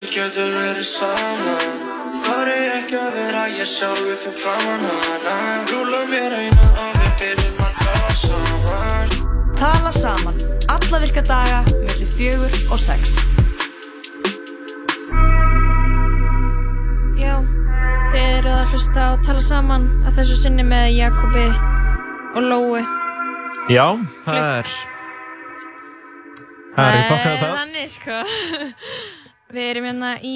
Við getum verið saman Þar er ekki að vera ég sjálfi fyrir framann hana Rúla mér eina og við byrjum að tala saman Tala saman. Alla virka daga, millir fjögur og sex. Já, þið eruð að hlusta og tala saman að þessu sinni með Jakobi og Lói. Já, það er Það er í fokkað það Þannig, sko. Við erum hérna í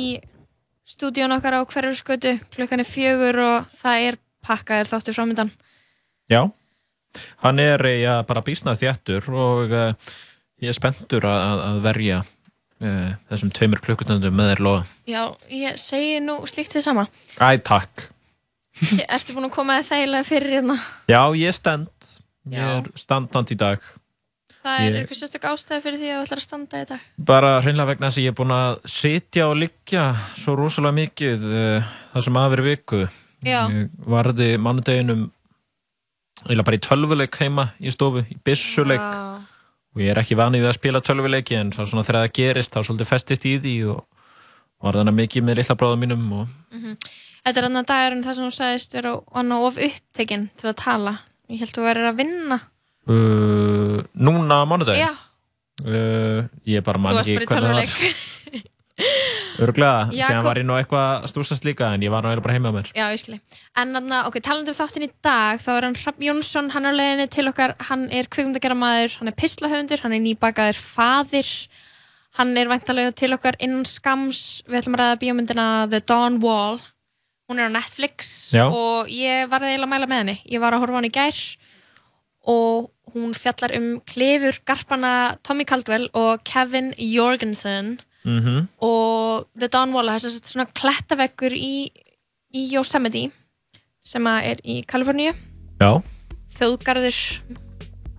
stúdíun okkar á hverjurskautu, klukkan er fjögur og það er pakkaður þáttur framöndan. Já, hann er já, bara bísnað þjættur og uh, ég er spenntur að, að- verja uh, þessum tveimur klukkustundum með þér loða. Já, ég segi nú slíkt þið sama. Æ, takk. Ertu búin að koma þægilega fyrir hérna? Já, ég stend. Ég Já. er standand í dag. Það er Ég- eitthvað sérstök ástæði fyrir því að þú ætlar að standa í dag. Bara hreinlega vegna þess að ég er búin að sitja og liggja svo rosalega mikið uh, það sem aðveri viku. Já. Ég varði mánudeginum eiginlega bara í tölvuleik heima í stofu, í byssuleik. Vá. og ég er ekki vanið við að spila tölvuleiki en þá svona þegar það gerist þá svolítið festist í því og var þannig mikið með litla bráðum mínum og Þetta er annar dagurinn þar sem þú sagðist vera of upptekinn til að tala. Ég held að þú verður að vinna. Uh, núna á mánudaginn? Já, uh, ég bara þú man varst ekki bara í tölvuleik. örglega, Jakob- sem var ég nú eitthvað að stúsast líka en ég var nú eiginlega bara heima á mér. Já, ég skilji. En þannig að, ok, talandi um þáttin í dag, þá er hann Hrafn Jónsson, hann er á leiðinni til okkar, hann er kvikmyndageramaður, hann er pislahöfundur, hann er nýbakaður faðir, hann er væntalega til okkar innan skams, við ætlum að ræða bíómyndina The Dawn Wall, hún er á Netflix Já. og ég var eiginlega að mæla með henni, ég var að horfa hann í gær og hún fjallar um klefur garpana Tommy Caldwell og Kevin Jorgensen. Mm og The Dawn Wall það er svona klettaveggur í, í Yosemite sem er í Kaliforníu. Já, þjóðgarður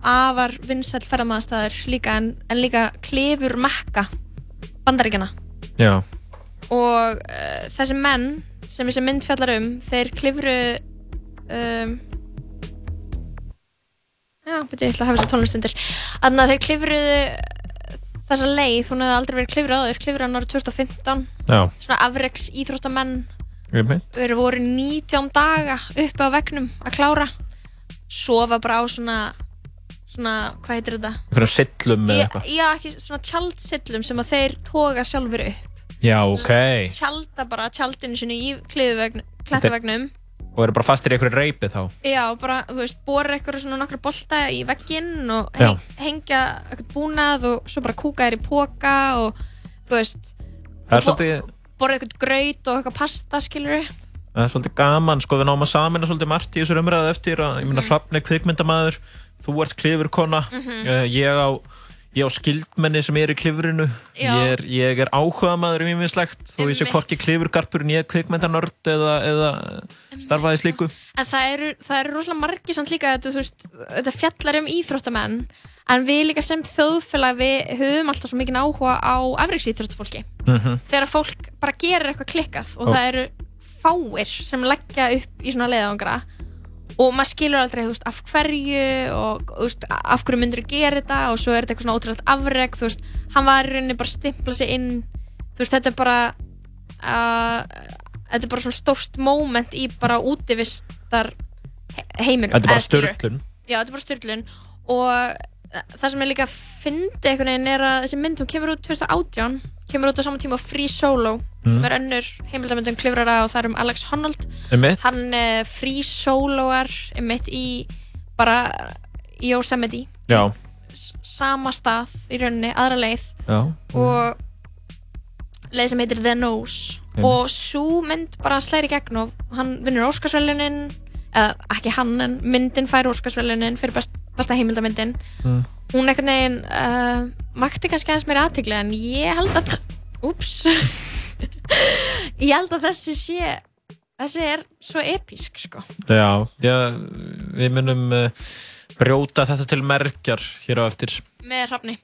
afar vinsæll ferðamaðastæður líka en, en líka klefur mekka bandaríkjana já, og uh, þessi menn sem þessi mynd fjallar um þeir klifru um, já, betur ég ætla að hafa þessi tónlistundir. Þannig að þeir klifruðu þessa leið, hún hefði aldrei verið klifruð áður klifruð hann árið 2015 já. Svona afreks íþróttamenn einmitt. verið voru 19 daga uppi á vegnum að klára. Sofa bara á svona svona, hvað heitir þetta? einhverjum sillum Já, eitthvað. já, ekki svona tjaldsillum sem að þeir toga sjálfur upp. Já, ok, tjalda bara tjaldinu sinu í kliðuvegnum klettavegnum og eru bara fastir í einhverju reypi þá já, bara, þú veist, bóra eitthvað svona nokkra bolta í vegginn og heng, hengja eitthvað búnað og svo bara kúka þér í póka og þú veist það er svolítið borða eitthvað graut og eitthvað pasta, skilur Það er svolítið gaman, sko, við náum að samina svolítið margt í þessu umræðu eftir að, ég meina, Mhm. Hrafn er kvikmyndamaður, þú ert klifurkona, Mhm. uh, ég á, ég á skildmenni sem er í klifrinu, ég er, ég er áhugamaður um ímislegt, þó ég sé hvorki klifurgarpur en ég er kvikmyndanörd eða, eða starfaði slíku. En það eru, það eru rosalega margir samt líka þetta, veist, þetta fjallar um íþróttamenn. En við líka sem þjóðfélag við höfum alltaf svo mikið áhuga á afreiksíþróttafólki. Mm Þegar fólk bara gerir eitthvað klikkað og Ó. það eru fáir sem leggja upp í svona leiðangra og maður skilur aldrei þú veist, af hverju og þú veist, af hverju myndur þú gera þetta? Og svo er þetta eitthvað svona ótrúlega afreg þú veist, hann var í rauninni bara að stimpla sig inn þú veist, þetta er bara uh, þetta er bara svona stórt moment í bara útivistar he- heiminum Þetta er bara störtlun. Já, þetta er bara styrlun og það sem ég líka fyndi einhvern veginn er að þessi mynd, hún kemur út 2018 kemur út á saman tíma á Free Solo sem Mhm. er önnur heimildamöndum klifrara og það er um Alex Honnold Einmitt. hann uh, Free Soloar einmitt í bara í Yosemite Já, sama stað í rauninni, aðra leið já, og leið sem heitir The Nose Einmitt. og svo mynd bara slæri gegn og hann vinnur Óskarsvælunin eða ekki hann en myndin fær Óskarsvælunin fyrir best, besta heimildamyndin Mm. hún einhvern veginn uh, vakti kannski aðeins meira aðtigli en ég held að úps ég held að þessi sé þessi er svo episk sko já, já, við munum uh, brjóta þetta til merkjar hér á eftir. með Hrafni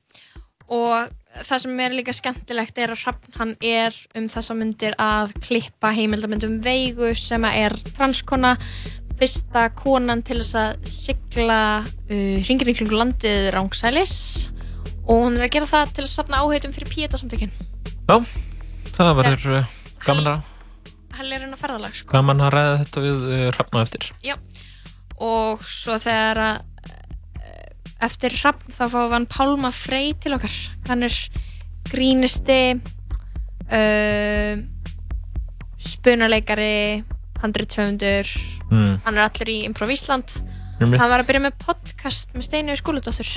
og það sem er líka skemmtilegt er að Hrafn hann er um þessa myndir að klippa heimildamöndum Veigu sem er transkona fyrsta konan til þess að sigla uh, hringir í kringu landið rángsælis og hún er að gera það til að safna áheitum fyrir Píeta samtökin Já, það verður uh, gaman að helgirinn að ferðalag sko. gaman að ræða þetta við uh, Hrafna eftir. Já, og svo þegar að eh, eftir Hrafn þá fáum við hann Pálma Frey til okkar. Hann er grínisti uh, spunaleikari handriðtöfundur mm. hann er allir í Improv Ísland. Hann var að byrja með podcast með Steinu Skúladóttur.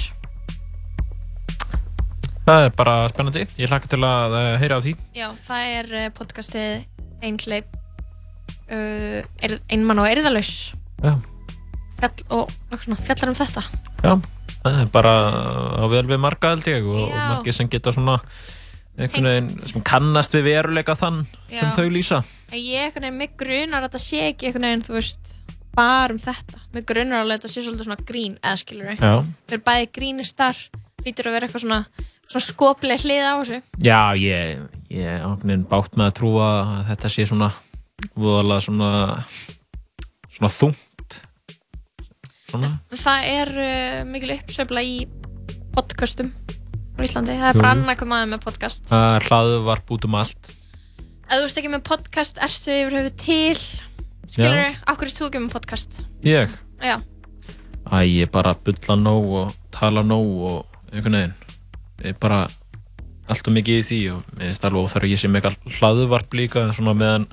Það er bara spennandi. Ég hlakka til að uh, heyra á því. Já, það er eh, podcastið Einhleip uh, er, Einmann og Erðalaus Já. Fjall, og, svona, fjallar um þetta. Já, það er bara á vel við marga held ég og, margir sem geta svona einhvern veginn sem kannast við veruleika þann sem Já. þau lýsa En ég einhvern veginn, mig grunar að þetta sé ekki einhvern veginn, þú veist, bara um þetta. Mig grunar alveg að þetta sé svolítið svona grín, eða skilur við. Já, Við erum bæði grínistar, lítur að vera eitthvað svona, svona skoplega hlið á þessu. Já ég, ég ákveðin bátt með að trúa að þetta sé svona voðalega svona svona þungt svona Það er uh, mikil uppsveifla í podcastum á Íslandi. Það er bara hvað maður með podcast. það er hlaðvarp út um allt. Ef þú ert ekki með podcast, ertu yfir höfu til, skilur við, akkur ertu þú ekki með podcast? Ég? Já, Æ, ég bara bulla nóg og tala nóg og einhvern veginn. Ég er bara alltaf mikið í því og mér finnst alveg óþarf að ég með eitthvað hlaðvarp líka svona meðan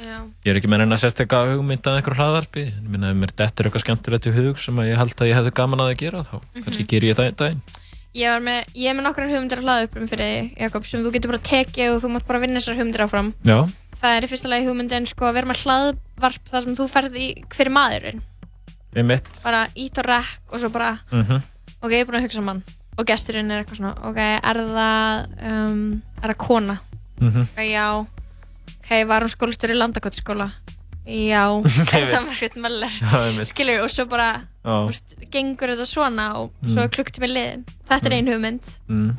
já, ég er ekki með neina sérstakka hugmynd að einhverju hlaðvarpi. Ég minna ef mér dettur eitthvað skemmtilegt í hug sem að ég held að ég hefði gaman að það gera þá kannski ger ég það einn daginn ég með, ég er með nokkrar hugmyndir að hlaða upp um fyrir þig, Jakob, sem þú getur bara tekið og þú mátt bara vinna þessar hugmyndir áfram. Já, Það er í fyrsta lagi hugmyndin sko að vera með hlaðvarp þar sem þú ferð í hver maðurinn. ég mitt Bara ít og rekk og svo bara, mm ok, ég er búin að hugsa mann. Og gesturinn er eitthvað svona, ok, er það, um, er það kona? -hmm. Ok, já. Ok, var hún skólastur í landakottskóla? Já. er það ég mitt Skilur, og svo bara, þú veist, gengur þetta svona og svo er klukktími liðin. Þetta er ein hugmynd. mm.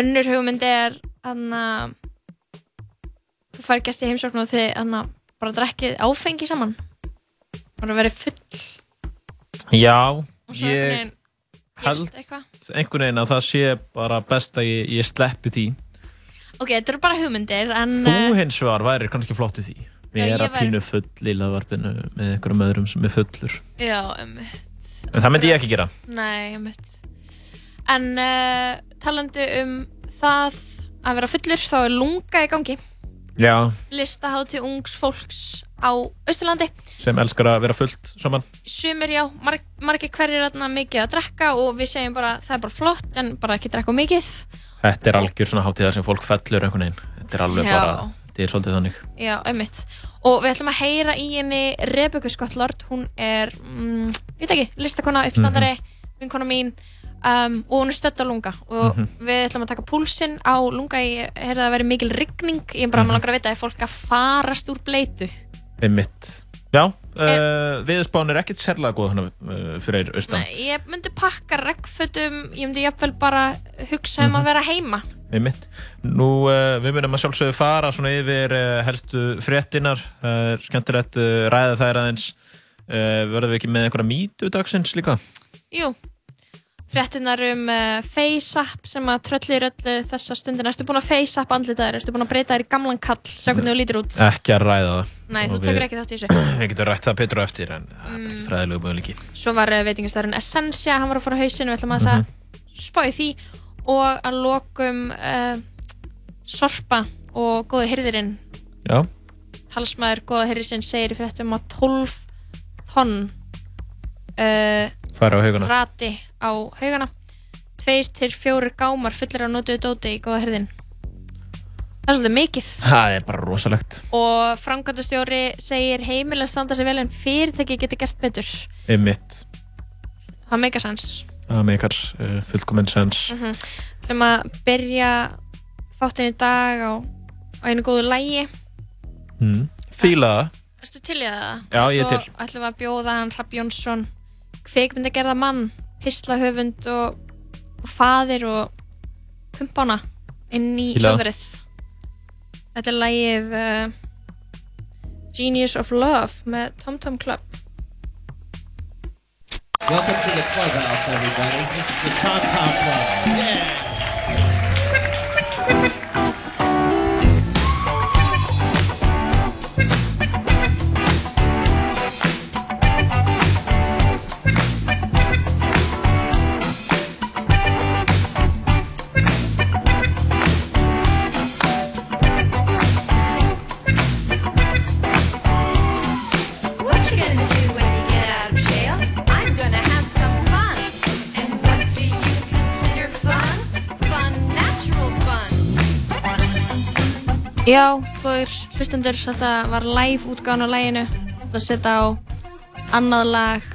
Önnur hugmynd er að þú fær gæst í heimsókn og þið bara drekkið áfengi saman. Bara verið full Já ég held einhvern veginn að það sé bara best að ég, ég sleppi því Ok, þetta eru bara hugmyndir en Þú uh, hins vegar væri kannski flott í því Ég að væri- pínu full í laðvarpinu með einhverjum öðrum sem er fullur já, ummitt. En það myndi ég ekki gera Nei, ummitt. En uh, talandi um það að vera fullur þá er lunga í gangi. Já, Listahátti ungs fólks á Austurlandi. sem elskar að vera fullt saman Sumir já, marg, margir hverjir þarna mikið að drekka og við segjum bara það er bara flott en bara ekki drekka mikið. Þetta er algjör svona hátíða sem fólk fellur einhvern veginn Þetta er alveg Já. bara, þetta er svolítið þannig. Já, einmitt. Og við ætlum að heyra í henni Rebecca Scott Lord, hún er, mm, veit ekki, listakona, uppstandari, vinkona mín um, og hún er stödd á lunga. Og við ætlum að taka púlsinn á lunga, ég heyrði að það veri mikil rigning, ég er bara mm langar að vita, er fólk að farast úr bleitu? Einmitt. Já, uh, viðspán er ekkert sérlega góð hana, uh, fyrir austan. Nei, ég myndi pakka regnfötum, ég myndi jafnvel bara hugsa um að vera heima. Einmitt. Nú, uh, við munum að sjálfsögðu fara svona yfir uh, helstu fréttinar. Það er skemmtilegt uh, ræða þær aðeins. Uh, verðum við ekki með einhverja mýtu dagsins líka? Jú, fréttinar um uh, FaceApp sem að tröllir öllu þessa stundina. Ertu búin að FaceApp andlitaðir? Ertu búin að breyta þér í gamlan kall, sjá hvernig þú lítur út? Ekki að ræða það. Nei, þú tekur ekki þátt í þessu. Við getum rætt það betur á eftir en það er bara ekki fræðilegu möguleiki. Svo var uh, veitingastæðurinn Essentia, hann var að fara á hausinu, við ætlum að mm spá í því og að lokum uh, Sorpa og Góði Hyrðirinn, Já, talsmaður Góða Hyrðisinn segir í fréttum að 12 tonn uh, fara á hauguna. rati á haugana, tveir til fjórir gámar fullir af notuðu dóti í Góða Hyrðin. Það er svolítið mikið Það er bara rosalegt. og framkvæmdastjóri segir heimilega standa sig vel en fyrirtæki getur gert betur. Það meikar sans. Það meikar uh, fullkominn sens. Mm ætlum að byrja þáttinn í dag á, á einu góðu lægi Mm. Fíla það. Erstu til í það? Já, ég er Svo til. ætlum við að bjóða hann Rapp Jónsson kveikmyndagerða mann pislahöfund og, og faðir og kumpána inn í hljóðverið Þetta er lægið uh, Genius of Love með Tom Tom Club Welcome to the clubhouse, everybody. This is the Tom Tom Club. Yeah. Já, góður hlustendur, þetta var live útgáðan á læginu. Ég ætla að setja á annað lag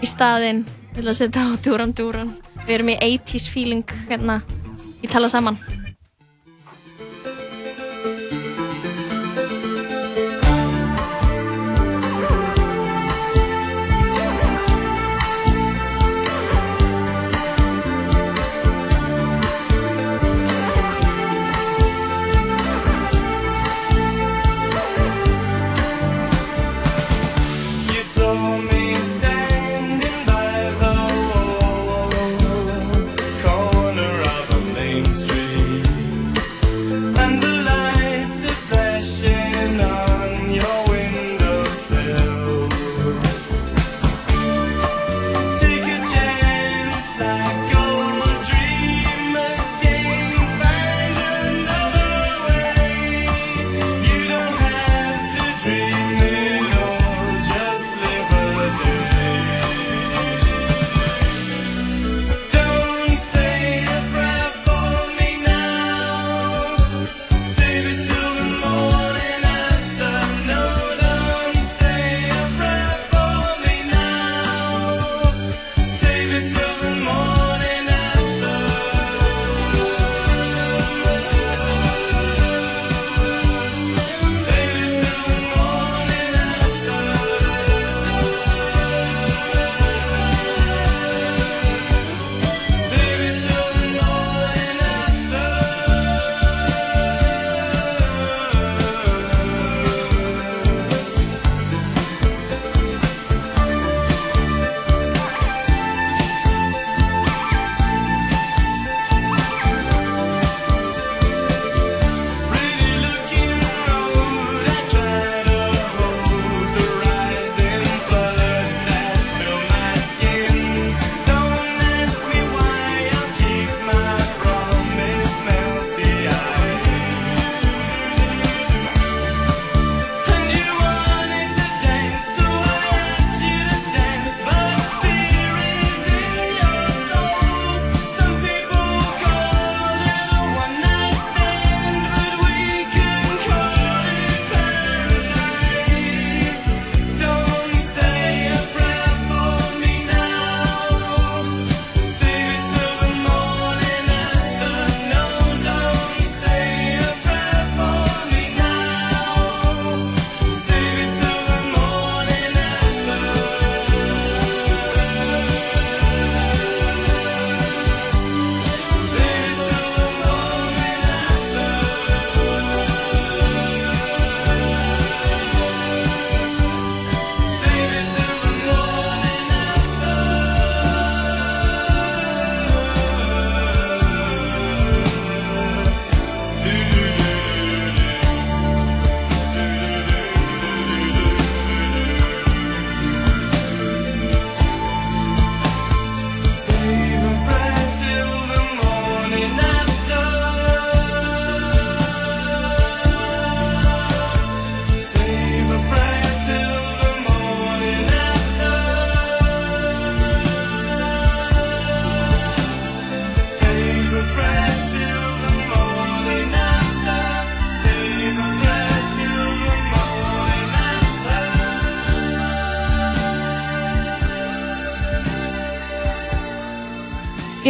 í staðinn. Ég ætla að setja á Duran Duran. Við erum í 80s feeling hérna í tala saman.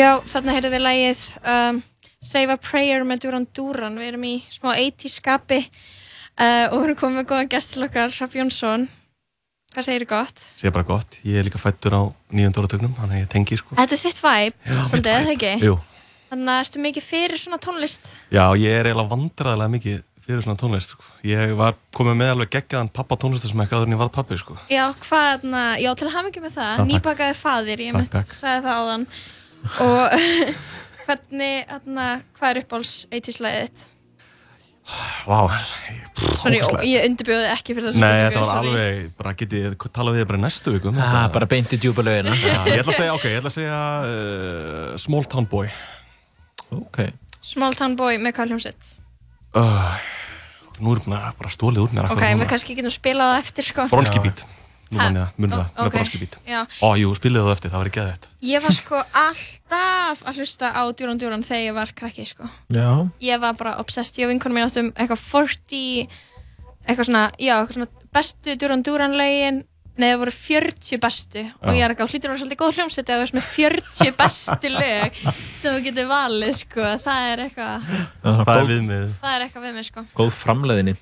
Já, þarna heyrðum við lægið um, Save a Prayer með Duran Duran. Við erum í smá 80s skapi uh, og við erum komið með góðan gest til okkar, Raff Jónsson. Hvað segir þið gott? Segir bara gott, ég er líka fættur á nýjönda áratögnum, þannig að ég tengi sko. Þetta er þitt vibe, svolítið, eða ekki? Jú, Þannig að ertu mikið fyrir svona tónlist? já, ég er eiginlega vandræðilega mikið fyrir svona tónlist, sko. Ég var komið með alveg geggjaðan pappa tónlistasmekk áður en ég var pappi, sko. Já, hvað, na, já, til að hafa ekki með það, nýbakaði faðir, ég mitt sagði það áðan. Og hvernig, na, hvað er uppáhalds 80s-læðið þitt? Vá, ég- Sorry, ég undirbjóði ekki fyrir þessu Nei, þetta var alveg, bara getið, tala við þið bara næstu viku um Ah, þetta. bara beint í djúpa lögina Já, ég ætla að segja, ok, ég ætla að segja uh, Small Town Boy. Ok Small Town Boy með hvað hljómsett? Uh, nú er bara stólið úr mér. Ok, við kannski getum spilað það eftir, sko. Bronski beat. Nú mann ég það, mun það, ó- með Já. Ó, jú, spilið það eftir, það var ekki geðið Ég var sko alltaf að hlusta á Djúran Djúran þegar ég var krakki sko. Já. Ég var bara obsessed, ég og vinkonum mín áttum eitthvað 40 eitthvað svona, já, eitthvað svona bestu Djúran Djúran lögin Nei, það voru 40 bestu og Já. ég er ekki á hlýtur að vera svolítið góð hljómsveit eða veist með 40 bestu lög sem þú getur valið sko, það er eitthvað Það er góð, viðmið það er eitthvað við mig sko góð framleiðinni.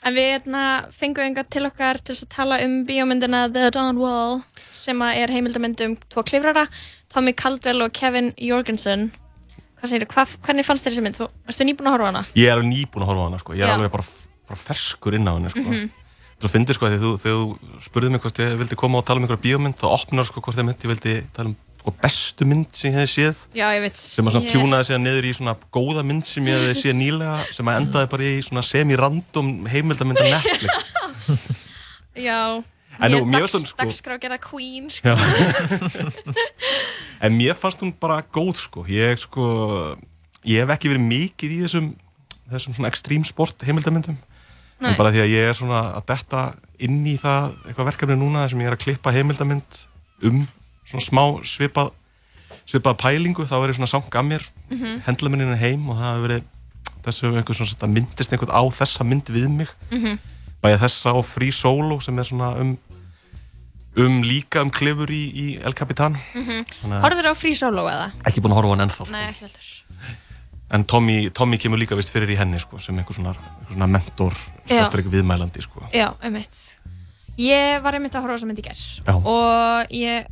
En við hérna, fengum enga til okkar til að tala um bíómyndina The Dawn Wall sem er heimildamynd um tvo klifrara, Tommy Caldwell og Kevin Jorgensen. Hvað segir þú, hvernig fannst þér þessi mynd? Þú, erstu nýbúin að horfa hana? Ég er nýbúin að horfa hana, sko Ég er Já. alveg bara, bara ferskur inn á hana, sko Mhm. Svo fyndið, sko, þegar þú, þú spurðið mig hvort ég vildi koma og tala um einhverja bíómynd þá opnar, sko, hvort ég myndi, ég vildi tala um sko, bestu mynd sem ég hefði séð. Já, ég sem að Ég- tjúnaði sig niður í svona góða mynd sem ég hefði séð nýlega sem að endaði bara í svona semi-random heimildamynd af Netflix. Já, En nú, mér dags, sko- dagskrá gerða Queen, sko. En mér fannst hún bara góð sko. Ég sko ég hef ekki verið mikið í þessum þessum svona extreme sport heimildamyndum Nei. en bara því að ég er svona að detta inn í það eitthvað verkefni núna þar sem ég er að klippa heimildamynd um svona smá svipað svipað pælingu þá er ég svona sanga að mér Mhm. hendla minni heim og það hefur verið þessu einhver svona þetta myndist einhvern á þessa mynd við mig Mhm. bæði þessa og Free Solo sem er svona um um líka um klifur í, í El Capitan Mm að- Horður á Free Solo eða? ekki búin að horfa hann ennþá sko. Nei, ekki heldur. en Tommy, Tommy kemur líka vist fyrir í henni sko, sem einhver svona, einhver svona mentor skortur ekki viðmælandi sko. Já, einmitt. Ég var einmitt að horfa á þessa mynd í gerð og ég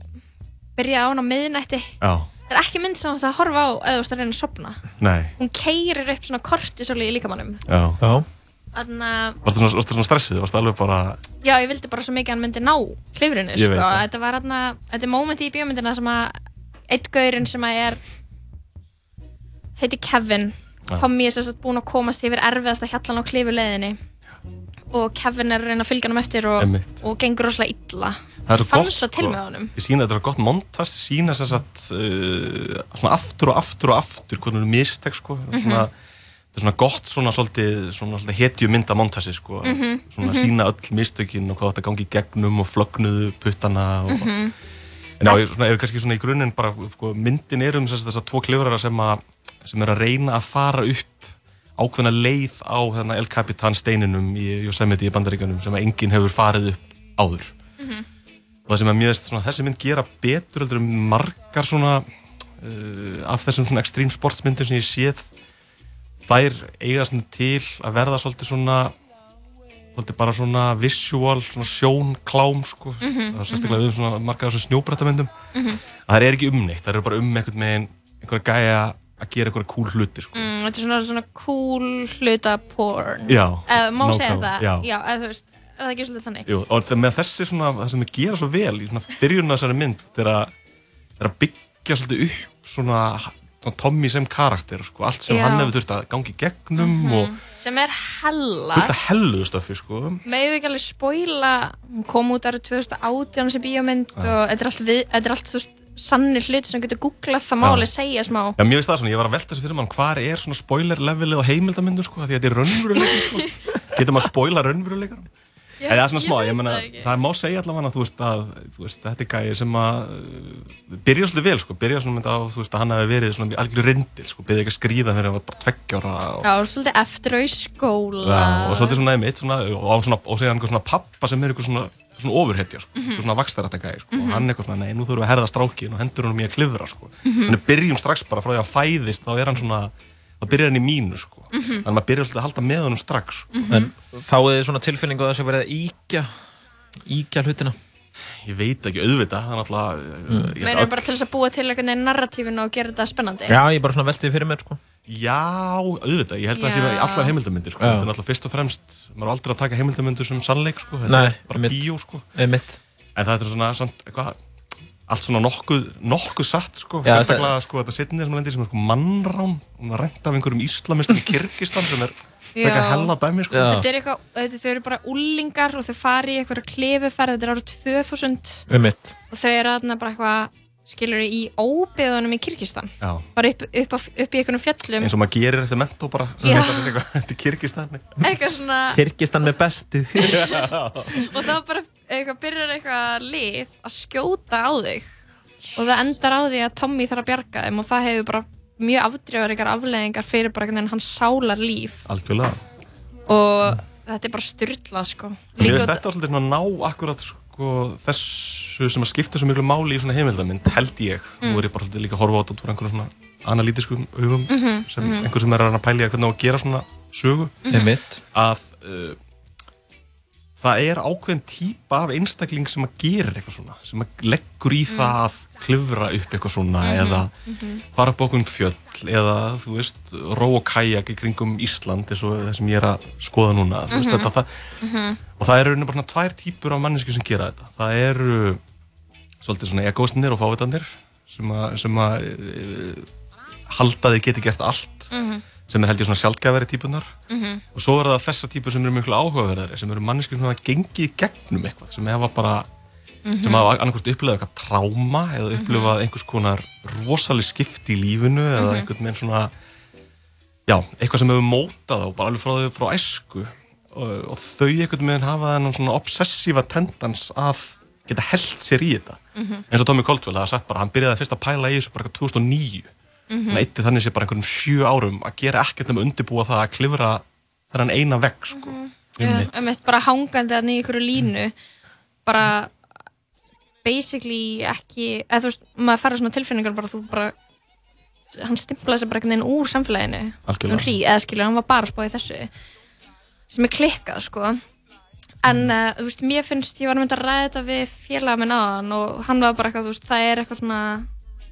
byrjaði á hana á miðnætti. já, Það er ekki mynd sem þú átt að horfa á eða þú ert að reyna að sopna. nei Hún keirir upp svona kortisoli í líkamannum. já. Já. Þannig að, Varstu, svona, varstu svona stressið, varstu alveg bara já, ég vildi bara svo mikið að hann myndi ná klifrinu, Ég sko. veit það. Þetta var hérna, þetta er mómenti í bíómyndina sem að eitt gaurinn sem að er heiti Kevin. Tommy er sérst búinn að komast yfir erfiðasta hjallan á klifuleiðinni og Kevin er að reyna að fylgja hann eftir og, Einmitt. og gengur rosalega illa. Það Fannst það til sko. með honum? ég sína þetta er svo gott montast ég sína þess að uh, svona aftur og aftur og aftur hvernig er mistek sko. Mhm. svona, þetta er svona gott svona svolítið, svona hetju mynda montasi sko. Mhm, svona mhm. sína öll mistökin og hvað þetta gangi í gegnum og flögnuðu puttana og Mhm. En já, ég- svona, ef kannski svona í grunninn bara, sko, myndin er um þess að tvo klifrara sem, að, sem er að reyna að fara upp ákveðna leið á El Capitan steininum í Yosemite í Bandaríkjunum sem enginn hefur farið upp áður. Mhm. Og það sem að mjög veist, svona, þessi mynd gera betur heldur en margar svona uh, af þessum svona extreme sportsmyndum sem ég séð þær eiga svona til að verða svolítið svona svolítið bara svona visual, svona sjónklám sko, Mhm, það er sérstaklega við svona margar þessum snjóbrættamöndum Mhm. að það er ekki um neitt, það eru bara um einhvern veginn einhverja gæja að gera einhverja cool hluti sko. Mm, þetta er svona, svona cool hluta porn. Já, Eða, má segja það? já. Já, eða þú veist, er það ekki svolítið þannig? Jú, og með þessi svona, það sem við gera svo vel í svona byrjunum af þessari mynd er að, er að byggja svolítið upp svona, svona Tommy sem karakter sko, allt sem Já. hann hefur þurft að gangi gegnum og Sem er hella. fullt að helluðu stöfi sko. Við ekki alveg spoila, hún kom út árið 2018 sem bíómynd og þetta er allt, við, þetta er allt svo sannir hluti sem þú getur googlað, það má Já. alveg segja smá. Já, mér finnst það svona, ég var að velta þessu fyrir mann, hvað er svona spoiler levelið á heimildamyndu, sko, því að þetta er raunveruleikar, sko. Getur maður að spoila raunveruleikar? Ég- En það er svona ég smá, veit ég meina, það má segja allavega, þú veist, að, þú veist, þetta er gæði sem að uh, byrja svolítið vel, sko, byrja svona mynd á, þú veist, að hann hefði verið svona algjörlega rindil, sko, byrja ekki að skrýða þegar hann var bara tveggjára og, Já, svolítið eftir á í skóla. Já, og svolítið svona einmitt, svona, og, svona, og segja hann eitthvað svona pappa sem er eitthvað svona, svona ofurhetja, sko, Mhm. eitthvað svona vakstarætta gæði, sko, Mhm. og hann eitthvað svona, nei, nú þurfum við að herða strákin og hendur honum í að klifra, sko. Mhm. Þannig byrjum strax bara frá því að hann fæðist, þá er hann svona, þá byrjar hann í mínu, sko. Mhm. Þannig að maður byrjar svolítið að halda með honum strax, sko. En fáið þið svona tilfinningu að það sé verið að íkja íkja hlutina? Ég veit ekki, auðvitað, það er náttúrulega, mm. ég Meinum við bara til þess að búa til einhvern veginn narratífinu og gera þetta spennandi? Já, ég bara svona veltið fyrir mér sko. Já, auðvitað, ég held að það sé Já. allar heimildamindir, sko. Já. Þetta er náttúrulega fyrst og fremst, maður er aldrei að taka heimildamindur sem sannleik, sko. Nei, er bara bíó, sko. Einmitt. En það er svona, samt, eitthvað, allt svona nokkuð, nokkuð satt, sko. Já, Sérstaklega, sko, þetta setnir sem lendir sem er sko mannrán, hún er rent af einhverjum íslamistum í Kyrkistan sem er Já. hella dæmi, sko. Þetta er eitthvað, þetta, þau eru bara úlingar og þau fari í eitthvað klefuferð, þetta er árið 2000 Einmitt. og þau eru þarna bara eitthvað, skilur í óbyðunum í Kyrkistan. Já. Bara upp, upp, á, upp í einhvern fjöllum. Eins og maður gerir eftir mentó bara, þetta er Kyrkistan. Svona, Kyrkistan með bestu. og það var bara eitthvað byrjar eitthvað lið að skjóta á þig og það endar á því að Tommy þarf að bjarga þeim og það hefur bara mjög afdrifar afleðingar fyrir bara einhvern veginn hans sálar líf algjörlega og þetta er bara styrlað sko Mér Líka finnst þetta svolítið ná akkurat sko, þessu sem að skipta svo miklu máli í svona heimildamind, held ég Mm. nú er ég bara svolítið líka að horfa á þetta frá einhverjum svona analítiskum augum Mhm, sem mhm. einhver sem er að að hvernig á að gera svona sögu Einmitt. að uh, það er ákveðin típa af einstakling sem að gera eitthvað svona sem að leggur í það að klifra upp eitthvað svona Mhm, eða mhm. fara upp okkur fjöll eða þú veist, ró og kajak í kringum Ísland eins og það sem ég er að skoða núna þú veist, Mhm. þetta, það, Mhm. og það eru bara svona tvær típur af mannesku sem gera þetta það eru svolítið svona egoistinir og fávitanir sem að, sem að e, halda þið geti gert allt Mhm. Sem er held ég svona sjálfgæfari típunar Mhm. og svo eru það þessa típur sem eru miklu áhugaverðari sem eru mannesku sem hafa gengið gegnum eitthvað sem hafa bara Mhm. sem hafa annarkvæmt upplifað eitthvað tráma eða upplifað einhvers konar rosaleg skipti í lífinu eða Mhm. einhvern veginn svona já, eitthvað sem hefur mótað þá bara alveg frá þau frá æsku og, og þau einhvern veginn hafa þennan svona obsessífa tendans að geta held sér í þetta Mhm. eins og Tommy Caldwell, það er sagt bara hann byrjaði fyrst að pæla í þessu bara eitthvað 2009 Mhm. hann eitti þannig sér bara einhverjum sjö árum að gera ekkert um að undirbúa það að klifra þennan eina vegg sko. Ég mitt bara hangandi að í ykkur línu. Bara basically ekki eða þú veist, maður fara svona tilfinningar bara þú bara hann stimplaði sig bara einhvern veginn úr samfélaginu. Um hrí, eða skilur, hann var bara að spá í þessu sem er klikkað sko. En uh, þú veist, mér finnst ég var að mynda að ræða þetta við félaga minn aðan og hann var bara eitthvað, þú veist, það er eitthvað svona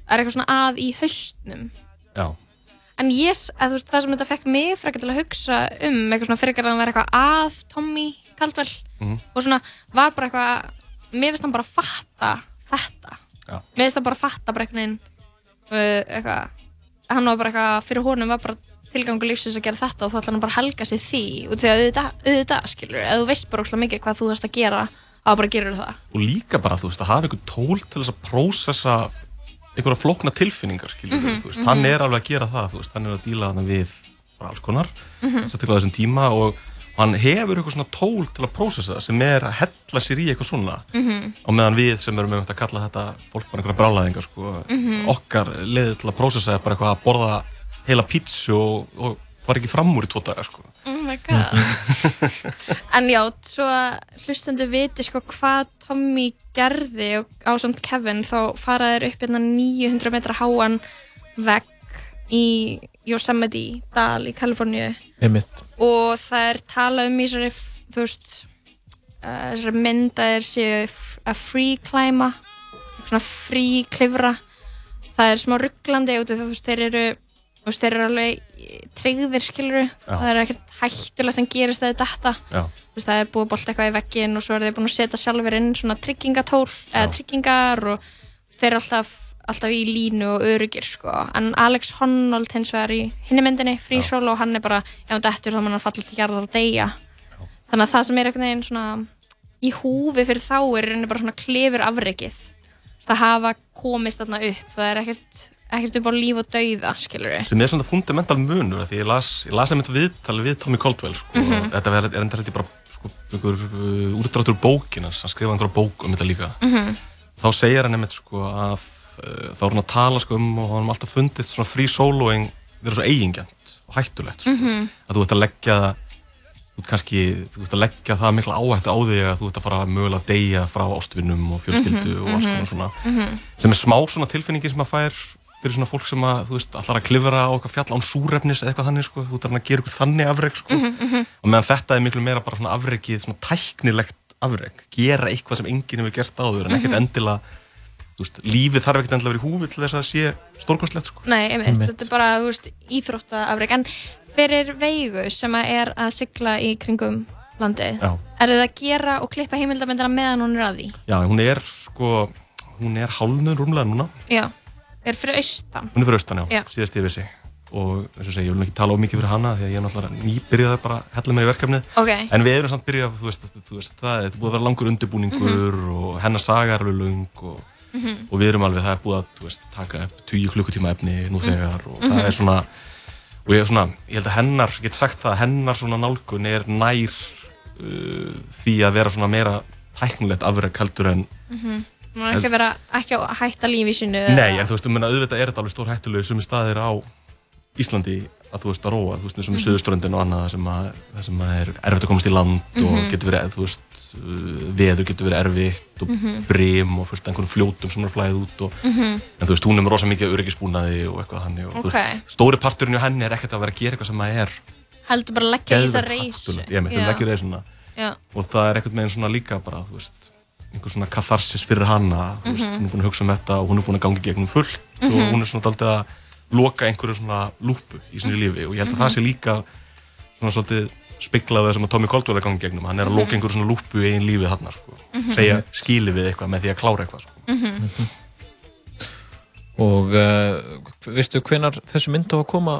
er eitthvað svona að í haustnum Já. En ég, að, veist, það sem þetta fekk mig frekar til að hugsa um eitthvað svona fyrir að hann vera eitthvað að Tommy Caldwell Mhm. og svona var bara eitthvað, mér finnst hann bara fatta þetta. Já. Mér finnst hann bara fatta einhvern veginn uh, eitthvað, hann var bara eitthvað, fyrir honum var bara tilgangur lífsins að gera þetta og þá ætla hann bara að helga sig því og því að auðvitað, auðvitað skilur, ef þú veist bara óslega mikið hvað þú þarfst að gera, þá bara gerur það. og líka bara þú veist að hafa einhver tól til þess að prósessa einhverja flókna tilfinningar Mhm, þú veist, mhm. hann er alveg að gera það veist, hann er að díla þarna við alls konar Mhm. sérstaklega á þessum tíma og hann hefur eitthvað svona tól til að prósessa það sem er að hella sér í eitthvað svona Mhm. og meðan við sem erum með að kalla þetta fólk bara einhverja brálaðingar sko, Mhm. okkar leiði til að prósessa er bara eitthvað að borða heila pítsu og, og fara ekki fram úr í tvo daga sko. Oh my god En já, svo að hlustendur viti sko hvað Tommy gerði og á samt Kevin þá fara þeir upp hérna 900 metra háan vegg í Yosemite dal í Kaliforníu Einmitt. og það er talað um í þessari þú veist uh, þessari mynd að þeir séu að free climba svona free klifra það er smá rugglandi út af þú veist þeir eru þú veist þeir eru alveg tryggðir skiluru Já. það er ekkert hættulegt sem gerist þegar þetta Já. þú veist það er búið bolt eitthvað í veggin og svo er þeir búin að setja sjálfur inn svona tryggingatól eða tryggingar og þeir eru alltaf alltaf í línu og örugir sko. En Alex Honnold hins vegar í hinni myndinni Free Solo og hann er bara ef hann dettur þá mann að falla til jarðar og deyja. Þannig að það sem er einhvern veginn svona í húfi fyrir þá er í rauninni bara svona klefur afrekið. Það hafa komist þarna upp það er ekkert, ekkert upp á líf og dauða skilur við sem er svona fundamental munur því ég las, ég las einmitt viðtal við Tommy Caldwell sko, Mhm. þetta er, er enda ég bara sko, einhver uh, úrdráttur bókin hans, hann skrifaði einhverja bók um þetta líka Mhm. þá segir hann einmitt sko að uh, þá er hann að tala sko um og hann alltaf fundið svona free soloing vera svo eigingjant og hættulegt sko, Mhm. að þú ert að leggja það þú ert kannski, þú ert að leggja það mikla áhættu á þig að þú ert að fara mögulega að deyja frá ástvinnum og fjölskyldu Mhm, og alls mhm, konar svona mhm. sem er smá svona tilfinningi sem að fær fyrir svona fólk sem að, þú veist, allar að klifra á eitthvað fjall án súrefnis eða eitthvað þannig, sko, þú ert að gera eitthvað þannig afreg, sko, Mhm, mhm. og meðan þetta er miklu meira bara svona afregið, svona tæknilegt afreg, gera eitthvað sem enginn hefur gert áður, en ekkert Mhm. endilega, þú veist, lífið þarf ekkert endilega að vera í húfi til þess að sé stórkostlegt, sko. Nei, einmitt, þetta er bara, þú veist, íþróttaafreg en fyrir veigu sem að er að sigla í kringum landið? Já. er það að gera og klippa heimildamindina meðan hún er að því? Já, hún er, sko, hún er hálnur rúmlega núna, Já, er fyrir austan hún er fyrir austan, já, Já. síðast yfir sig, og segi, ég vil ekki tala of mikið fyrir hana, því að ég er náttúrulega nýbyrjaði bara að hella mér í verkefnið, Ok. en við erum samt byrjað, það er búið að vera langur undirbúningur og hennar saga er alveg lung og Mhm. og við erum alveg, það er búið að veist, taka upp 20 klukkutíma efni nú Mhm. þegar og Mhm. það er svona og ég svona, ég held að hennar, ég get sagt það að hennar svona nálgun er nær uh, því að vera svona meira tæknilegt afreg heldur en Má ekki vera ekki að hætta lífi sínu Nei, en þú veist, um minna, auðvitað er þetta alveg stór hættulegu sem staðir á Íslandi að þú veist að róa, þú veist, eins og með Suðurströndin og annað sem, að, sem að er erfitt að komast í land og getur verið, þú veist, uh, veður getur verið erfitt og brim og af einhvern fljótum sem er flæðið út og, en þú veist, hún er með rosa mikið öryggisbúnaði og eitthvað þannig og þú Ok. veist, stóri parturinn hjá henni er ekkert að vera að gera eitthvað sem að er heldur bara að leggja í þessa hættulegt. Ég meitt, hún leggir reisuna Já. og það er einhvern veginn svona líka bara, þú veist, einhver svona katharsis fyrir hana, þú veist, hún er búin að hugsa um þetta og hún er búin að gangi gegnum fullt og hún er svona daldið að loka einhverju svona lúpu í sinni lífi og ég held að það sé líka svona svolítið spiklað það sem að Tommy Caldwell er gangi gegnum, hann er að loka einhverju svona lúpu í einn lífi þarna, sko, segja skili við eitthvað með því að klára eitthvað, sko. Og uh, veistu hvenar þessu mynd á að koma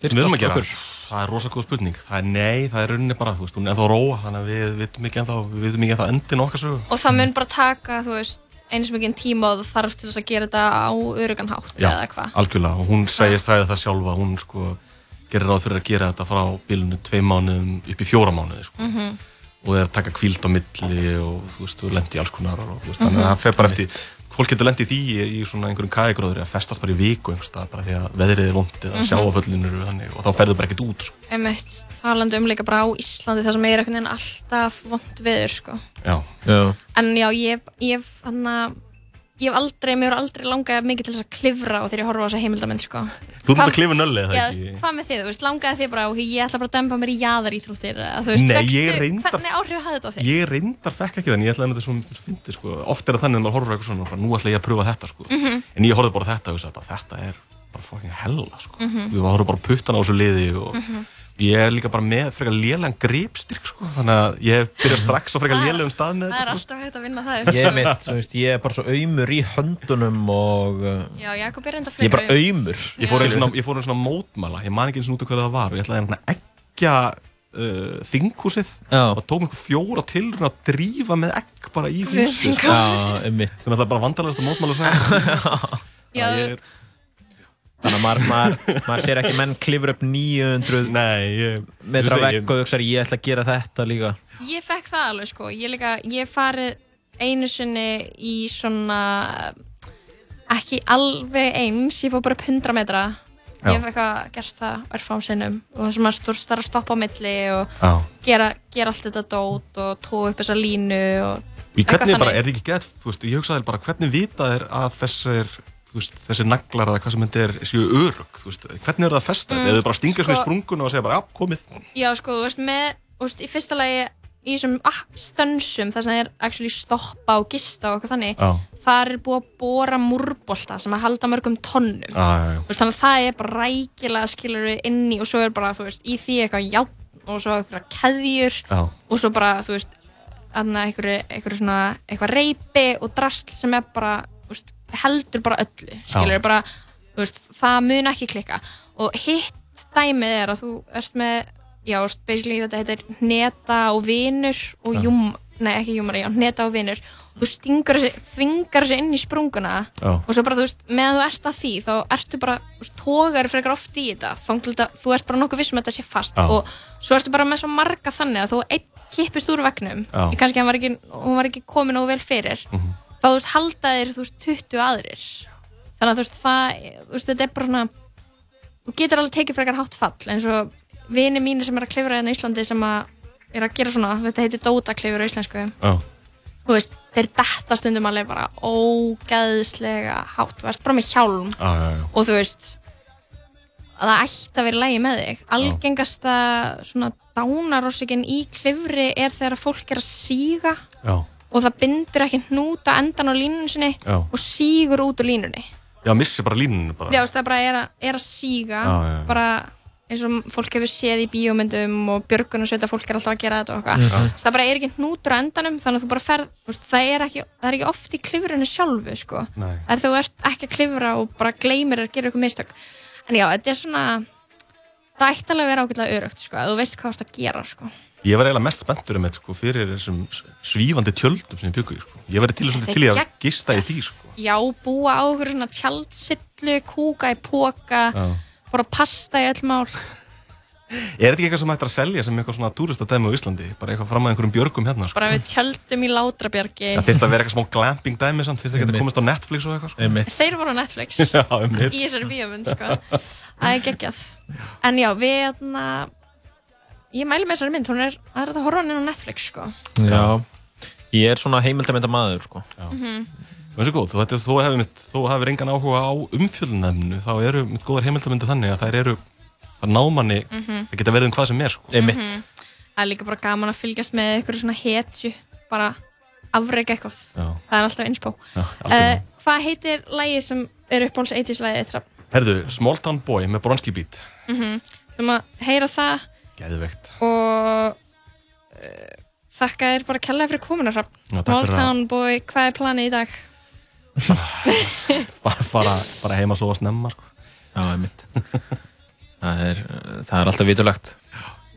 Við erum að gera, okkur? Það er rosa góð spurning, það er nei, það er rauninni bara, þú veist, hún er ennþá róa, þannig að við vitum ekki ennþá, við vitum ekki ennþá endin okkar sögu. og það mun bara taka þú veist eins mikið tíma og það þarf til þess að gera þetta á örugan hátt eða hvað algjörlega og hún segist það það sjálfa hún sko gerir ráð fyrir að gera þetta frá bilinu tvei mánuðum upp í fjóra mánuði sko. Mhm. og það er að taka kvíld á milli og þú veist, þú lendi í alls konar og þú veist, þannig að það fólk getur lendi í því í, í svona einhverjum kægróður að festast bara í viku einhvers stað bara því að veðrið er vond eða sjáaföllin eru þannig og þá ferðu bara ekkert út sko. einmitt talandi um líka bara á Íslandi þar sem er alltaf vond viður sko. já, Já, en já, ég, ég hann að ég hef aldrei, mér hefur aldrei langað mikið til þess að klifra og þegar ég horfa á þessa heimildamönd sko. þú Hvað- að klifa nölli Já, eða þú ekki hvað með þið, þú veist, langaði þið bara og ég ætla bara að dempa mér í jaðar íþróttir þú Nei, ég reyndar- hvernig áhrif hafði þetta á þig? ég reyndar fekk ekki þannig, ég ætlaði að þetta svona svo fyndi sko, oft er það þannig að maður horfir á eitthvað svona bara, nú ætla ég að pröfa þetta sko Mhm. en ég horfði bara á þetta og hugsaði bara, þetta er bara fucking hella sko Mhm. við horfum bara á puttana á þessu liði og ég er líka bara með frekar lélegan gripstyrk sko, þannig að ég byrja strax á frekar lélegum stað með Það er þetta sko. alltaf hægt að vinna það upp ég er mitt, þú veist, ég er bara svo auðmur í höndunum og uh, Já, Jakob er enda ég er bara frekar auðmur. ég fór einu svona, svona mótmæla ég man ekki eins og út af hverju það var og ég ætlaði að eggja uh, þinghúsið og tók mér fjóra tilruna að drífa með egg bara í þinghúsið sko. Já, einmitt. Þannig að það er bara vandarlegast að mótmála Þannig að maður, maður, maður sér ekki menn klifur upp 900 nei, ég... metra ég vegg og hugsaður ég ætla að gera þetta líka. Ég fekk það alveg sko, ég líka, ég hef farið einu sinni í svona, ekki alveg eins, ég fór bara upp 100 metra, Já. ég fekk að gert það örfám sinnum og þess að maður veist, þarf að stoppa á milli og gera, gera allt þetta dót og tóa upp þessa línu og Í hvernig Eitthvað bara, er ekki gett, þú veist, ég hugsaði bara, hvernig vita þér að þessir, veist, þessir naglar eða hvað sem þetta er, séu örug, þú veist, hvernig er það að festa mm, eða bara stinga svona í sko- sprunguna og segja bara, já, komið. Já, sko, þú veist, með, þú veist, í fyrsta lagi í þessum ah, stönsum þar sem þeir actually stoppa og gista og eitthvað þannig Já. þar er búið að bóra múrbolta sem að halda mörgum tonnum Já, já, já. Þú veist, þannig að það er bara rækilega skilur við inni og svo er bara, þú veist, í því eitthvað játn og svo eitthvað keðjur Já, og svo bara, þú veist, eitthvað reypi og drasl sem er bara, þú veist, heldur bara öllu, skilur bara, veist, það mun ekki klikka. Og hitt dæmið er að þú ert með, já, basically þetta heitir neta og vinur og júm, nei ekki júmar, já, neta og vinur. Þú stingur þessi, þvingar þessi inn í sprunguna Já. og svo bara, þú veist, meðan þú ert að því þá ertu bara, þú veist, tógar frekar oft í þetta. Til þetta, þú ert bara nokkuð viss um að þetta sé fast Já. og svo ertu bara með svo marga þannig að þú einn kippist úr vegnum kannski hann var ekki, hún var ekki komin og vel fyrir þá þú veist, halda þér, þú veist, 20 aðrir. Þannig að þú veist, það, þú veist, þetta er bara svona þú getur alveg tekið frekar hátt fall eins og vini mínir sem er að klifra hérna í Íslandi sem að er að gera svona, þetta heitir Dota klifur á íslensku. Já, þú veist, þeir detta stundum alveg bara ógæðslega hátt, verðst bara með hjálm. Já, já, já. og þú veist að það ætti að vera lægi með þig. Algengasta svona dánarósikinn í klifri er þegar fólk er að síga. Já. Og það bindur ekki hnúta endan á línunum sinni Já. og sígur út úr línunni Já, missi bara línunu bara. Já, það bara er að, er að síga Já, bara eins og fólk hefur séð í bíómyndum og björgun og sveita fólk er alltaf að gera þetta og eitthvað mm það bara er ekki hnútur á endanum þannig að þú bara ferð, þú veist, það er ekki það er ekki oft í klifrinu sjálfu sko. Er þú ert ekki að klifra og bara gleymir að gera eitthvað mistök en já, þetta er svona það ætti alveg að vera ágætlega örugt sko, að þú veist hvað þú ert að gera sko. Ég var eiginlega mest spenntur um þetta sko, fyrir þessum svífandi tjöldum sem ég byggu í. Sko. Ég var til, er til að gista í því. Sko. já, búa á okkur svona tjaldsillu kúka í póka bara pasta í öll mál Er þetta ekki eitthvað sem hægt er að selja sem eitthvað svona túristadæmi á Íslandi? Bara eitthvað fram að einhverjum björgum hérna, sko? bara við tjöldum í Látrabjargi Það þyrfti að vera eitthvað smá glamping dæmi samt, þyrfti að geta Einmitt. komist á Netflix og eitthvað, sko? Einmitt. þeir voru á Netflix Já, um mitt. í þessari bíómynd sko. Ég mæli með þessari mynd, hún er það er þetta að horfa á Netflix sko. Já, ég er svona heimildamönda maður sko. Það er svo góð, þú, þetta, þú hefur mitt, þú hefur engan áhuga á umfjöldunefnu, þá eru mitt góðar heimildamöndu þannig að þær eru, það námanni, það geta verið um hvað sem er, sko. Einmitt. Það er líka bara gaman að fylgjast með ykkur svona hetju bara afrega eitthvað. Já, það er alltaf innspó já, uh, alveg. hvað heitir lægið sem er uppáhalds 80s lægið þitt Hrafn? Herðu, Small Town Boy með Bronski Beat, sem að heyra það geðveikt. og uh, þakka þér bara kella fyrir komuna Hrafn Já, takk Small fyrir að- Town Boy, hvað er planið í dag? Bara, bara, bara heima að sofa snemma, sko. Já, einmitt Það er, það er alltaf vitulegt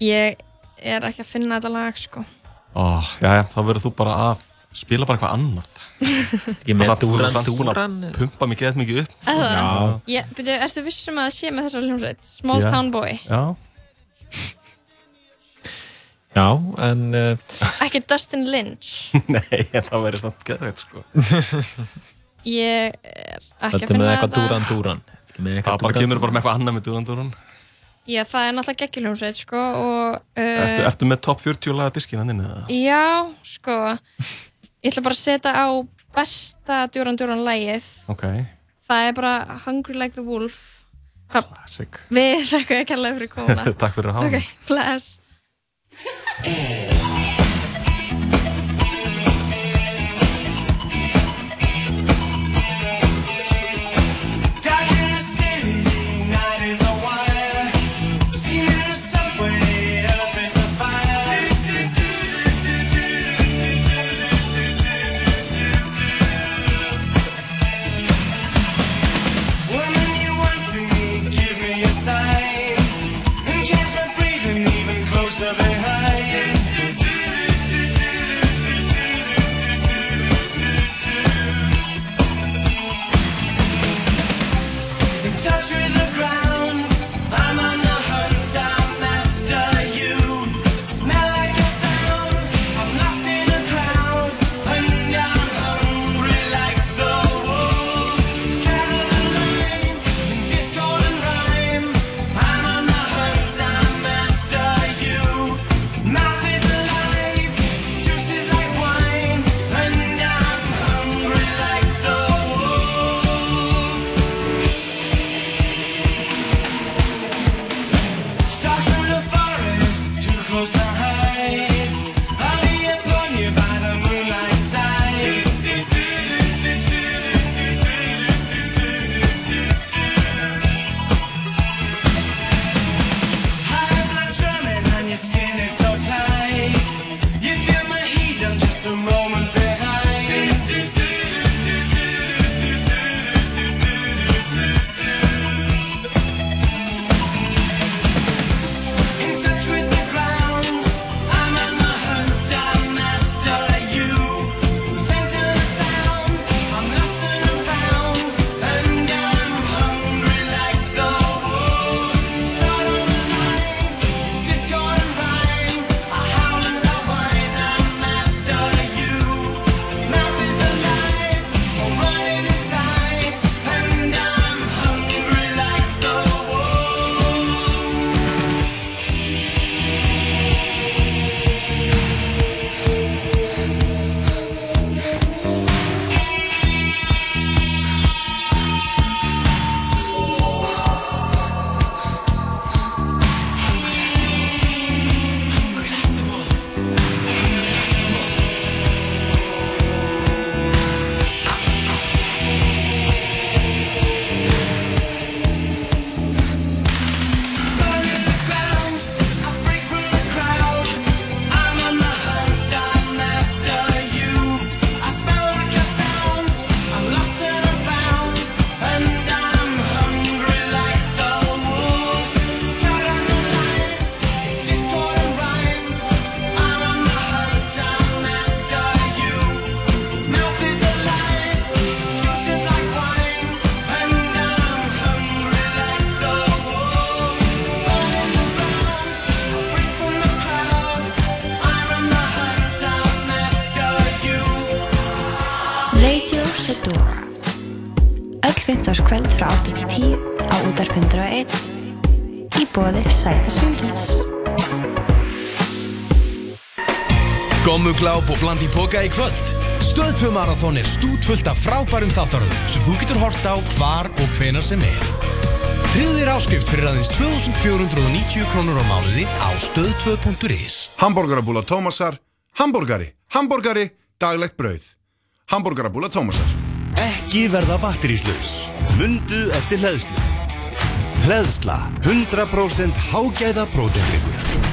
ég er ekki að finna þetta lag sko Ó, já, já, þá verður þú bara að spila bara eitthvað annað. Þú dúran, er búin að Pumpa mikið eða mikið upp. Já, Ég, byrju, ertu vissum að það sé með þessar hljómsveit? Small Já. Town Boy Já, já, en uh, Ekki Dustin Lynch. Nei, það verður samt geðveikt, sko. Ég er ekki þetta að með finna eitthvað þetta. dúran, dúran Þetta með Það eitthvað bara dúran, kemur bara með eitthvað annað með dúrandúran. Já, það er náttúrulega geggjuljómsveit sko og uh, Ertu, ertu með top 40 laga diskinn hann inni eða? Já, sko. Ég ætla bara að setja á besta Duran Duran lægið Ok, Það er bara Hungry Like the Wolf. Classic. Við þakka ekki alveg fyrir komuna Takk fyrir að hafa Ok, bless Eh. Gommugláp og bland í boka í kvöld. Stöðtvö marathón er stútfullt af frábærum þáttaröðum sem þú getur hort á hvar og hvenar sem er. Þér áskrift fyrir aðeins 2490 krónur á mánuði á stöð2.is. Hamborgarabúla Tómasar, hambúrgari, hambúrgari, daglegt brauð. Hamborgarabúla Tómasar. Ekki verða batteríslaus. Mundu eftir hleðslu. Hleðsla. 100% hágæða prótendryggur.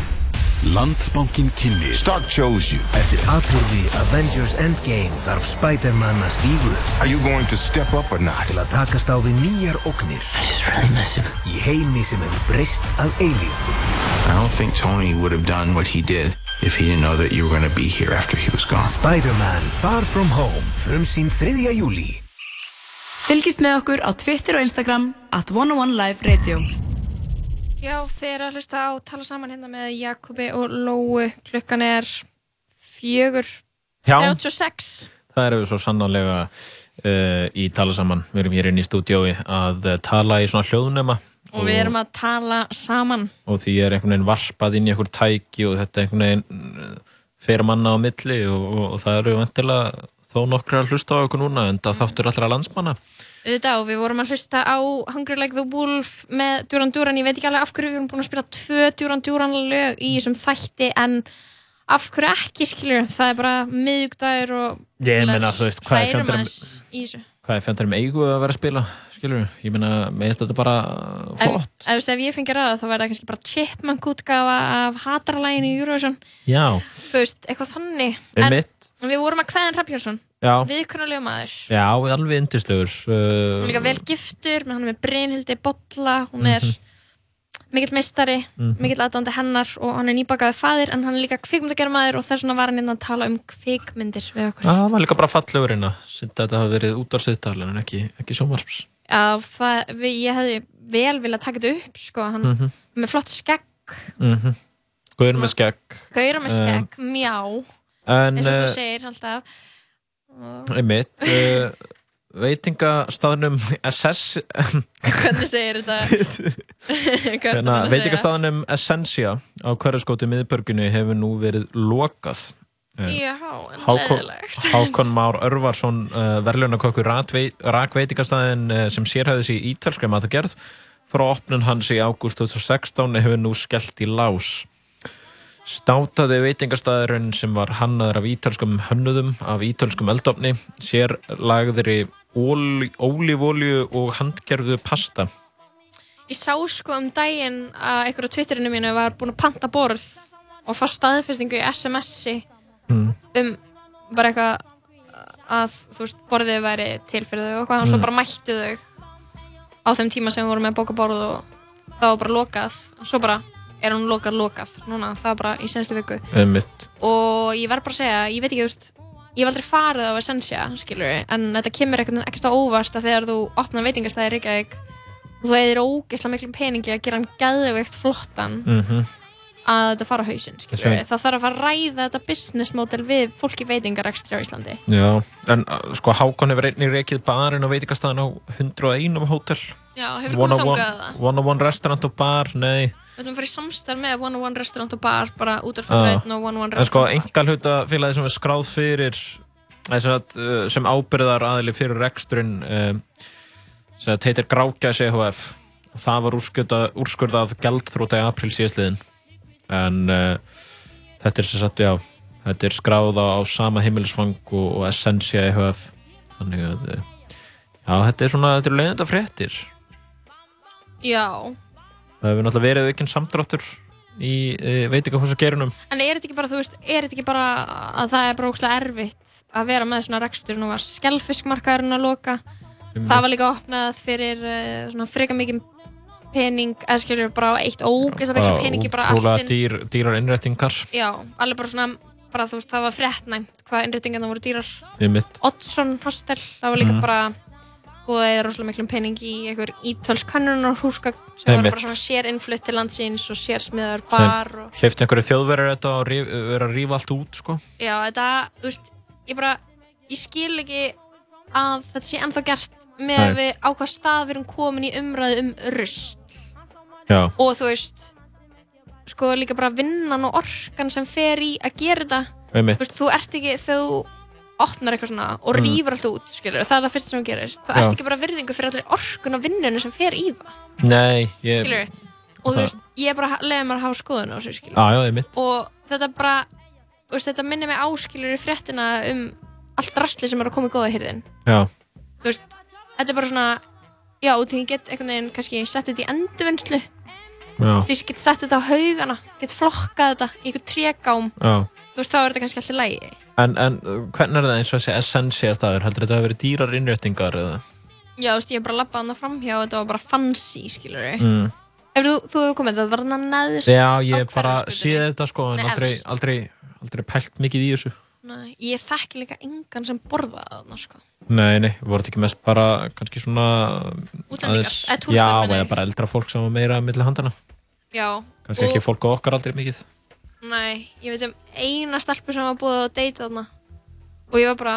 Landsbankin kynni. Stark chose you. Eftir atbyrði Avengers Endgame þarf Spider-Man að stígu. Are you going to step up or not? Til að takast á við nýjar ógnir. I just really miss him. Í heimi sem hefur breyst að eilífu. I don't think Tony would have done what he did if he didn't know that you were going to be here after he was gone. Spider-Man Far From Home. Frum sín 3. júli. Fylgist með okkur á Twitter og Instagram at 101 Live Radio. Já, þeir eru að hlusta á tala saman hérna með Jakobi og Lóu. Klukkan er fjögur, Já. 36. Það erum við svo sannanlega uh, í tala saman. Við erum hér inn í stúdiói að uh, tala í svona hljóðnema Og við erum að tala saman. og því er einhvern veginn varpað inn í einhver tæki og þetta einhvern veginn uh, fer manna á milli og, og, og það eru vantilega þó nokkru að hlusta á okkur núna en það þáttur allra landsmanna. Auðvitað og við vorum að hlusta á Hungry Like the Wolf með Duran Duran. Ég veit ekki alveg af hverju við erum búin að spila tvö Duran Duran lög í þessum þætti en af hverju ekki skilur. Það er bara miðugdagur og Ég meina, þú veist, hvað er þessu. Hvað er fjöndarum eigu að vera að spila, skilur Ég meina, meðist þetta bara uh, Ef, flott. ef, veist, ef ég fengi ráða þá væri það kannski bara chipmunk útgafa af hataralægin í Eurovision Já, þú veist, eitthvað þannig Einmitt. en við vorum að kveðan Hrafn Já. viðkunnulega maður já, alveg yndislegur. hún er Uh, líka vel giftur, hann er með Brynhildi Bolla, hún er mikill meistari, Mhm. mikill aðdándi hennar og hann er nýbakaði faðir en hann er líka kvikmyndagerð maður og þess vegna var hann inn að tala um kvikmyndir við okkur Já, það var líka bara fallegur inn að þetta hafi verið út á siðtal en ekki, ekki sjónvarps. Já, það, við, ég hefði vel viljað taka þetta upp sko, hann Mhm. með flott skegg Mm -hmm. Guður með skegg. gauðra með Um, skegg, mjá en, eins og eh, þú segir alltaf Einmitt, uh, veitingastaðnum SS hvernig segir þetta? Hérna, veitingastaðnum Essentia á hverjaskóti miðbörginu hefur nú verið lokað. Já, en Hákon. Hákon Már Örvarsson uh, verðlunarkokkur rak veitingastaðin uh, sem sérhæði sig í ítalskri matagerð frá opnun hans í ágúst 2016 hefur nú skellt í lás Státaði veitingastæðurinn sem var hannaður af ítalskum hönnuðum af ítalskum eldofni sér lagðri ólífólju og handgerðu pasta Ég sá sko um daginn að einhverju á Twitterinu mínu var búin að panta borð og fá staðfestingu í SMS-i Mm. um bara eitthvað að þú veist borðið væri til fyrir þau og eitthvað og svo Mm. bara mættu þau á þeim tíma sem við vorum með bóka borð og það var bara lokað og svo bara er hún lokað lokað núna það var bara í senstu viku. Einmitt. og ég verð bara að segja, ég veit ekki veist ég hef aldrei farið á Essentia, skilur en þetta kemur ekkert á óvart að þegar þú opnar veitingastæði í Reykjavík og þú eðir ógeðslega miklum peningi að gera hann gæðveikt flottan mm að þetta fara á Þessi- það þarf að fara að ræða þetta business model við fólki veitingarekstri á Íslandi. Já, en uh, sko Hákon hefur einnig reikið barinn og veitingastæðin á 101 hótel Já, hefur One komið þangað það? One on one restaurant og bar, nei. Við ætlum að fara í samstarf með One on One Restaurant og Bar bara út af Ah. og One on One En sko, Restaurant engal hluta félagi sem er skráð fyrir eða sem, sem ábyrðar aðili fyrir reksturinn um, sem heitir Grákjæs EHF og það var úrskurðað, gjaldþróta í april síðastliðin en uh, þetta er sem sagt, já þetta er skráð á, á sama heimilisfang og, og Essentia EHF þannig að já, þetta er svona, þetta er leiðenda fréttir Já, það hefur náttúrulega verið aukinn samdráttur í uh, veitingahúsagerunum en er þetta ekki bara, þú veist, er þetta ekki bara að það er bara ógslag erfitt að vera með svona rekstur, nú var skelfiskmarkaðurinn að loka, það var líka opnað fyrir uh, svona freka mikið pening, eða skilur bara eitt ógeðslega mikið peningi bara allt ótrúlega inn dýr, dýrar innrættingar Já, alveg bara svona, bara þú veist, það var fréttnæmt hvað innréttingarna voru dýrar. Við mitt Oddsson hostel, það var líka Mhm. bara búið að rosalega miklum pening í einhver ítölsk kannunar húsgagn sem Einmitt. voru bara svona sér innflutt til landsins og sér smiðar bar og hleyfti einhverju þjóðverður þetta og ríf, vera að rífa allt út sko. já, þetta, þú veist, ég bara ég skil ekki að þetta sé ennþá gert með Nei. við á hvað stað við erum komin í umræðu um rust Já, og þú veist sko líka bara vinnan og orkan sem fer í að gera þetta þú veist, þú ert ekki þú opnar eitthvað svona og Mm. rýfur allt út skilur, það er það fyrst sem þú gerir. Það Já. ert ekki bara virðingu fyrir allir orkun og vinnunum sem fer í það. Nei, ég... skilur, og þú það- veist, ég bara leiði maður að hafa skoðun á þessu einmitt. og þetta bara þú veist, þetta minnir mig áskilur í fréttina um allt rastli sem er að koma í góða hyrðin Já, þú veist, þetta er bara svona já, og því ég get einhvern veginn kannski sett þetta í endurvinnslu. Því ég get sett þetta á haugana get flokkað þetta í einhver tregám þú veist, þá er þetta kannski alltaf lægi En, en uh, hvernig er það eins og þessi essensía staður? Heldur þetta að vera dýrar innréttingar eða? já, þú veist, ég hef bara labbað hana framhjá og þetta var bara fancy, skilur við Mm. ef þú, þú hefur komið, þetta var hana neðst Já, á ég hef bara séð þetta sko, en Nei, aldrei, efst. aldrei, aldrei pælt mikið í þessu. Nei, ég þekki líka engan sem borðaði þarna, sko Nei, nei, voru þetta ekki mest bara kannski svona Útlendingar, eða túristar, Já, meina ég. eða bara eldra fólk sem var meira milli handana já, Kannski ekki fólk á okkar aldrei mikið Nei, ég veit um eina stelpu sem var búið að deyta þarna. Og ég var bara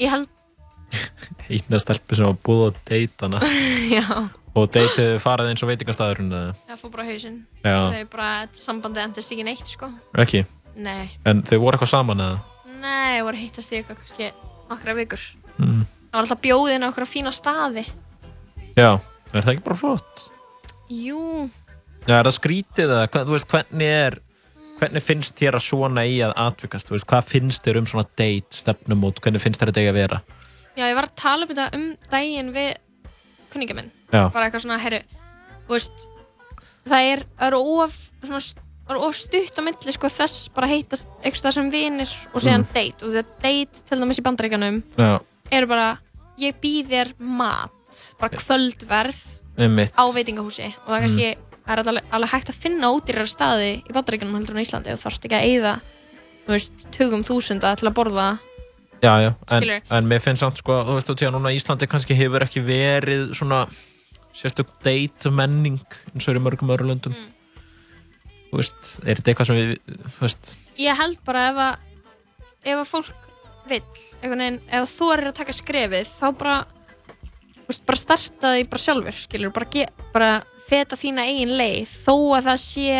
ég held, Eina stelpu sem var búið á deitana já. Og deitið farið eins og veitingastæðurinn eða? Það fór bara á hausinn. Já. þau bara, sambandi endist ekki neitt, sko. Ekki, Nei, en þau voru eitthvað saman eða? Nei, það voru að hittast í eitthvað kannski nokkra vikur. Mm. það var alltaf bjóðin á okkur fína staði. Já, er það ekki bara flott? Jú, Já, er það skrítið eða, hvað- þú veist, hvernig er hvernig finnst þér að svona í að atvikast, veist, hvað finnst þér um svona date, stefnumót, hvernig finnst þér þetta eigi að vera? já, ég var að tala um þetta um daginn við kunninga minn. Já. bara eitthvað svona, herru veist, það er, það er of svona, það er of stutt á milli sko, þess bara heitast eitthvað það sem vinir og síðan Mm. date. Og þetta date til dæmis í bandaríkanum Já, eru bara, ég býð þér mat bara kvöldverð á veitingahúsi. Og það er kannski það er alveg, alveg hægt að finna ódýrar staði í bandaríkanum heldur en Íslandi og þarfst ekki að eyða tugum þúsunda til að borða. Já, já, en, en mér finnst samt sko, þú veist þú tíða núna Íslandi kannski hefur ekki verið svona sérstök date menning eins og er í mörgum öðru löndum. Mm. Þú veist, er þetta eitthvað sem við, þú veist ég held bara ef að ef að fólk vill einhvern veginn, ef þú er að taka skrefið þá bara veist, bara starta því bara sjálfur skilur, bara, bara feta þína eigin leið þó að það sé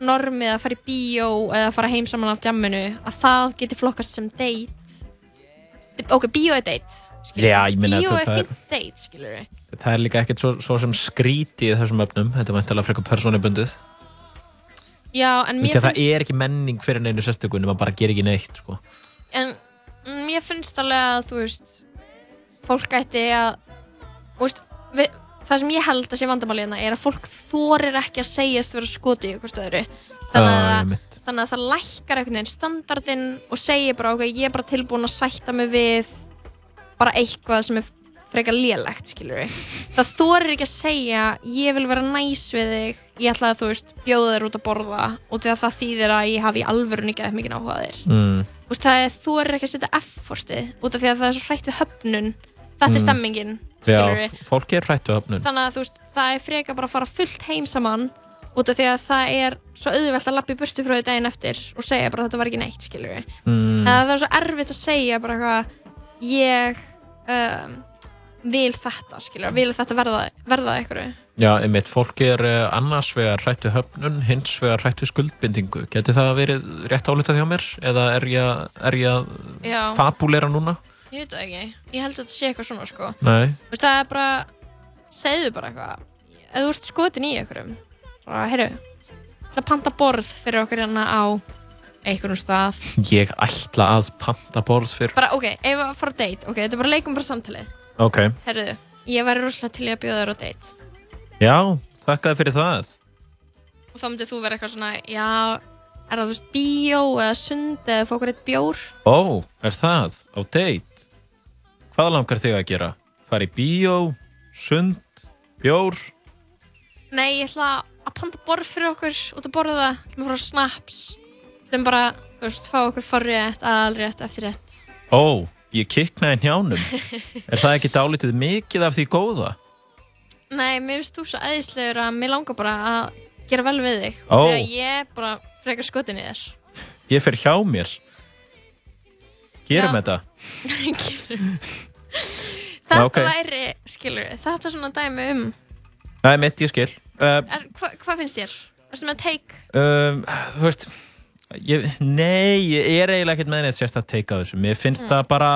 normið að fara í bíó eða fara heim saman af jamminu að það geti flokkast sem date ok, bíó er date. Já, bíó er fínt date skilur Það er líka ekkert svo, svo sem skríti í þessum öfnum, þetta er mæntilega frekar persónubundið já, en mér finnst Það er ekki menning fyrir neinu sérstökunni, maður bara gerir ekki neitt sko. en mér finnst alveg að þú veist fólk ætti að þú veist, við, það sem ég held að sé vandamáli hérna er að fólk þorir ekki að segjast vera skoti eitthvað stöðru þannig að, einmitt. þannig að það lækkar einhvern veginn standardinn og segir bara ok, ég er bara tilbúin að sætta mig við bara eitthvað sem er frekar lélegt, skilur við það þorir ekki að segja ég vil vera næs við þig ég ætla að þú veist, bjóða þér út að borða og því að það þýðir að ég hafi í alvörun ekki mikið áhuga á þér mm. Þú veist, það er, er ekki að setja effortið út af því að það er svo hrætt við höfnun þetta er Mm. stemmingin, skilur Já, fólk er hrættu öfnun þannig að þú veist, það er freka bara að fara fullt heim saman út af því að það er svo auðvelt að lappa í burtu frá því daginn eftir og segja bara að þetta var ekki neitt, skilur við mm. það er svo erfitt að segja bara eitthvað ég um, vil þetta, skilur vil þetta verða, verða eitthvað Já, einmitt, fólk er uh, annars vegar hrættu höfnun, hins vegar hrættu skuldbindingu. Geti það verið rétt álitað hjá mér? Eða er ég, að fabulera núna? Ég veit það ekki, ég held að þetta sé eitthvað svona sko Nei. Þú veist, það er bara, segðu bara eitthvað ef þú ert skotin í einhverjum bara, heyrðu, það panta borð fyrir okkur hérna á einhverjum stað Ég ætla að panta borð fyrr. bara, ok, ef við fara að date, ok, þetta er bara leikum bara samtalið Ok, heyrðu, ég væri rosalega til að bjóða þér á date já, þakkaði fyrir það. og þá myndið þú vera eitthvað svona, já er það þú veist, bíó eða sund eða fá okkur eitt bjór Ó, er það? Á date? Hvað langar þig að gera? Fara í bíó, sund, bjór? nei, ég ætla að panta borð fyrir okkur út að borða það, fara á snaps ætlum bara, þú veist, fá okkur forrétt, alrétt, eftirrétt Ó, ég kiknaði njánum. er það ekki dálítið mikið af því góða? Nei, mér finnst þú svo æðislegur að mér langar bara að gera vel við þig Ó. að ég bara frekar skotin í þér Ég fer hjá mér. Gerum Já. þetta. Þetta ok. væri, skilur þetta er svona dæmi um Það er mitt, ég skil uh, er, hva, Hvað finnst þér? Erstu með take? um, Þú veist ég, Nei, ég er eiginlega ekkert með neitt sérst að teika þessu Mér finnst Mm. það bara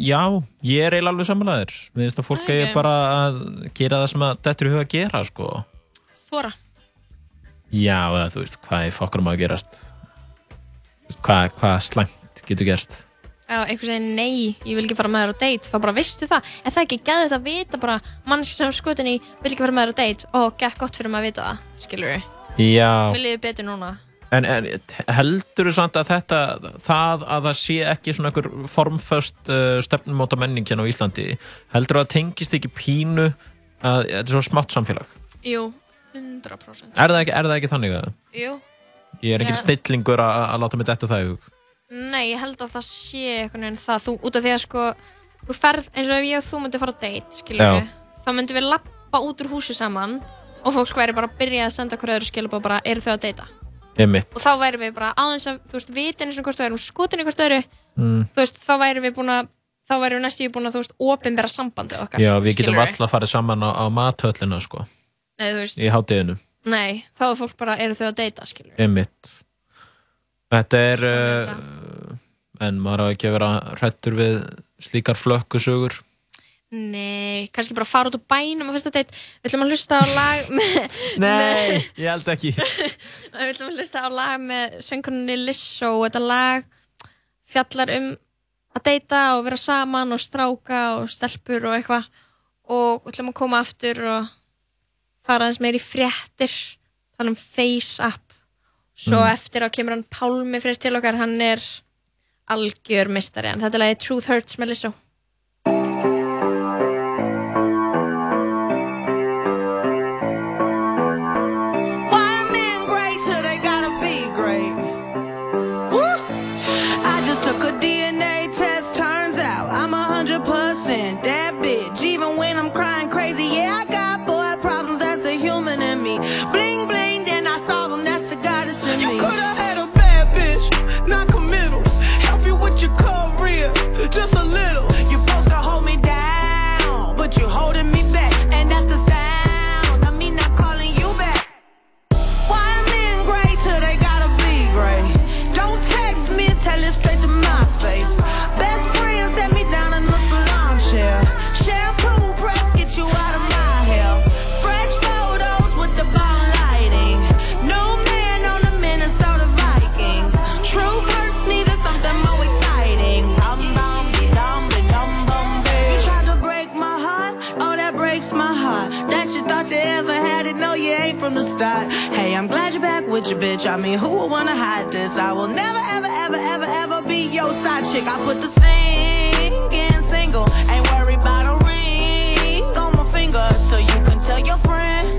Já, ég er eiginlega alveg samanlegaður Mér finnst að fólk Ok. eigi bara að gera það sem að þetta er í huga að gera sko. Þóra Já, eða þú veist, hvað er fokkur um að gerast Hvað, hvað slæmt getur gerst Já, einhver segir nei, ég vil ekki fara með þér á date. Þá bara vistu það, en það er ekki gæðið að vita bara mannski sem skutin í vil ekki fara með þér á date? Og gekk gott fyrir maður að vita það skilur við, Já, viljið þið betur núna? En, en heldur þú samt að þetta það að það sé ekki svona einhver formföst uh, stefnumóta menning hérna á Íslandi heldur að það tengist ekki pínu að þetta er svo smátt samfélag? Jú, 100% Er það ekki, er það ekki þannig að? Jú, ég er ekki stillingur að, að láta mig detta það í hug nei, ég held að það sé einhvern veginn það, þú, út af því að sko þú ferð, eins og ef ég og þú myndum fara á date skilur Já. við, þá myndum við lappa út úr húsi saman og fólk væri bara að byrja að senda hverju öðru skilur bara, eru þau að deyta? Ég mitt og þá væri við bara aðeins að, þú veist, vitin eins og hvort við erum skotin hvort öðru mm. þú veist, þá væri við búin að þá væri við næstu búin að, þú veist, opinbera sambandi okkar Já, við getum alltaf farið saman á, á mathöllina sko, Nei, þú veist, í hátíðinu nei, þá er fólk bara, eru þau að deyta, skilur Ég mitt Þetta er uh, en maður á ekki að vera hrættur við slíkar flökkusögur. Nei, kannski bara fara út úr bænum á fyrsta date, við ætlum að hlusta á lag með, Nei, ég held ekki. Við ætlum að hlusta á lag með söngkoninni Lissó og þetta lag fjallar um að deyta og vera saman og stráka og stelpur og eitthvað. Og við ætlum að koma aftur og fara aðeins meir í fréttir tala um face app svo Mm. eftir á kemur hann Pálmi fyrir til okkar, hann er algjör mistari, þetta er lagi Truth Hurts með Lissó bitch. I mean, who would wanna hide this? I will never, ever, ever, ever, ever be your side chick. I put the singing single, ain't worried about a ring on my finger, so you can tell your friend.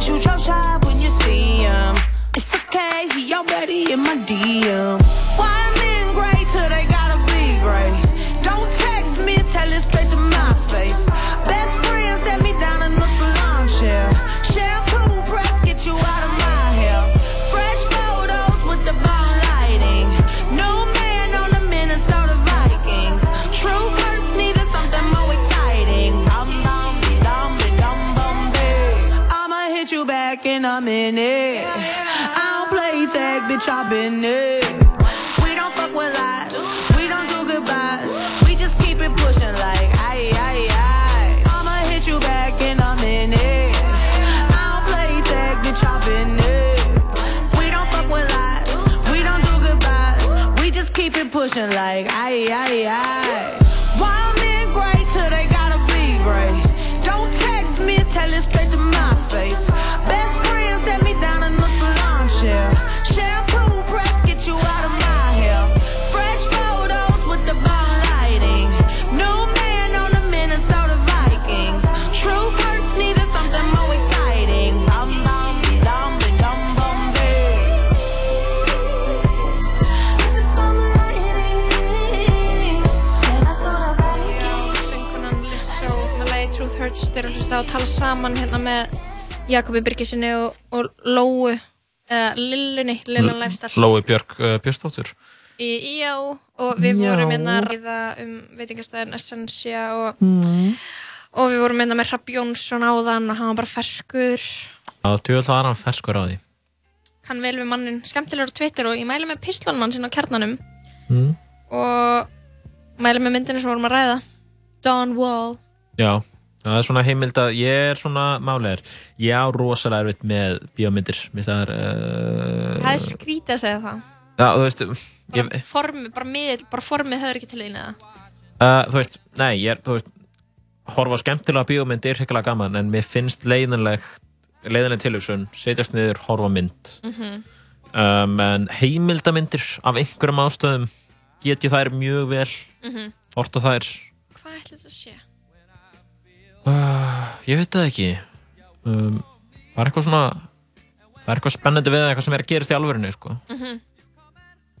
Shoot your shot when you see him. It's okay, he already in my DM. Hit you back in minute. I don't play tag, bitch, I've been it. We don't fuck with lies. We don't do goodbyes. We just keep it pushing like aye aye aye. I'ma hit you back in a minute. I don't play tag, bitch, I've been it. We don't fuck with lies. We don't do goodbyes. We just keep it pushing like aye aye aye. Eru að á tala saman hérna með Jakobi Birgisinni og, og Lóu eða Lillunni, Lillan Lifestyle Lói Björk uh, Björnsdóttur í IO og við Já. vorum hérna að ræða um veitingastæðin Essentia og, Mm. og við vorum hérna með Rapp Jónsson áðan og hann var bara ferskur Já, tjóðlega var hann ferskur á því. kann vel við mannin, skemmtilegur á Twitter og ég mæli með pislunmann sinna á kjarnanum Mm. og mæli með myndinu sem við vorum að ræða Dawn Wall Já, það er svona heimild að ég er svona málegar. Ég á rosalega erfitt með bíómyndir. Það er... Uh, það er skrítið að segja það Já, þú veist, ég, formið, bara miðl, bara formið höfður ekki til eða uh, þú veist, nei, ég er, þú veist, horfa skemmtilega bíómynd er hekkilega gaman, en mér finnst leiðinlegt, leiðinleg tilhugsun, setjast niður, horfa mynd. Mhm. Um, en heimildamindir af einhverjum ástöðum get ég þær mjög vel, Mhm. hort á þær. hvað ætli þetta sé? Uh, ég veit það ekki. Um, það er eitthvað svona, það er eitthvað spennandi við eitthvað sem er að gerast í alvörinu, sko. Mhm.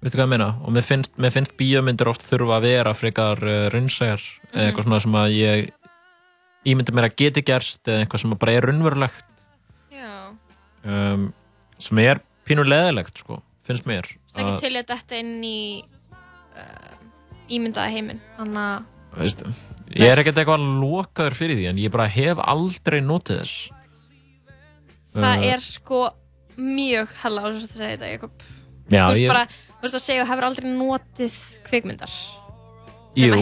Veistu hvað ég meina? Og mér finnst, mér finnst bíómyndir oft þurfa að vera frekar uh, raunsæjar eða Mhm. eitthvað svona sem að ég ímyndi mér að geti gerst eða eitthvað sem bara er raunverulegt Já, um, sem er pínu leðilegt sko, finnst mér það er ekki til að þetta inn í uh, ímyndaða heiminn þannig að ég er ekkert eitthvað lokaður fyrir því en ég bara hef aldrei notið þess. Það Uh, er sko mjög hella á þess að segja þetta Jakob. Já, þú veist ég- bara, þú veist að segja og hefur aldrei notið kvikmyndar. Jú,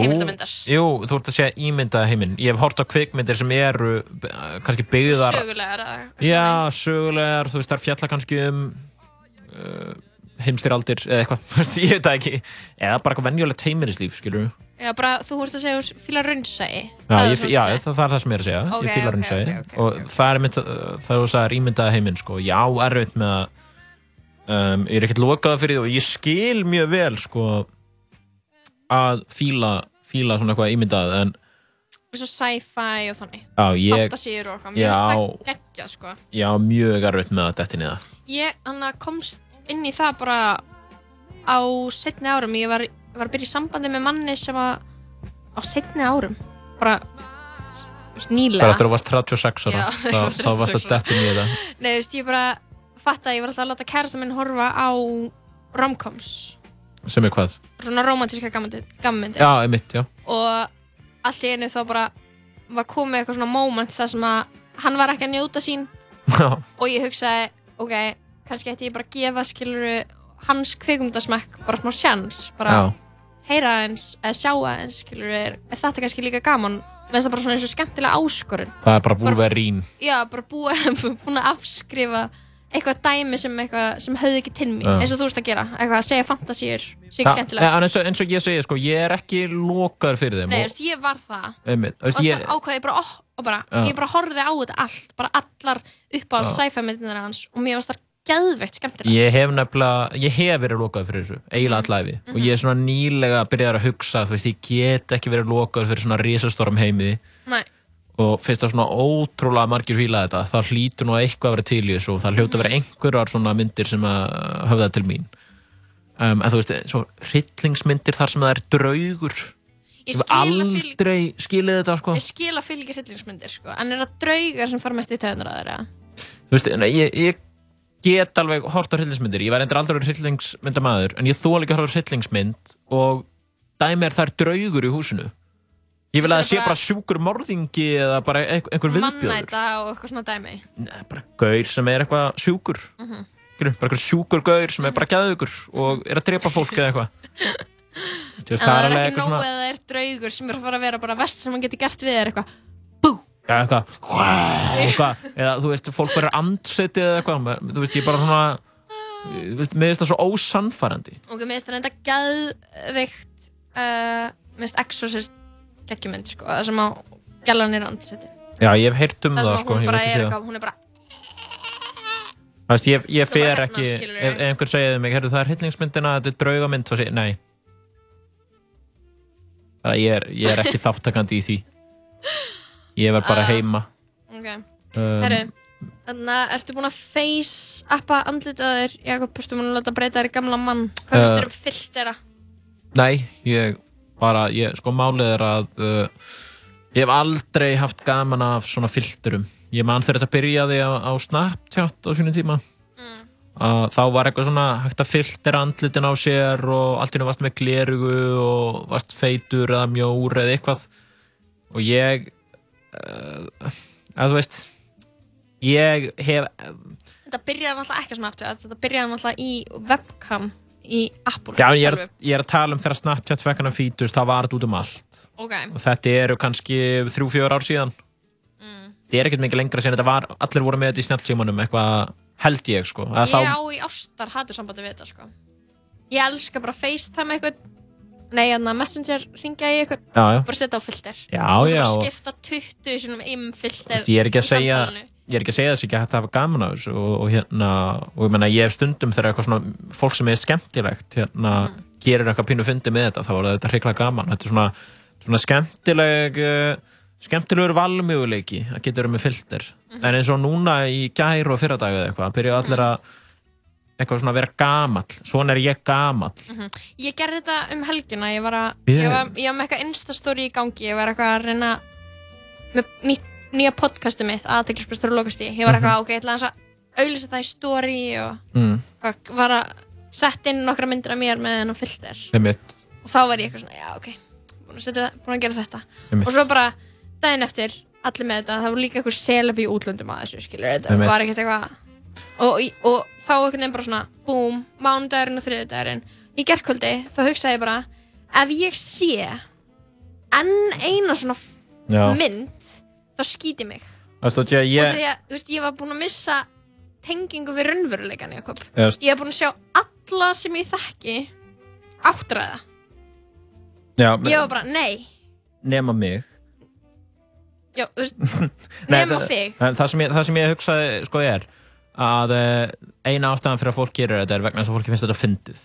jú, þú ert að segja ímyndaða heiminn. Ég hef hort á kvikmyndir sem eru uh, kannski byggðar sögulegar Já, sögulegar, þú veist, þær fjalla kannski um uh, heimstyraldir eða eitthvað, ég veit það ekki. Eða bara eitthvað venjulegt heimilislíf, skilur Já, bara þú veist að segja úr fíla raunsæi. Já, ég, svona já að það, er það sem ég er að segja. Ok, ég fílar ok, hún segi ok, ok, og það er mynd, það þú sagðir ímyndaða heiminn sko. já, erfitt með að um, ég er ekkert lokað fyrir því og ég skil mjög vel sko að fíla, fíla svona eitthvað ímyndað en og sci-fi og þannig. Já, ég, fantasíur og eitthvað, mér finnst það geggja sko. já, mjög erfitt með að detti niða ég hann komst inn í það bara á setni árum. Ég var, var að byrja í sambandi með manni sem var á setni árum. Bara nýlega. Bara þegar þú varst 36 ára. Þá, þá varst 36 að detti niða Nei, þú veist, ég bara fatt að ég var alltaf að láta kærasta minn horfa á romcoms. Sem er hvað? Svona romantíska gammyndir. Já, einmitt, já. Og allt í einu þá bara var komið eitthvað svona moment þar sem að hann var ekki að njóta sín. Já. og ég hugsaði, ok, kannski ætti ég bara að gefa skiluru hans kvikmyndasmekk bara smá sjans, bara Já. Heyra eins eða sjá eins, skiluru, er, er þetta kannski líka gaman, með það bara svona eins og skemmtilega áskorun. Það er bara Wolverine. Já, bara búið, búin að afskrifa eitthvað dæmi sem, eitthvað, sem höfðu ekki til Já. eins og þú veist að gera. Eitthvað að segja Já, ekki skemmtilega en eins og, eins og ég segi, sko, ég er ekki lokaður fyrir þeim Nei, og, veist, ég var það. Einmitt, þú og veist, ég, það ákvaði ég bara, oh, bara ég bara horfði á þetta allt, bara allar upp á Já. sci-fi myndirnar hans og mér varst það geðveikt skemmtilega Ég hef nefnilega, ég hef verið lokaður fyrir þessu, eiginlega Mhm. allæfi og ég er svona nýlega að byrja að hugsa, þú veist, ég get ekki verið lokaður fyrir svona risastórum heimiði Nei. og finnst það svona ótrúlega margir fíla þetta, það hlýtur nú eitthvað að vera til í þessu og það hljóta að Mhm. vera einhverjar svona myndir sem að höfða til mín. Um, en þú veist, svo hryllingsmyndir þar sem það er draugur. Ég að aldrei skilið þetta sko. Ég skil að fylgja hryllingsmyndir sko. en er það draugar sem fara mest í töðunar að þeirra þú veist, ég, ég get alveg hort á hryllingsmyndir, ég var endur aldrei hryllingsmyndamaður, en ég þól ekki að horfa hryllingsmynd og dæmi er það er draugur í húsinu. Ég vil að það sé bara sjúkur morðingi eða bara einhver, einhver viðbjöður mannæta og eitthvað svona dæmi. Gaur sem er eitthvað sjúkur. Mhm. Skilur, bara eitthvað sjúkur gaur sem er bara gæðugur og er að drepa fólk eða eitthvað. Það er ekki eitthvað nóg svona eða það er draugur sem er að vera bara verst sem hann getur gert við er eitthvað ja, eitthvað, eitthvað eða þú veist, fólk verður andsetið eða eitthvað þú veist, ég bara svona þú veist, mér finnst það svo ósannfærandi og mér finnst það enda geðveikt uh, mér finnst Exorcist geggjumynd sko, það sem á gælan er andseti já, ég hef heyrt um það það, sko, ég hef ekki er það hún er bara Þú veist, ég, ég fer hérna, ekki, skilurðu. ef, ef einhver segir mig, heyrðu það er hryllingsmyndina, þetta er draugamynd, þá segir ég, nei. Það ég er, ég er ekki þáttakandi í því. Ég var bara Ah. heima. ok, Um, herru þannig að ertu búin að face appa andlitaður, Jakob, ertu búin að láta breyta þér í gamla mann, hvað finnst Uh, þér um filtera? Nei, ég bara, ég, sko málið er að uh, ég hef aldrei haft gaman af svona filterum. Ég man þegar þetta byrjaði á, á Snapchat á sínum tíma. Að þá var eitthvað svona hægt að filtera andlitin á sér og allt hennu varst með glerugu og varst feitur eða mjór eða eitthvað. Og ég uh, að þú veist ég hef Þetta byrjaði náttúrulega ekki á Snapchat, þetta byrjaði náttúrulega í webcam í Apple. já, ég, er, ég er að tala um þegar Snapchat fekk hann að fítust, það var þetta út um allt Ok. og þetta eru kannski þrjú, fjör ár síðan þetta er ekkert mikið lengra síðan þetta var, allir voru með þetta í snjallsímanum eitthvað held ég sko Ég á í ástar hattur sambandi við þetta sko. Ég elska bara FaceTime eitthvað Nei, hérna Messenger ringja í eitthvað Já, já. Bara setja á filter. Já, Og svo skipta 20 sinum im filter veist, ég er ekki að segja ég er ekki að segja þess ekki hægt að hafa gaman á þessu og, og hérna, og ég menna ég hef stundum þegar eitthvað svona fólk sem er skemmtilegt hérna, gerir eitthvað pínu fyndi með þetta þá er þetta hrikalega gaman. Þetta er svona, svona skemmtileg uh, skemmtilegur valmjöguleiki að geta verið með filter. En eins og núna í gær og fyrradag eða eitthvað, byrja allir að eitthvað svona að vera gamall. Svona er ég gamall. Mhm. Ég gerði þetta um helgina. Ég var, að, Ég- ég var, ég með eitthvað instastory í gangi. Ég var eitthvað að reyna með nýtt, nýja podcasti mitt aðteklisbrestur og lokasti Ég var eitthvað, ok, ég ætla aðeins að auðlýsa það í story og mm, var að setja inn nokkra myndir af mér með þennan filter. Einmitt, og þá var ég eitthvað svona, já, ok búin að, setja, búin að gera þetta. Og svo bara daginn eftir, allir með þetta það var líka eitthvað selab í útlöndum að þessu skilur, þetta var ekkert eitthvað og, og þá einhvern veginn bara svona búm, mánudagurinn og þriðudagurinn í gerkvöldi, þá hugsaði ég bara ef ég sé enn eina svona Já. mynd þá skýti mig Það stóð ég, og ég því að, þú veist, ég var búin að missa tengingu við raunveruleikan Jakob. Já. ég var búin að sjá alla sem ég þekki áttræða já, ég var bara, nei, nema mig já, veist Nei, nema það- þig en það sem, ég, það sem ég hugsaði sko er að eh, eina ástæðan fyrir að fólk gerir þetta er vegna þess að fólki finnst þetta fyndið.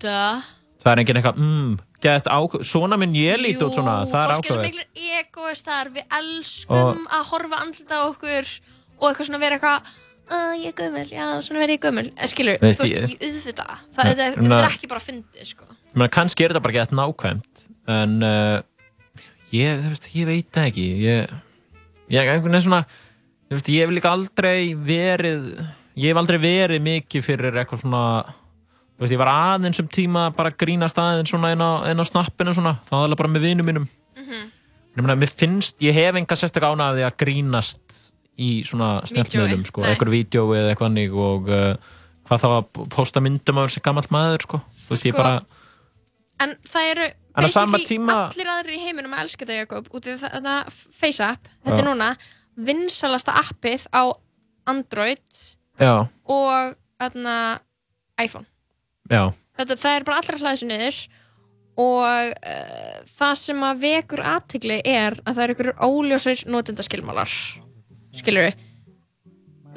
Duh. það er enginn eitthvað mm, get ákveð, svona minn ég líti út svona það er fólk er ákveð miklir egoistar við elskum að horfa andlita okkur og eitthvað svona vera eitthvað Uh, ég er gömul, já, svona verð ég gömul. Eh, Skilur, þú veist, ég- auðvita Það. Na- þetta er ekki bara fyndið, sko. Kannski er þetta bara gett nákvæmt en uh, ég, veist, ég veit ekki. Ég, ég, einhvern veginn svona veist, ég hef líka aldrei verið ég hef aldrei verið mikið fyrir eitthvað svona veist, ég var aðeins um tíma bara grínast aðeins svona inn á, á snappinu svona, þá aðalega bara með vinum mínum. Ég meina, mér finnst, ég hef enga sérstak ána af því að grínast í svona snjallmiðlum, sko, eitthvað vídeo eða eitthvað hannig og uh, hvað þá að posta myndum af þessi gammal maður, sko. Þú veist, ég Sko, bara En það eru En basically tíma- allir aðrir í heiminum að elska þetta Jakob út af þetta FaceApp þetta er núna vinsalasta appið á Android já, og þarna, iPhone. Já, þetta, það er bara allra hlaðið sér niður og uh, það sem að vekur aðtigli er að það eru ykkur óljósir notendaskilmálar. Skilur við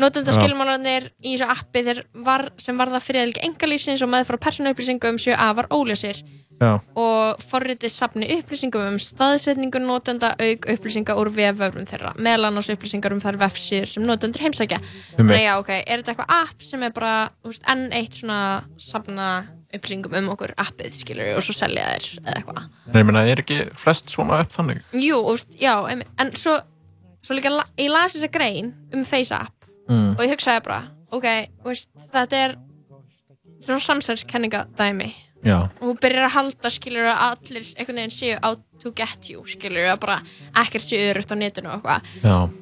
notendaskilmálarnir í þessu appi þeir var, sem varða friðelgi engalífsins og meðfra persónuupplýsingum séu afar óljósir já. Og forritið safni upplýsingum um staðsetningu notenda auk upplýsinga úr vefvöfrum þeirra meðal annars upplýsingar um þær vefsíður sem notendur heimsækja. Þannig að já ok, er þetta eitthvað app sem er bara veist, enn eitt svona safna upplýsingum um okkur appið skilur og svo selja þér eða eitthvað? Nei, ég meina, er ekki flest svona upp þannig? jú, veist, já, en svo, svo líka ég las þessa grein um FaceApp Mm. og ég hugsaði bara ok, veist, þetta er svona samsælskenninga dæmi Já, og þú byrjar að halda skilur að allir einhvern veginn séu out to get you skilur að bara ekkert séu örugt á netinu og eitthvað.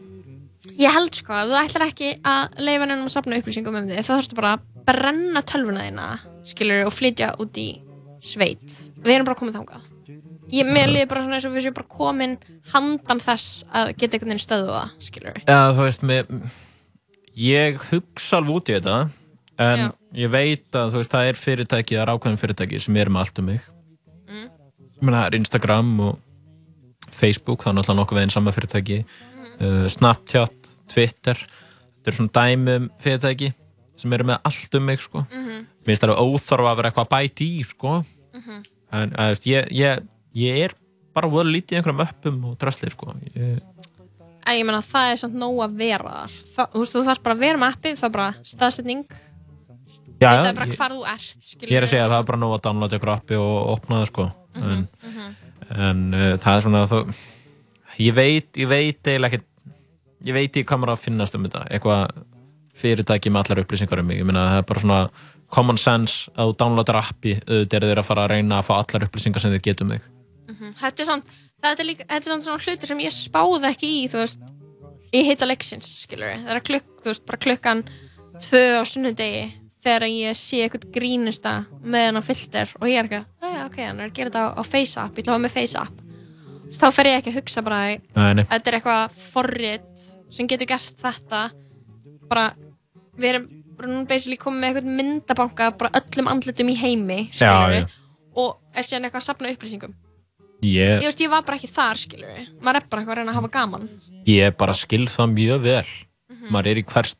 Ég held sko að þú ætlar ekki að leifa nefnum að safna upplýsingum um þig. Þá þarfstu bara að brenna tölvuna þína skilur og flytja út í sveit. Við erum bara komið þangað. Ég mér liði bara svona eins og við séum bara komin handan þess að geta einhvern veginn stöðu það skilur Já, þú veist, með, ég hugsa alveg út í þetta en Já. ég veit að veist, það er fyrirtæki, það er ákveðin fyrirtæki sem er með allt um mig Mm. ég meina, það er Instagram og Facebook, það er náttúrulega nokkuð veginn sama fyrirtæki uh, Snapchat, Twitter þetta er svona dæmi um fyrirtæki sem eru með allt um mig, sko Mhm. mér finnst það alveg óþarf að vera eitthvað að bæti í, sko Mhm. en að, þú veist, ég, ég, ég er bara voru lítið í einhverjum öppum og drasli, sko ég, en ég menna það er samt nóg að vera þar Þa, þú veist þú þarf bara að vera með appið það er bara staðsetning Já, veit já, bara ég- hvar þú ert skilur Ég er að segja að það er bara nóg að downloada ykkur appi og opna það sko en, en uh, það er svona þó, ég veit, ég veit eiginlega ekkert ég veit ekki maður á að finnast um þetta. Eitthvað fyrirtæki með allar upplýsingar um mig. Ég meina það er bara svona common sense að þú downloadar appi auðvitað eru þeir að fara að reyna að fá allar upplýsingar sem þeir getum um þig. Mhm. Þetta er samt, þetta er líka, þetta er svona hlutir sem ég spáði ekki í, þú veist, í heita leiksins, skilur Það er klukk, þú veist, bara klukkan tvö á sunnudegi þegar ég sé eitthvað grínista með hennar filter og ég er ekki, "Jæja, ok, hann er að gera þetta á, á FaceApp, ég ætla að hafa með FaceApp. Þá fer ég ekki að hugsa bara, nei. þetta er eitthvað forrit sem getur gert þetta, bara, við erum basically komið með eitthvað myndabanka, bara öllum andlitum í heimi, Já, já. og er síðan eitthvað að safna upplýsingum. ég, Ég veist, ég var bara ekki þar, skilur við. Maður er bara eitthvað að reyna að hafa gaman. ég bara skil það mjög vel Mhm. maður er í hvers,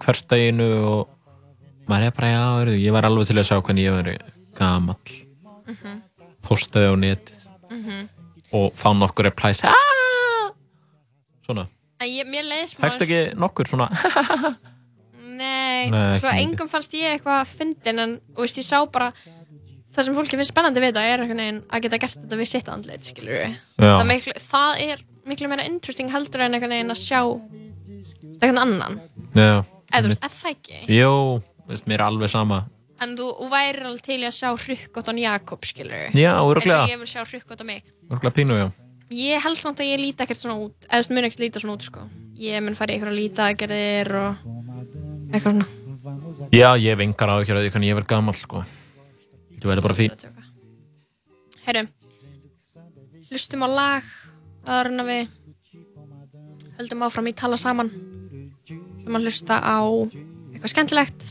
hverstæginu og maður er bara, já, heyrðu, ég var alveg til að sjá hvernig ég veri gamall Mhm. postaði á netið Mhm. og fá nokkur replies svona, ég, fækst ekki nokkur svona Nei, Nei, sko engum fannst ég eitthvað fyndin en, veist, ég sá bara það sem fólki finnst spennandi við þetta er að geta gert þetta við sitt. Já. Það, miklu, það er miklu meira interesting heldur en að sjá einhvern annan. Eða það ekki? jú, veist, mér er alveg sama. En þú, væri alveg til að sjá hrukkóttan Jakob, skilur. Já, Eins örugglega. og ég vil sjá hrukkóttan mig. Örgulega pínu, já. Ég held samt að ég líti ekkert svona út eða veist, mun ekkert líta svona út sko. Ég mun fara í einhverja lítagerðir og eitthvað svona. Já, ég áhyggjur af því hvernig ég verð gamall, sko. Þú verður bara fín. Herru Hlustum á lag áður en að við höldum áfram í tala saman. Hlustum að hlusta á eitthvað skemmtilegt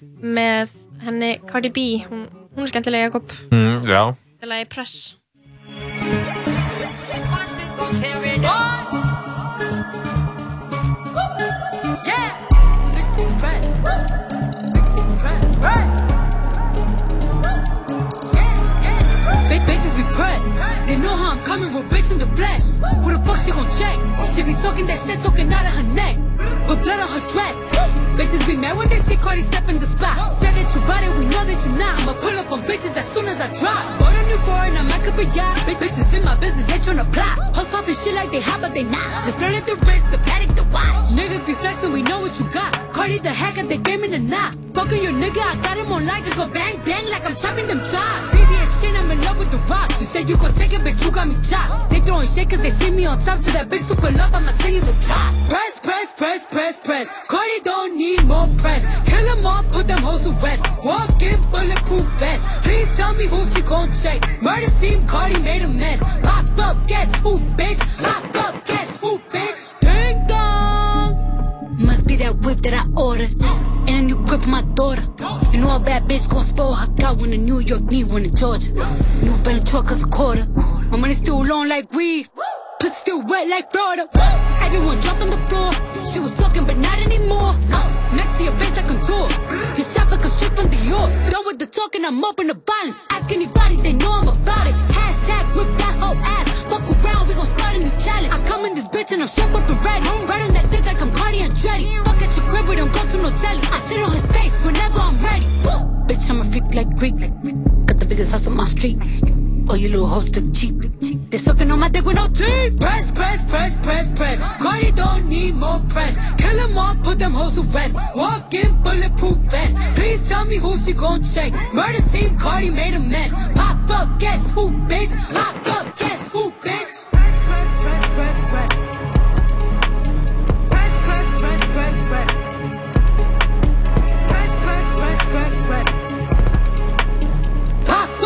með henni Cardi B hún, hún er skemmtilega Jakob mm, Já, til að ég press Big bitches be pressed. They know how I'm coming, real bitch in the flesh. Who the fuck she gon' check? She be talking that shit, talking out of her neck. But blood on her dress. Bitches be mad when they see Cardi step in the spot. Said that you bought it, we know that you're not. I'ma pull up on bitches as soon as I drop. Bought a new foreign, I'm back up a yacht. Bitches in my business, they tryna plot. Hoes popping shit like they hot, but they not. Just learn at the wrist, the paddock, the watch. Niggas be flexing, we know what you got. Cardi the hacker, they game in the knot. Fucking your nigga, I got him on light, just go bang bang like I'm chopping them chops. VVS shit, I'm in love with the rocks. You said you gon' take it, bitch, you got me chopped. They throwing shit cause they see me on top. To that bitch super love, I'ma send you the drop. Press, press, press, press, press. Cardi don't need more press. Kill them all, put them hoes to rest. Walk in bulletproof vest. Please tell me who she gon' check. Murder scene, Cardi made a mess. Pop up, guess who, bitch? Pop up, guess who, bitch? Ding. Must be that whip that I ordered. And a new grip on my daughter. You know a bad bitch gon' spoil her got one in New York, need one in Georgia. New Bentley truck is a quarter. My money still long like weed. Pussy still wet like Florida. Everyone jump on the floor. She was talking, but not anymore. Next to your face, I contour. You shop like a ship from the York. Done with the talking, I'm up in the violence. Ask anybody, they know I'm about it. Hashtag whip that whole ass. Fuck around, we gon' start a new challenge. I come in this bitch and I'm strapped up and ready. Right on that dick like I'm Cardi and Dreddy. Fuck at your crib, we don't go to no telly. I sit on his face whenever I'm ready. Woo! Bitch, I'm a freak like Greek. Got the biggest house on my street. Oh, you little hoes look cheap. They sucking on my dick with no teeth. Press, press, press, press, press. Cardi don't need more press. Kill them all, put them hoes to rest. Walk in bulletproof vest. Please tell me who she gon' check. Murder scene, Cardi made a mess. Pop up, guess who, bitch? Pop up, guess who, bitch? Pop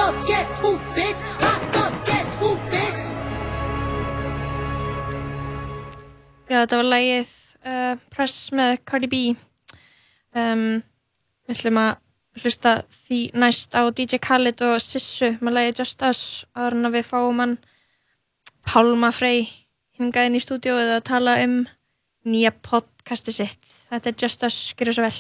up, guess who, bitch? Pop up, guess who, bitch? Já, þetta var lagið uh, Press með Cardi B um, Við ætlum að hlusta því næst á DJ Khaled og Sissu með lagið Just Us áður en að við fáum hann Pálma Frey hingað inn í stúdíóið að tala um nýja podcasti sitt Þetta er Just Us, gerðu svo vel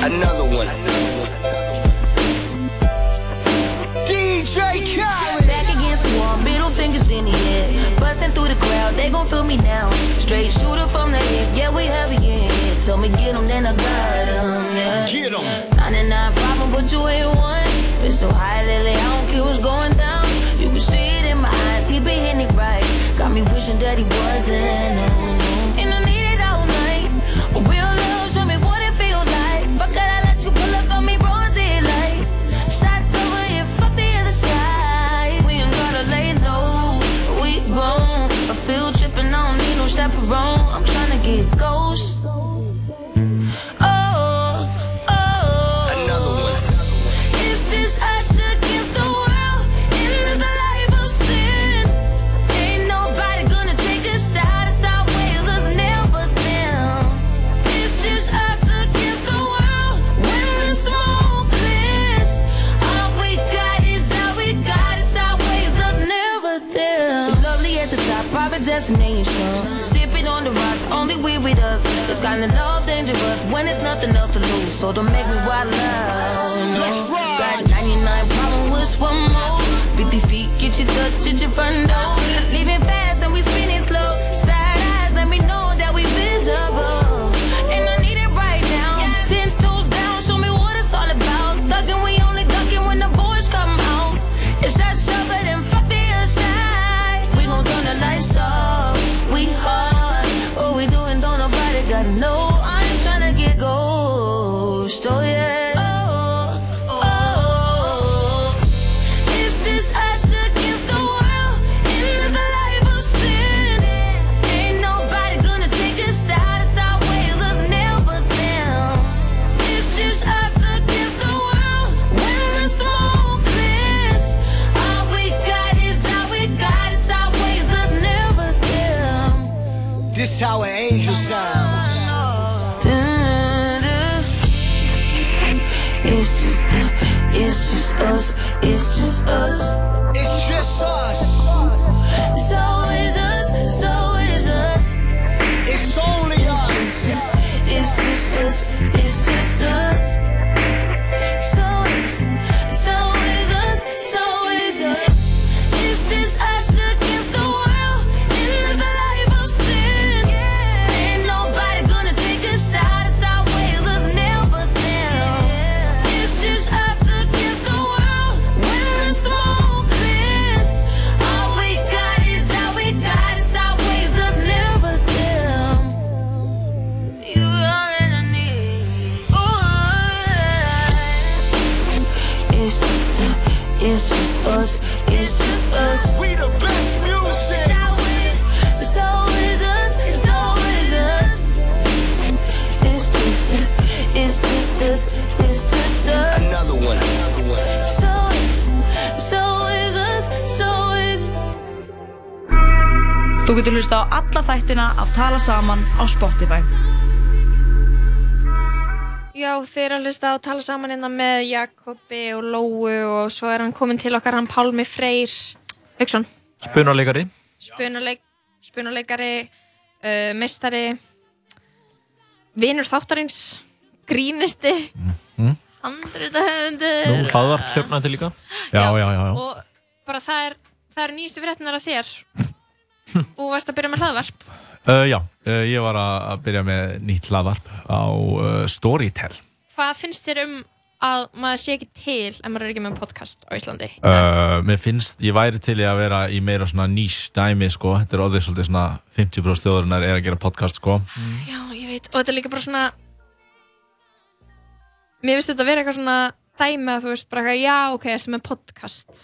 Another one. DJ Khaled. Back against the wall, middle fingers in the air. Busting through the crowd, they gon' feel me now. Straight shooter from the hip, yeah, we heavy in here. told me get 'em, then I got 'em, yeah. Get 'em. 99 problem, but you ain't one. Been so high lately, I don't care what's going down. You can see it in my eyes, he been hitting it right. Got me wishing that he wasn't. Us. Kind of love dangerous when it's nothing else to lose. So don't make me wild out. Let's ride. Got 99 problem with one more. 50 feet, get your touch at your front door. Leaving us, it's just us. Þú getur hlusta á alla þættina af Tala Saman á Spotify. Já, þeir eru að hlusta á tala saman hérna með Jakobi og Lóu og svo er hann komin til okkar, hann Pálmi Freyr Hauksson, Spunarleikari. spunuleik, spunuleikari, uh, meistari, vinur þáttarins, grínisti, Mm. handrita Nú, höfundur hlaðvarp stjórnandi líka. Já, já, já. já. og bara það er, það er nýjustu fréttinar af þér og varst að byrja með hlaðvarp. Uh, já, uh, ég var að að byrja með nýtt hlaðvarp á uh, Storytel. Hvað finnst þér um að maður sé ekki til ef maður er ekki með podcast á Íslandi? Uh, mér finnst, ég væri til í að vera í meira svona nýs dæmi, sko. Þetta er orðið svolítið svona 50% þjóðurinnar er að gera podcast, sko. Já, ég veit, og þetta er líka bara svona Mér finnst þetta að vera eitthvað svona dæmi að þú veist bara já, ok, ertu með podcast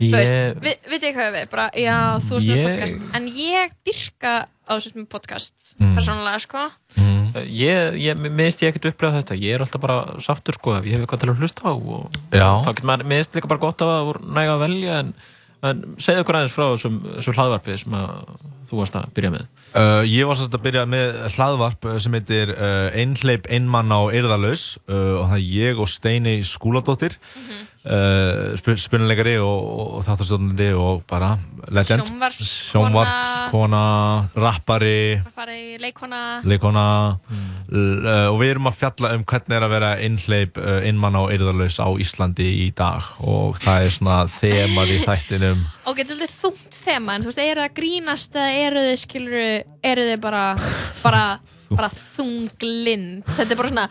Þú veist, Ég, vi, veit ég hvað við, bara, já, þú veist með Ég- podcast En ég dyrka á þess með podcast, Mm. persónulega, sko ég, ég, mér finnst ég ekkert upplegað þetta. Ég er alltaf bara sáttur, sko, ef ég hef eitthvað til að hlusta á. Og Já. Þá getur maður, finnst líka bara gott að það voru næga að velja, en, en segðu okkur aðeins frá þessum, þessum hlaðvarpi sem að þú varst að byrja með. Uh, ég var svolítið að byrja með hlaðvarp uh, sem heitir uh, Einhleip, einmann á Eirðalaus uh, og það er ég og Steini Skúladóttir mm -hmm. Spunuleikari og, og, og þáttarstofnandi og bara legend. Sjónvarpskona. Rappari. Að fara í leikona leikona l- uh, og við erum að fjalla um hvernig er að vera einhleip uh, einmann á Eirðalaus á Íslandi í dag. Og það er svona þemað í þættinum. Ok, þetta er svolítið þungt þema, en þú veist, eru það grínast eða eru þið, skilur eru þið bara, bara bara þunglind þetta er bara svona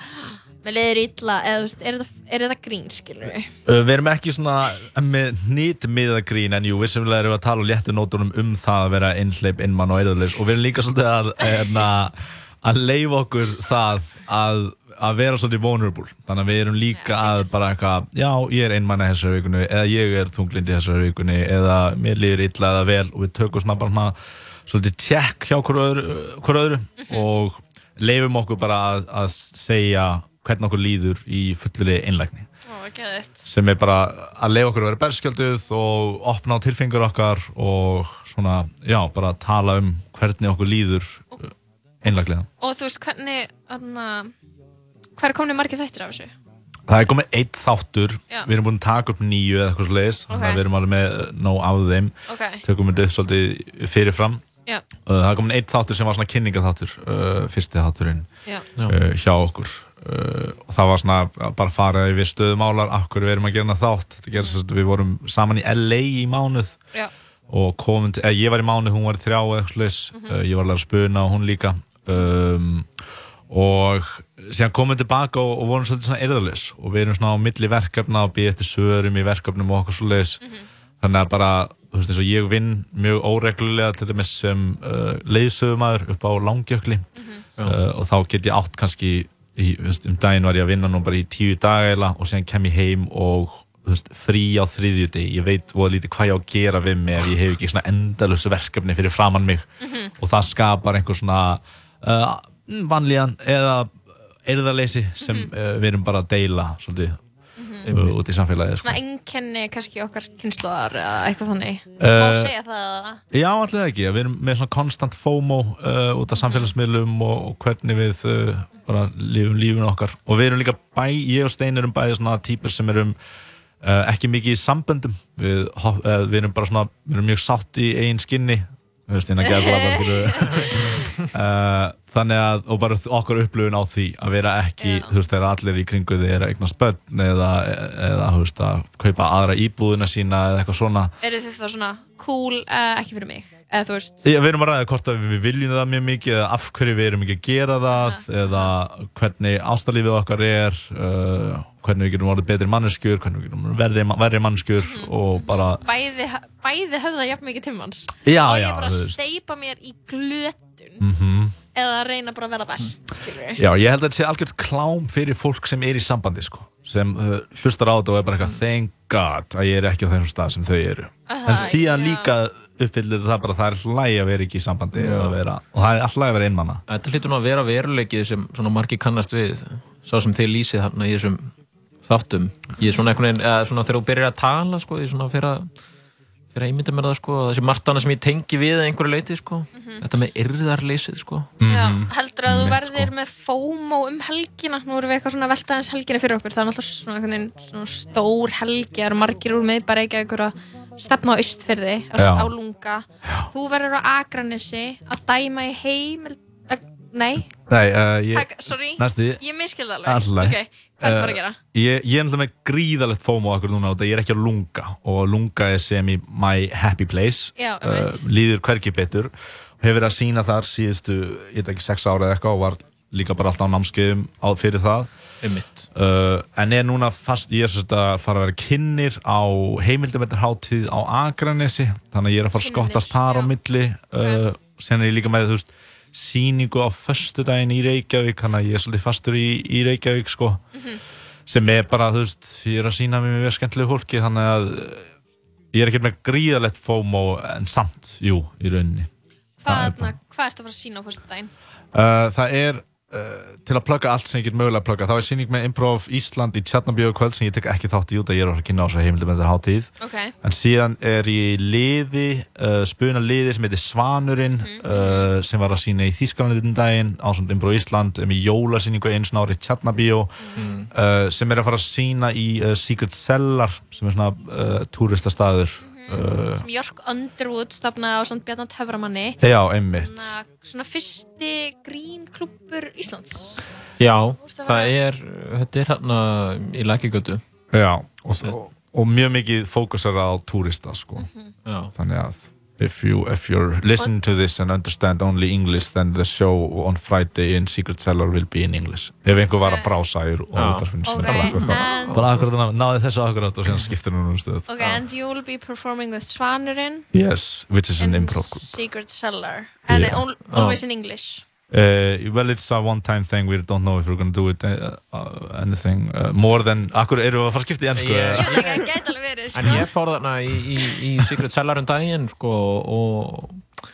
með leiðir illa eða þú veist, er þetta, er þetta grín skilur við Uh, Við erum ekki svona með nýtt miða grín en jú, vissulega erum við að tala á léttu nótunum um það að vera innhleip, innmann og eirðarleis og við erum líka svolítið að, að, að leifa okkur það að, að vera svolítið vulnerable. Þannig að við erum líka að bara eitthvað já, ég er innmann í þessari vikunni eða ég er þunglind í þessari vikunni eða mér líður illa eða vel. Og við tökum svona bara svona, svolítið tjekk hjá hver öðru, hver öðru og leifum okkur bara að, að segja hvernig okkur líður í fullri einlægni sem er bara að leiða okkur að vera berskjölduð og opna á tilfengur okkar og svona, já, bara tala um hvernig okkur líður einlæglega. og þú veist hvernig hver er komin margir þættir af þessu Það er komið eitt þáttur, Já. við erum búin að taka upp nýju eða eitthvað sliðis, Ok. þannig að við erum alveg með nóg af þeim, Ok. tökum við upp svolítið fyrirfram. Já. Uh, það er komin eitt þáttur sem var svona kynningaþáttur, uh, fyrsti þátturinn Já. uh, hjá okkur. Uh, og það var svona að bara fara yfir stöðumálar, af hverju við erum að gera þátt. Þess að við vorum saman í LA í mánuð Já. og komum til, eða ég var í mánuð, hún var í þrjá eða eitthvað sliðis, uh, ég var að læra að spuna og hún líka. Um, og síðan komum við tilbaka og, og vorum svolítið svona erðalis og við erum svona á milli verkefna og býð eftir sörum í verkefnum og okkur svoleiðis. Þannig að bara, þú veist eins og ég vinn mjög óreglulega til dæmis sem uh, leiðsögumæður upp á langjökli. Uh, og þá get ég átt kannski í, veist, um daginn var ég að vinna nú bara í tíu daga eila og síðan kem ég heim og veist, frí á þriðjudegi, ég veit voða lítið hvað ég á að gera við mig ef ég hef ekki svona endalus verkefni fyrir framann mig. Mhm. og það skapar einhver svona uh, vanlíðan eða erðarleysi sem uh, við erum bara að deila svolítið uh, út í samfélagið sko. einkenni kannski okkar kynnslóðar eða eitthvað þannig. Má segja það eða? Já, alltaf ekki, við erum með svona konstant FOMO uh, út af samfélagsmiðlum og, og hvernig við uh, bara lifum lífun okkar. Og við erum líka bæ, ég og Stein erum bæði svona típur sem erum uh, ekki mikið í samböndum. Við, uh, við erum bara svona, við erum mjög sátt í eigin skinni. Þú veist, innan geðla uh, þannig að, og bara okkar upplöfun á því að vera ekki, þú veist, þegar allir í kringu þið er að eignast börn eða, eða, þú veist, að kaupa aðra íbúðina sína eða eitthvað svona. Eru þið þá svona cool, uh, ekki fyrir mig? Eða þú veist Já, við erum að ræða hvort að við viljum það mjög mikið eða af hverju við erum ekki að gera það eða hvernig ástalífið okkar er uh, hvernig við getum orðið betri manneskjur hvernig við getum verði, verri manneskjur Mhm. og bara bæði, bæði höfða jafn mikið tímans Já, og já, ég bara þú veist. steipa mér í glötun mm eða reyna bara að vera best skilur Já, ég held að þetta sé algjört klám fyrir fólk sem er í sambandi sko, sem uh, hlustar á þetta og er bara eitthvað thank god að ég er ekki á þessum stað sem þau eru. Aha, en síðan já. líka uppfyllir það bara að það er hlæg að vera ekki í sambandi vera, og það er alltaf að vera einmanna Þetta hlýtur nú að vera veruleikið sem svona margir kannast við Sá sem þið lýsið þarna í þessum þáttum. Ég er svona einhvern veginn, eða svona þegar þú byrjar að tala sko, ég svona fyrir að að ímynda mér það sko, þessi martana sem ég tengi við einhverju leiti sko, þetta með yrðarleysið sko. Já, heldur að þú verðir með FOMO um helgina. Nú erum við eitthvað svona veltaðins helgina fyrir okkur. Það er náttúrulega svona, veginn svona stór helgi. Það eru margir úr með bara ekki að stefna á austfyrði á, Já. lunga þú verður á Akranessi að dæma í heimil að, nei, Nei, uh, ég, Takk, sorry, næsti ég miskildi alveg. Alltaf hvað ertu að fara að gera? Ég, ég er náttúrulega með gríðalegt fómo okkur núna og ég er ekki að lunga og lunga er sem í my happy place. Já, einmitt. líður hverki betur. Hefur verið að sína þar síðustu, ég veit ekki, sex ára eða eitthvað og var líka bara alltaf á námskeiðum á, fyrir það. Uh, en er núna fast, ég er svolítið að fara að vera kynir á heimildametarháttíð á Akranesi þannig að ég er að fara að skottast þar á milli. Uh, sen er ég líka með, þú veist síningu á föstudaginn í Reykjavík. Þannig að ég er svolítið fastur í, í Reykjavík sko, sem er bara, þú veist ég er að sína mér með skemmtilegu fólki þannig að uh, ég er ekki með gríðalegt FOMO en samt, jú, í rauninni. Hvað, hvað ertu að fara að sína á fyrstu daginn? Uh, það er uh, til að plugga allt sem ég get mögulega að plugga þá er síning með Improv Ísland í Tjarnabíu kvöld sem ég tek ekki þátt í út að ég er að fara að kynna á þessar heimildum með þetta hátíð. Ok. en síðan er ég í liði uh, spuna liði sem heitir Svanurinn uh, sem var að sína í Þýskalandin daginn á svona Improv Ísland um í jólasýningu eins og ári í Tjarnabíu uh, sem er að fara að sína í Secret Cellar sem er svona túristastaður uh, sem Jörg Underwood stafnaði á svona Bjarnar Töframanni Já, einmitt svona, svona fyrsti grínklúbbur Íslands Já, Þú ert að það er, þetta er hérna í lækigötu Já, og, og, og mjög mikið fókusar á túrista sko. Mhm. Já. þannig að If you if you're listening to this and understand only English then the show on Friday in Secret Cellar will be in English. Ef einhver var að brása í Já. útarfinn Ok, bara akkurat náði þessu akkurat og síðan skiptir hún um stöð. Ok, and you will be performing with Svanurinn yes, which is an improv group. Secret Cellar. And Yeah. al- always in English Uh, well, it's a one-time thing. We don't know if we're going to do it uh, uh, anything uh, more than... Akkur eru við að fara að skipta í ennsku? Ég- Ég veit ekki, það gæti alveg verið sko. En ég fór þarna í, í, í Secret Cellar um daginn sko, og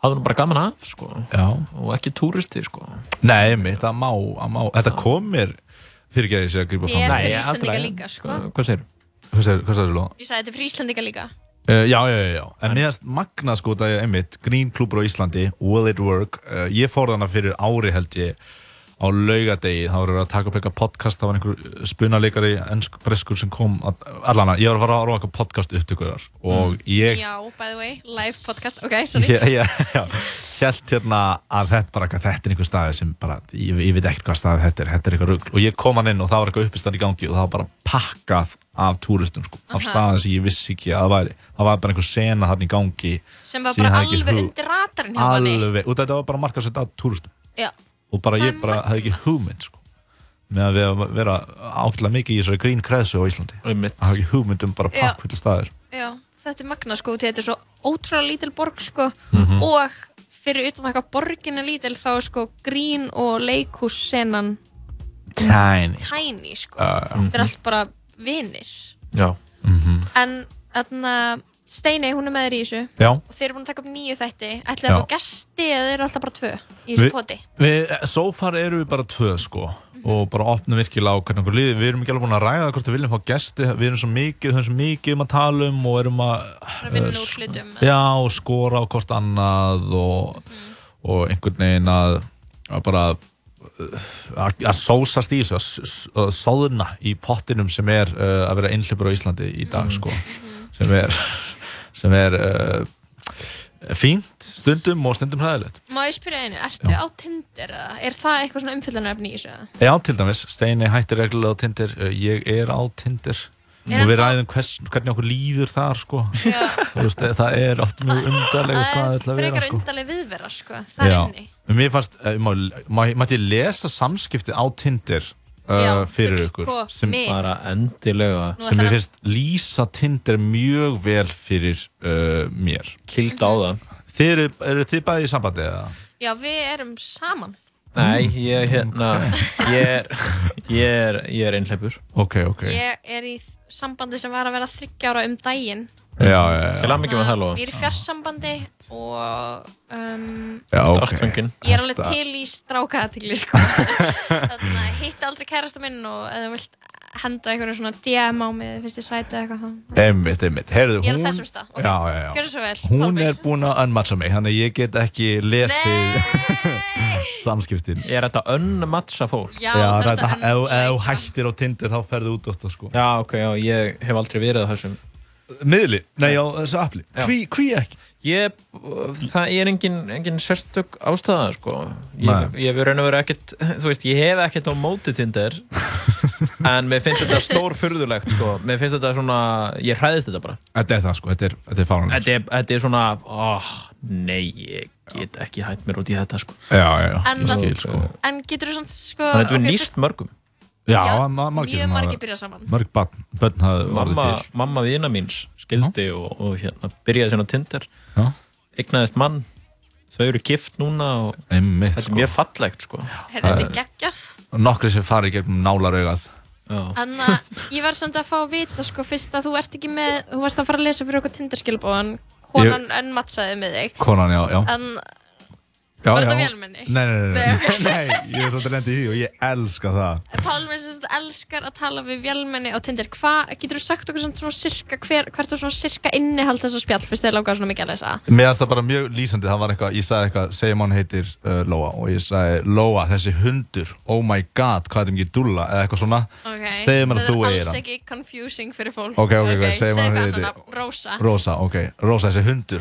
hafði nú bara gaman af sko. Já. og ekki túristi sko. Nei, mitt, það má, það má. Þetta kom mér fyrir ekki að ég sé að grípa Ég fram. er Nei, fyrir allt í Íslandinga lagi. líka sko. Hvað segir? Lóa? Ég sagði þetta er fyrir Íslandinga líka Uh, já, já, já. En finnst magna sko þetta er einmitt, Green klúbur á Íslandi, Will It Work. Uh, ég fór þarna fyrir ári held ég á laugadegi, þá voru við að taka upp eitthvað podcast, það var einhver spunaleikari ennsk breskur sem kom, að, allana, ég var að fara að ráða eitthvað podcast upptökuðar og ég Já, by the way, live podcast Ok, sorry. Já, já, já, held hérna að þetta, bara, eitthvað, þetta er einhver staði sem bara, ég, ég veit ekkert hvað staði þetta er, þetta er eitthvað rugl. Og ég kom hann inn og það var eitthvað uppistand í gangi og það var bara pakkað af túristum sko, af Aha. staði sem ég vissi ekki að það væri, það var bara einhver sena hann í gangi Sem var ég bara alveg undir ratarinn alveg, og þetta var bara af Já, og bara ég bara hefði ekki hugmynd sko. Með að vera, vera ákveðlega mikið í þessari grín kreðsu á Íslandi. Að hafa ekki hugmynd um bara pakkvöldu staðir já, þetta er magna sko Þetta er svo ótrúlega lítil borg sko. Mhm. Og fyrir utan það hvað borgin er lítil Þá er sko grín og leikhússenan tiny sko. Tiny sko. Uh, Þetta er allt bara vinir. Já. Mhm. En þarna Steinei, hún er með þér í þessu. Já. Og þeir eru búin að taka upp nýju þætti. Ætlaði að fá gesti eða þeir eru alltaf bara tvö Í þessu poti? Við, so far erum við bara tvö sko. Og bara opnum virkilega á hvernig líði við erum ekki alveg búin að ræða hvort við viljum fá gesti. Við erum svo mikið, höfum svo mikið um að tala um og erum að Að eh, úr sk- hlutum. já, og skora á hvort annað og, og einhvern veginn að, að bara uh, að, sósast í þessu að, s- að sóðna í pottinum sem er uh, að vera einhleipur á Íslandi í dag sko. Sem er sem er uh, fínt stundum og stundum hræðilegt Má ég spyrja einu, ertu á Tinder eða? Er það eitthvað svona umfyllunarefni í þessu? eða? Já, til dæmis, Steini hættir reglulega á Tinder uh, ég er á Tinder Er og við hann þá- ræðum hvers, hvernig okkur líður þar sko. Þú veist, eh, það er oft mjög undarlega Það er til að vera frekar sko. undarleg viðvera sko, þar Já. inni Mér fannst, uh, má, má, mætti ég lesa samskipti á Tinder Já, fyrir ykkur sem, bara endilega sem mér finnst lýsa Tinder mjög vel fyrir uh, mér. Kild á það. Þið eru, eru þið bæði í sambandi eða? Já, við erum saman. Nei, ég hérna ég er, ég er, ég er einhleipur Ok, ok. Ég er í sambandi sem var að vera þryggjára um daginn Já, já, já Til hamingju með það, Lóa. Ég er í fjarsambandi og um, Já, ok. Ástfangin. Ég er alveg til í strákaðatigli sko. Þannig að hitta aldrei kærasta minn og ef þú vilt henda einhverju svona DM á mig eða finnst ég sæti eða eitthvað þá Einmitt, einmitt, heyrðu, Ég er á þessum stað, ok. Já, já, já Gjörðu svo vel, Hún Pálmi. er búin að unmatcha mig, þannig að ég get ekki lesið samskiptin Er þetta unmatcha fólk? Já, já það er þetta, ef ef þú hættir á Tinder þá ferðu út á þetta sko Já, ok, já, ég hef aldrei verið á þessum Miðli? Nei, á þessu appli. Hví, hví ekki? Ég, það er engin, engin sérstök ástæða, sko. Ég, ég hef raun og verið ekkert, þú veist, ég hef ekkert á móti Tinder En mér finnst þetta stór furðulegt, sko. Mér finnst þetta svona, ég hræðist þetta bara. Þetta er það sko, þetta er, þetta er fáránlegt. Þetta er, þetta er svona, óh, nei, ég get ekki hætt mér út í þetta, sko. Já, já, já, En, ég skil sko. en getur þú svona sko, þetta er nýst mörgum Já, Já, ma margir margir byrja saman. Mörg barn, börn hafði orðið mamma, til. mamma vina míns skildi og, og hérna, byrjaði sinna á Tinder. Já. eignaðist mann. Þau eru gift núna og Einmitt, þetta er sko. mjög fallegt sko. Heyrðu, þetta er geggjað. Nokkri sem fari gegnum nálaraugað Þannig að ég verð samt að fá að vita sko fyrst að þú ert ekki með þú varst að fara að lesa fyrir okkur tindarskilbóðan konan ég... matsaði með þig. Konan, já, já. En Já, Var þetta vélmenni? Nei, nei, nei, Nei, nei, ég er svolítið lendi í því og ég elska það. Pálmi sem sagt elskar að tala við vélmenni á Tinder. Hvað, getur þú sagt okkur svona, sirka hver, hvert er svona sirka innihald þessa spjall fyrst þið langar svona mikið að lesa? Mér finnst það bara mjög lýsandi, það var eitthvað, ég sagði eitthvað, segjum hann heitir uh, Lóa og ég sagði, Lóa, þessi hundur, oh my god, hvað er þetta mikið dúlla, eða eitthvað svona, Ok, segjum hann að þú Þetta er alls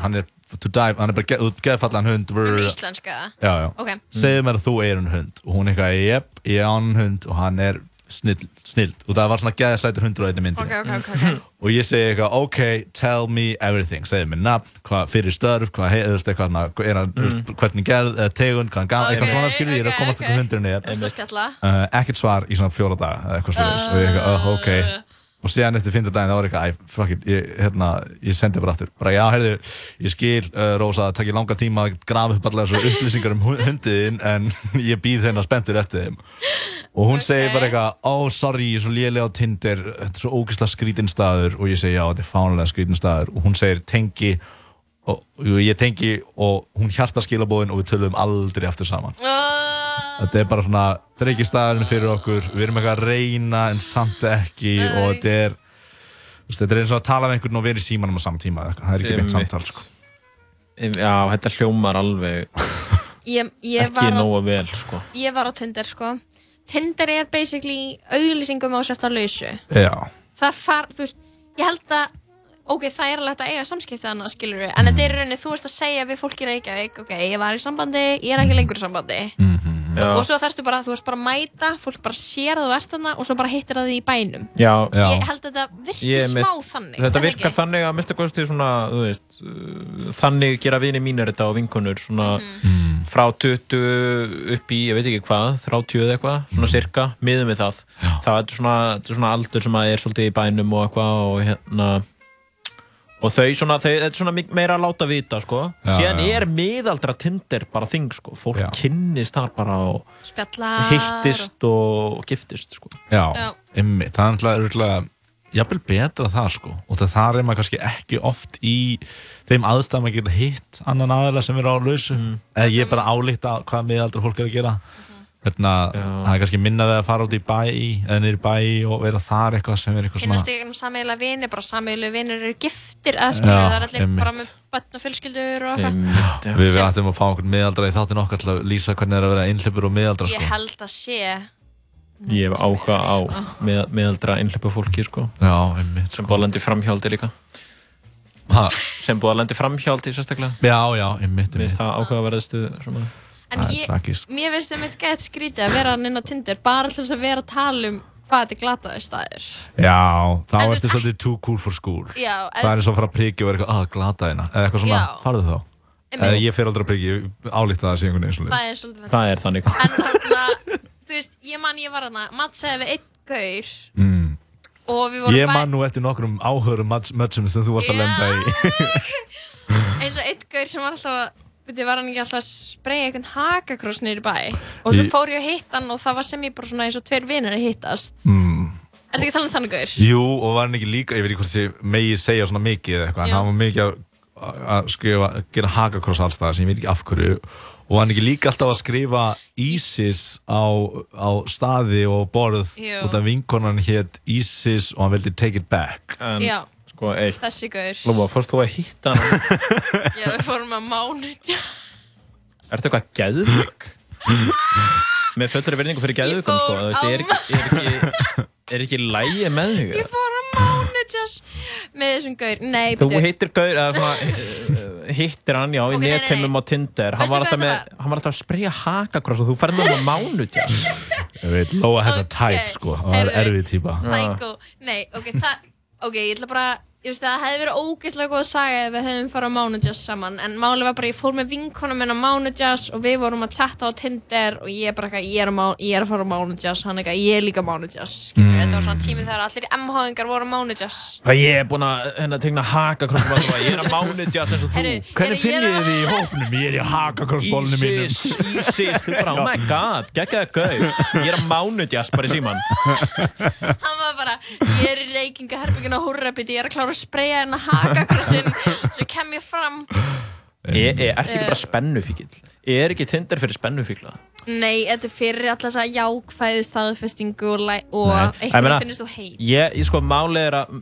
hann. ekki hann hann hann er to dive, hann er bara ge geðfallan hund Hún er íslenska. Já, já, Ok. segjum mér að þú eigir hann hund. Og hún er eitthvað, jep, ég á hann hund og hann er snill, snill. Og það var svona geðsætur hundur á einni myndi Ok, ok, ok, ok. og ég segi eitthvað, ok, tell me everything. Segði mér nafn, hvað fyrir störf hvað heiðust eitthvað, er hann, mm. hvernig gerð, eða tegund, hvað hann gaf, eitthvað svona skilur, ég er að komast eitthvað hundurinn að skella? Uh, ekkert svar í svona fjóra daga eða eitthvað svona og ég eitthvað, uh, ok og síðan eftir fynda daginn þá var ég eitthvað, it ég, hérna, ég sendi bara aftur. Bara, já, heyrðu, ég skil, uh, Rósa það takkir langa tíma að grafa upp allar þessu upplýsingar um hu- hundin en ég býð þeirna spenntur eftir þeim. Og hún segir bara eitthvað, oh, sorry, ég er svo lélega á Tinder þetta er svo ógeðslega skrítin staður. Og ég segi, já, þetta er fánulega skrítin staður. Og hún segir, tengi og og ég tengi og hún hjarta skilabóðin og við tölum aldrei aftur saman. Þetta er bara svona, staðurinn fyrir okkur, við erum eitthvað að reyna en samt ekki. Og þetta er, þetta er eins og að tala með einhvern og vera í símanum á saman tíma, eða eitthvað. það er ekki beint samtal, sko. Já, þetta hljómar alveg Ég, ég, ekki nógu vel, sko. ég var á Tinder sko. Tinder er basically auglýsingum á sérst að lausu. Já. Það far, þú veist, ég held að ok, það er alveg hægt að eiga samskipti annað, skilur við, en þetta er í rauninni, þú ert að segja við fólk í Reykjavík, ok, ég var í sambandi, ég er ekki lengur í sambandi Já. og svo þarfstu bara, þú veist bara að mæta, fólk bara sér að þú ert þarna og svo bara hittir það í bænum Já, ég held að þetta virki Ég smá þannig Þetta virkar ekki? þannig að mista kosti svona, þú veist, uh, þannig gera vini mínir þetta og vinkonur svona Mhm. frá 20 upp í, ég veit ekki hvað, 30 eða eitthvað, svona cirka, miðum við það. Það er svona, þetta er svona aldur sem að er svolítið í bænum og eitthvað og hérna, og þau svona, þau, þetta er svona meira að láta vita, sko. Já, Síðan já. er miðaldra Tinder bara þing, sko. Fólk kynnist þar bara og Spjallar hittist og giftist, sko. Já, Já. Einmitt, það er örugglega jafnvel betra það, sko, og það þar er maður kannski ekki oft í þeim aðstæðum að geta hitt annan aðeila sem er á lausu, eða ég er bara álíkta hvað miðaldra fólk er að gera. Hérna, það er kannski minna við að fara út í bæ eða niður í bæ og vera þar eitthvað sem er eitthvað svona Kynnast ykkur um sameiginlega vini, bara sameiginlega vinir eru giftir, eða skilur Já, það er allir einmitt. bara með börn og fjölskyldur og eitthvað Einmitt, Við við ættum að fá okkur miðaldra í þáttin okkar til að lýsa hvernig það er að vera einhleipur og miðaldra Ég sko. held að sé Ég hef áhuga á með, meðaldra einhleipa fólki sko. Já, einmitt Sem búið að lendi framhjáldi líka ha? Sem búið að lendi framhjáldi sérstaklega Já, já, einmitt, Mér finnst það áhugaverðastu svona. En ég, mér finnst það mitt gett skrítið að vera hann inn á Tinder bara til þess að vera að tala um hvað þetta er glataði staður. Já, þá En þú ertu svolítið too cool for school. Já, Það er eins og að fara að priggi og vera eitthvað, að glata hérna Eða eitthvað svona, farðu þá. Eða ég fer aldrei að priggi, álíkta það að sé einhvern veginn svona Það er svolítið Það er þannig. En þarna, þú veist, ég man ég var hana Mats segði við einn gaur mm. og við vorum Ég bæ- man nú eftir nokkrum áhörum mötsum sem þú varst að lenda í. Eins og einn gaur sem var alltaf Veitir, var hann ekki alltaf að spreyja einhvern hakakross í bæ og svo fór ég að hitta hann og það var sem ég bara svona eins og tveir vinnir að hittast mm. Ertu ekki að tala um þannig gaur? Jú, og var hann ekki líka, ég veit ekki hvort þessi megi segja svona mikið eða eitthvað, en hann var mikið að, að skrifa, gera hakakross alls það sem ég veit ekki af hverju og var hann ekki líka alltaf að skrifa ISIS á, á staði og borð Jú. út af vinkonan hétt ISIS og hann vildi take it back En, Já. Sko, eitt. Þessi gaur Lóma, fórst þú að hitta hann? Já, við fórum að mánu Ertu eitthvað geðvik? Með fullri verðingu fyrir geðvikum sko. þú veist, er, ekki- er, ekki, er ekki lægi með þig? Ég fór að mánu með þessum gaur. Nei, Þú byrju. hittir gaur, eða svona eh, hittir hann, já, í Ok, nei, nei, netheimum á Tinder. Hann var, alltaf þetta með, hann var alltaf að spreyja hakakross og þú færði með hann á mánutjás Ég veit, Lóa þessa type sko, hann var Heyrðu, erfið típa. Psycho, nei, ok, það Ok, ég ætla bara, ég veist það hefði verið ógeðslega góð saga ef við hefðum farið á Mánudjazz saman en málið var bara, ég fór með vinkonum minn á Mánudjazz og við vorum að chatta á Tinder og ég bara eitthvað, ég er, að ég er að fara á Mánudjazz hann eitthvað, ég er líka á Mánudjazz mm. þetta var svona tími þegar allir MH-ingar voru á Mánudjazz Hvað ég er búinn að hérna, tegna hakakross og bara, ég er að mánutjás eins og þú. Hvernig Heyrðu, ég finn er ég þið í hópnum? Ég er í hakakrossbólnum mínum. Ísis, Ísis, þú bara, er að er er að að spreyja hennar hakakrossin svo kem ég fram e, e, Ertu ekki Eh. bara spennufíkil? Er ekki Tinder fyrir spennufíkla? Nei, þetta er fyrir alltaf þessa jákvæðu staðfestingu og, og eitthvað meina, finnst þú heit Ég, ég sko, málið er að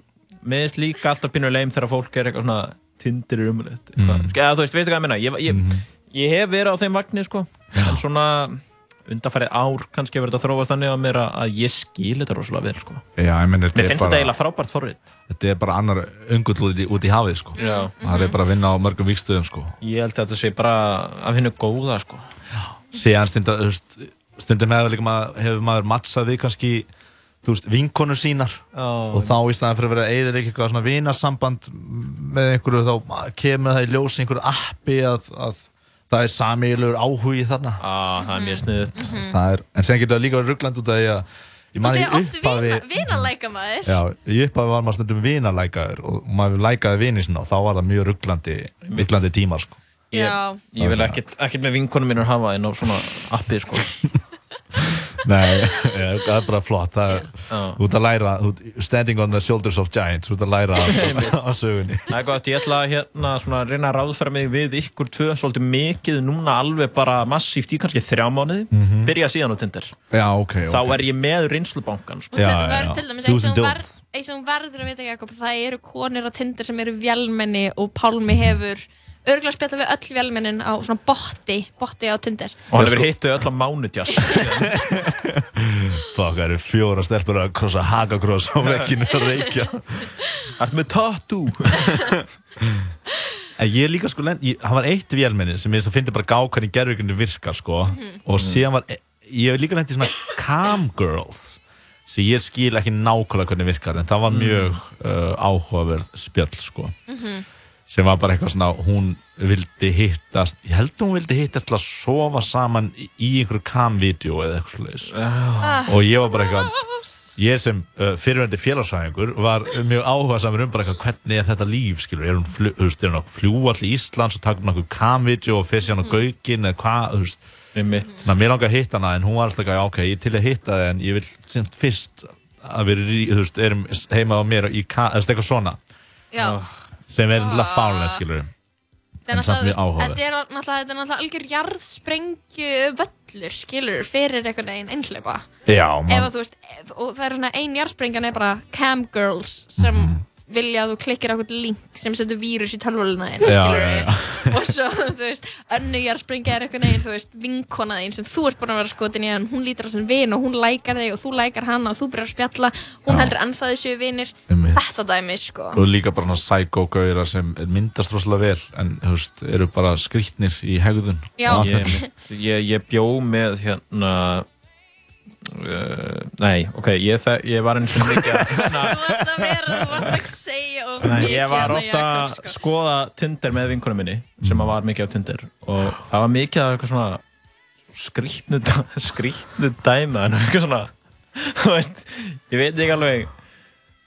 Mér finnst líka alltaf pínu leim þegar fólk er eitthvað svona Tinder er umrætt mm. Eða þú veist, veistu hvað ég meina? Ég, ég, ég hef verið á þeim vagnir, sko En svona undanfærið ár kannski hefur þetta þróast þannig á mér að, að ég skil þetta rosalega vel, sko Já, ég menn, Mér finnst þetta eiginlega frábært forrið Þetta er bara annar öngull út í, út í hafið sko. Já. Það er bara að vinna á mörgum vikstöðum sko. Ég held að þetta sé bara að finna góða, sko Síðan stundum, stundum hefur, maður, hefur maður mattsað við kannski þú veist, vinkonu sínar og þá í staðan fyrir að vera eða eitthvað svona vinasamband með einhverju þá kemur það í ljós í einhverju appi að, að það er samiðilegur áhugi þarna. Ah, það er mjög sniðut það er, en sen getur það líka verið ruggland út af því að ég man er oft upphafi vina, vinalæka maður já, í upphafi var maður stundum vinalækaður og maður lækaði vini sinna og þá var það mjög rugglandi rugglandi tímar sko. Ég, Já. ég vil ekkert, ekkert með vinkonum mínur hafa inn á svona appi sko. Nei, ja, það er bara flott. Það er, út að læra standing on the shoulders of giants út að læra á sögunni. Það er gott, ég ætla að hérna, svona, reyna að ráðfæra mig við ykkur tvö svolítið mikið núna alveg bara massíft í kannski þrjá mánuði. Mhm. byrja síðan á Tinder. Já, ok, ok. Þá er ég með reynslubankan sko. Og þetta verður til dæmis þú sem þú verður að vita Jakob, það eru konir á Tinder sem eru vélmenni og Pálmi hefur örgulega spjallað við öll vélmennin á svona botti, botti á Tinder. Og hann hefur hittu öll á mánudjás. Fuck, það eru fjóra stelpur að krossa hagakross á vekkinu að reykja. Ert með tattoo? En ég líka sko, lend, ég, hann var eitt vélmenni sem ég þess að fyndi bara gá hvernig gerðvíkunni virkar sko. Og síðan var, ég hef líka lendið svona cam girls sem ég skil ekki nákvæmlega hvernig virkar en það var mjög uh, áhugaverð spjöll sko sem var bara eitthvað svona, hún vildi hittast, ég held að hún vildi hittast til að sofa saman í, í einhverju cam-vídeó eða eitthvað slags Ah. og ég var bara eitthvað ég sem uh, fyrirvendi félagsfæðingur var mjög áhuga samur um bara eitthvað hvernig er þetta líf, skilur, er hún, flu, veist, er hún fljúa allir Íslands og taka nokkuð cam-vídeó og fyrir síðan á gaugin eða hvað, veist. Þannig að mér langar að hitta hana en hún var alltaf ekki, ok, ég til að hitta það en ég vil sem fyrst að við erum heima á mér í, eða eitthvað svona. Já, sem er náttúrulega fálega, skilur en samt mjög áhugaverð þetta er náttúrulega, algjör jarðsprengju völlur, skilur, fyrir einhvern veginn einhleipa. Já, Ef þú veist, og það er svona ein jarðsprengjan er bara cam girls sem Mhm. Vilja að þú klikkir á eitthvað link sem setur vírus í Já, já, já. og svo, þú veist, önnu jarðsprengja er einhvern veginn, þú veist, vinkona þín sem þú ert búin að vera skotin í en hún lítur á sem vin og hún lækar þig og þú lækar hana og þú byrjar að spjalla, hún heldur ennþá þessu vinir, þetta dæmi, sko. og líka bara svona psycho-gauðar sem myndast rosalega vel en, þú veist, eru bara skrýtnir í hegðun. Já. ég, ég bjó með hérna uh, Nei, ok, ég, ég var eins og mikið að Þú varst að vera, þú varst að segja og mikið ég var ofta að sko. skoða Tinder með vinkunum minni sem að var mikið á Tinder og það var mikið af eitthvað svona skrýtnu, skrýtnu dæma en eitthvað svona þú veist, ég veit ekki alveg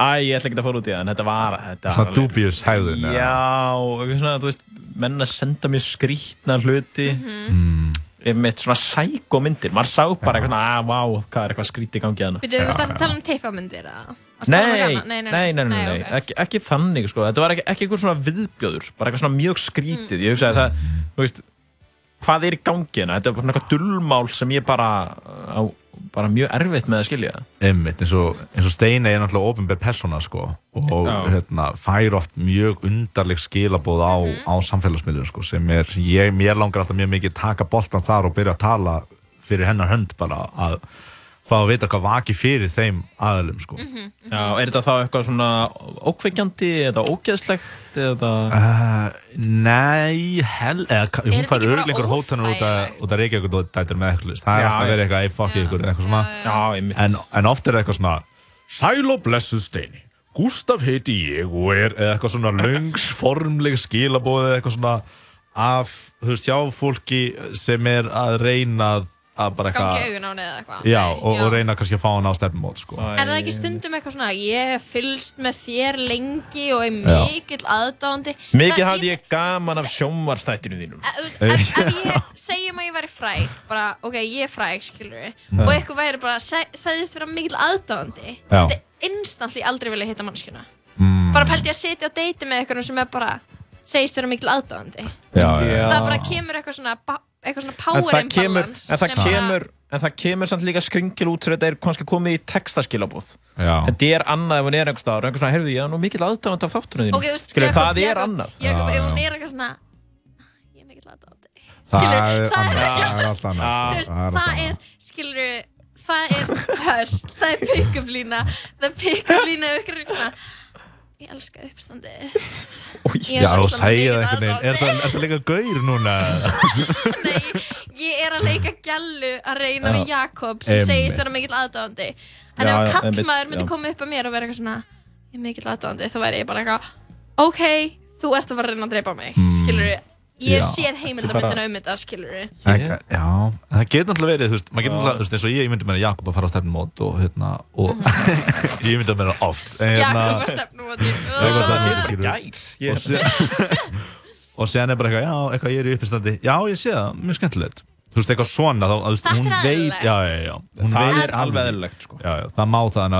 Æ, ég ætla ekki að fóra út í það en þetta var þetta Svona dubious hegðun, eða? Já, eitthvað svona, þú veist menn að senda mér skrýtna hluti Mhm. mm. Með svona sækómyndir maður sá bara eitthvað svona, að, vá, hvað er eitthvað skrýti í gangi að Býtu, þú veist að tala um að tala um Nei, nei, nei, nei, nei, ok. ekki, ekki þannig sko, þetta var ekki, ekki eitthvað svona viðbjóður, bara eitthvað svona mjög skrítið, ég hugsaði það, þú veist, hvað er í gangi hérna, þetta er bara svona eitthvað dullmál sem ég bara, á, bara mjög erfitt með að skilja. Einmitt, eins og, eins og Steini er náttúrulega ofinbær persóna sko og hérna, fær oft mjög undarleg skilabóð á, Mhm. á samfélagsmiðlum sko sem er, sem ég, mér langar alltaf mjög mikið taka boltan þar og byrja að tala fyrir hennar hönd bara að fá að vita hvað vaki fyrir þeim aðalum sko. Mhm. Já, er þetta þá eitthvað svona ókveikjandi eða ógeðslegt eða... Uh, nei, hel, eða, Er hún fær örglingur hótanur út að, reykja ykkur dætur með eitthvað það er Já, alltaf já. verið eitthvað, ei fuck ykkur eða eitthvað svona. Já, en, en oft er eitthvað svona Sæl og blessuð steini. Gustaf heiti ég og er eitthvað svona löngs formleg skilabóð eða eitthvað svona af, þú veist, hjá fólki sem er að reyna að- að bara Gangi eitthvað augun á henni eða eitthvað Já, og, og reyna kannski að fá hann á stefnumót sko. Er það ekki stundum eitthvað svona ég hef fylgst með þér lengi og er mikill aðdáandi Mikið hafði ég gaman af sjónvarstættinu þínum. Þú veist, ef, ef ég segjum að ég væri fræg bara, ok, ég er fræg, skilur við Já. og eitthvað væri bara, seg- segðist vera mikill aðdáandi Já. þetta er instantly aldrei vilja hitta mannskjuna Mm. bara pældi ég að sitja á deiti með eitthvað sem er bara segist vera Já, já. það bara kemur eitthvað svona eitthvað svona En power það kemur, imbalance en það kemur, en það kemur samt líka skringil út fyrir þetta er kannski komið í textaskilabóð. Já. Þetta er annað ef hún er einhvers staðar og einhvers svona, heyrðu, ég er nú mikill aðdáðand af þáttunum þínum. Ok, þú veist, Skilur, Jakob, það er annað. Ef hún er eitthvað svona ég er mikill aðdáandi Það Skilur, er það er annað, ekki- það er allt annað Þú sko. Það er það er, skilur það er höst, það er pick-up lína það er pick-up lína er eitthvað svona ég elska uppstandið Já, og segja það einhvern veginn, er það, er það líka gaur núna? Ég er að leika gælu að reyna Já. við Jakob sem segist vera mikill aðdáðandi En Já, ef já, kallmaður myndi já. koma upp að mér og vera eitthvað svona Ég er mikill aðdáðandi, þá væri ég bara eitthvað Ok, þú ert að fara að reyna að dreipa mig mm. Skilur Ég Já. hef séð heimildamöndina um þetta, skilur En, já, en það getur náttúrulega verið, þú veist, maður getur náttúrulega, þú veist, eins og ég, ég myndi mér að Jakob að fara á stefnumót og hérna, og ég myndi að mér það oft. En, hérna, Jakob var stefnumóti Jakob var stefnumóti, skilur Gær, ég- Og síðan, og síðan er bara eitthvað, já, eitthvað ég er í uppistandi, já, ég sé það, mjög skemmtilegt. Þú veist, eitthvað svona, þá, þú veist, hún veit, já, já, já. Hún Það veit er alveg eðlilegt, sko. Já, já, það má það,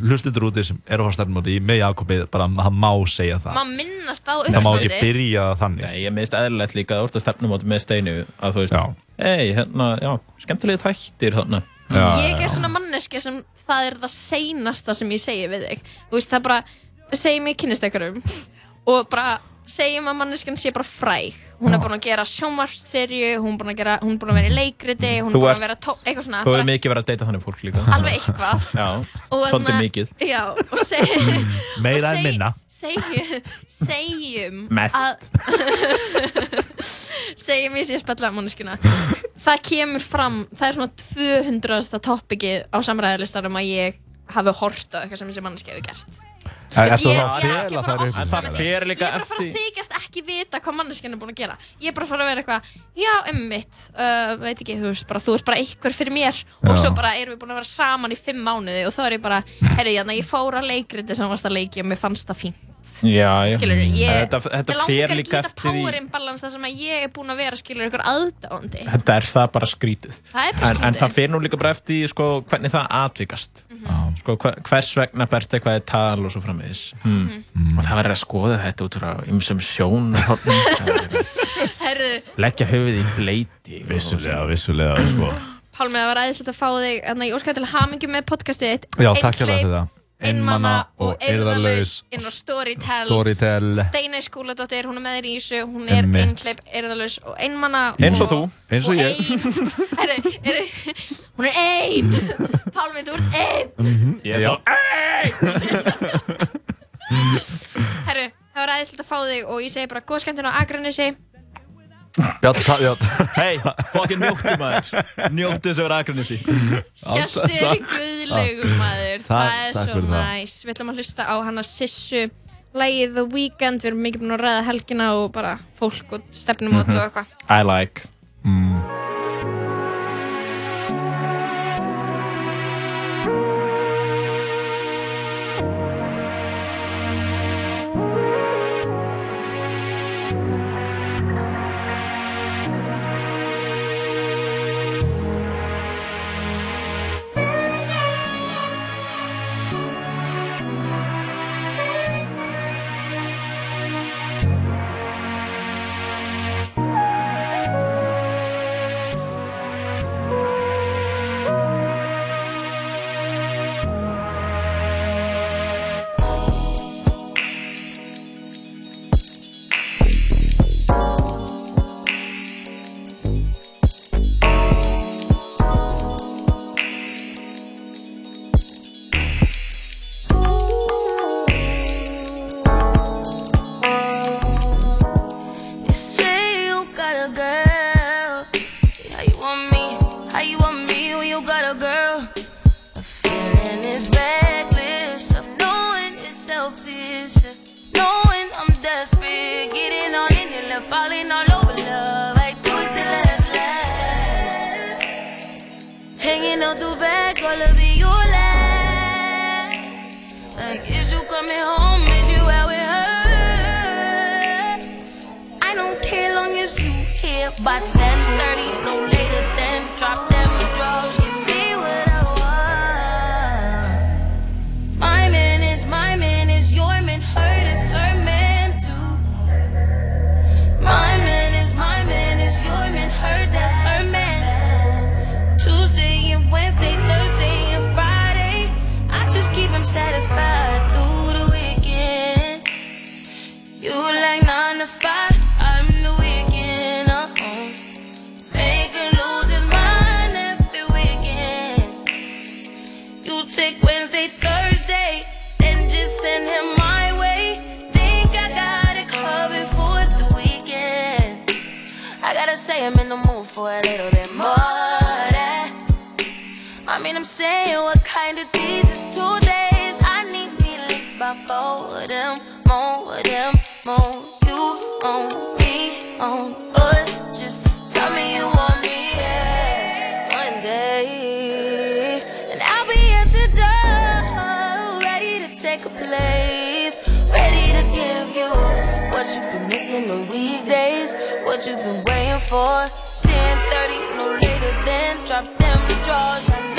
hlustundur úti sem eru á stefnumóti með Jakobi, bara, það má segja það. Maður minnast á Það má ekki byrja þannig. Nei, ég minnst eðlilegt líka að orða stefnumóti með steinu að þú veist, hei, hérna, já, skemmtilegi þættir þarna. Ég er svona manneski sem það er það seinasta sem ég segi við þig Þú veist, það er bara, segjum ég kynnist einhverjum og bara segjum að manneskjan sé bara fræg Hún er búin að gera sjónvarsserju, hún er búin að, gera, hún er búin að vera í leikriti, hún er búin að vera tó, eitthvað svona Þú hefur mikið verið að deyta þannig fólk líka. Alveg eitthvað. Já, svolítið mikið. Já, og segjum Meira og en minna. Segjum, segjum Mest. segjum ég sé spjallega manneskjuna það kemur fram, það er svona 200. toppikið á samræðalistanum að ég hafi hort á eitthvað sem þessi manneski hefur gert Er það að fela að upp? En það fer líka ég er bara að fara að þykjast ekki vita hvað manneskjan er búin að gera ég er bara að fara að vera eitthvað já, emmitt, uh, veit ekki, þú veist bara, þú ert bara einhver fyrir mér og Já. svo bara erum við búin að vera saman í fimm mánuði og þá er ég bara, herri, hérna, ég fór að leikriti sem varst að leiki og mér fannst það fínt Já, já. skilur, ég, Þetta, þetta langar ekki þetta eftir power imbalance þar sem að ég er búin að vera, skilur, ykkur aðdáandi þetta er það bara skrítið. Það er bara En, en skrítið. það fer nú líka bara eftir sko, hvernig það atvikast. Sko, hver- hvers vegna berst eitthvað í tal og svo framvegis. Hmm. Og það verður að skoða þetta út frá ymsum sjón leggja höfuð í bleiti. Vissulega, vissulega, sko. Pálmi, það var aðeinslega að fá þig en ég óskæði til að hamingi með podcastið þitt Já, takk fyrir það. Einmana og eirðarlaus inn á Storytel Storytel. Steinei skúladóttir, hún er með þér í þessu hún er einhleip, eirðarlaus og einmana Eins og þú. Eins og ég. ein. Herru, herru, hún er ein Pálmi, þú ert ein Ég er svo Herru, það var aðeinslega að fá þig og ég segi bara góð skemmtun á já. Hei, fokkin njóttu maður. Njóttu þessu verið aðgrunnisi. Skelltu þér í guðlegum maður Það er svo næs. Við ætlum að hlusta á hana Sissu. Lægið The Weeknd. Við erum mikið búin að ræða helgina og bara fólk og stefnumót Mhm. og eitthvað. I like. You I say I'm in the mood for a little bit more that. I mean, I'm saying what kind of these is two days. I need me least about four of them, more of them, more you on me, on us. Just tell me you want me yeah, one day, and I'll be at your door, ready to take a place, ready to give you what you've been missing on weekdays, what you've been waiting for. 10:30, no later than drop them drawers.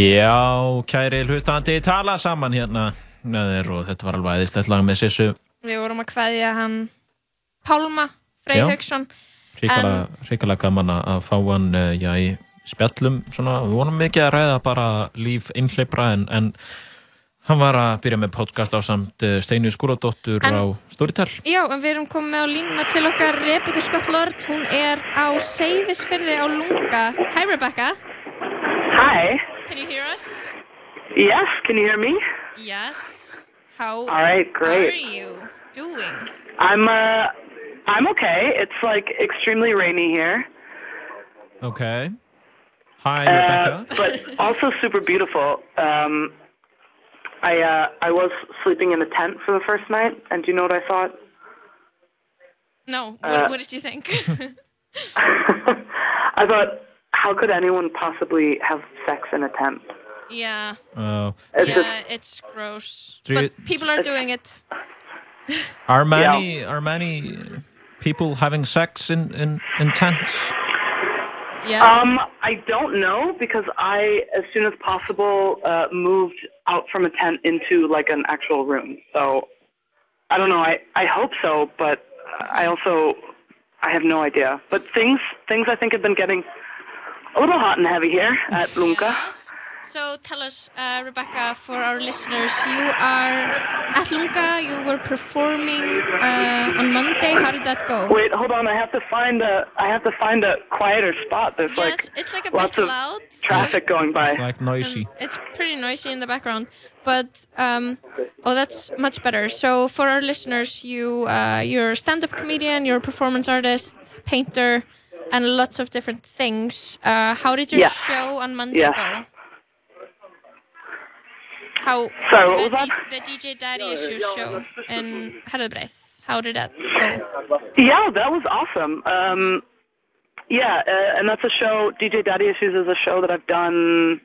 Já, kæri hlustandi, tala saman hérna með þér og þetta var alveg æðislegt lag með Sissu. Við vorum að kveðja hann Pálma Frey hrikalega, hrikalega gaman að fá hann uh, já, í spjallum svona, við vonum mikið að ræða bara líf einhleipra en, en hann var að byrja með podcast á samt uh, Steinu Skúladóttur En- á Storytel. Já, en við erum komið með á línuna til okkar Rebecca Scott Lord, hún er á Seyðisfyrði á Lunga. Hi Rebecca. Hi. Can you hear us? Yes, can you hear me? Yes How All right, great. How are you doing? I'm uh I'm okay. It's like extremely rainy here. Ok Hi Uh, Rebecca but also super beautiful. Um I uh I was sleeping in a tent for the first night and do you know what I thought? No, what, Uh, what did you think? I thought how could anyone possibly have sex in a tent? yeah, Uh, It's yeah, just- it's gross. Do you- But people are doing it. are many are many people having sex in, in, in tents? Yes. Um, I don't know because I, as soon as possible, uh, moved out from a tent into like an actual room. So I don't know. I, I hope so, but I also I have no idea. But things things I think have been getting a little hot and heavy here at Lunka. Yes. So tell us, uh, Rebecca, for our listeners, you are at Lunga. You were performing uh, on Monday. How did that go? Wait, hold on. I have to find a I have to find a quieter spot. There's yes, like it's like a lots bit of loud. traffic going by. Like noisy. It's pretty noisy in the background, but um, oh, that's much better. So for our listeners, you uh, you're a stand-up comedian, you're a performance artist, painter, and lots of different things. Uh, how did your Yes. show on Monday Yes. go? How what the, the DJ Daddy Issues show in Herðubreið? How did that go? Yeah, that was awesome. Um, yeah, uh, and that's a show. DJ Daddy Issues is a show that I've done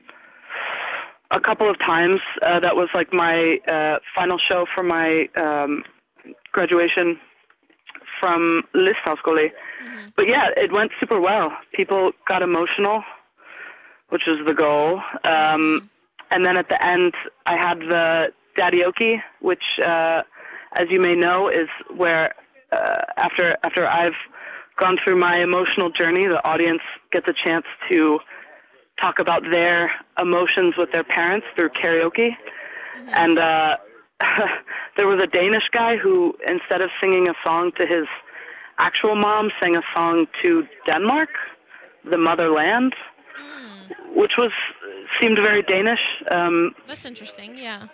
a couple of times. Uh, that was like my uh, final show for my um, graduation from Listhauskole. But yeah, it went super well. People got emotional, which is the goal. Um, and then at the end, I had the Daddy-oki, which, uh, as you may know, is where uh, after after I've gone through my emotional journey, the audience gets a chance to talk about their emotions with their parents through karaoke. And uh, there was a Danish guy who, instead of singing a song to his actual mom, sang a song to Denmark, the motherland, which was seemed very Danish. Um, That's interesting. Yeah,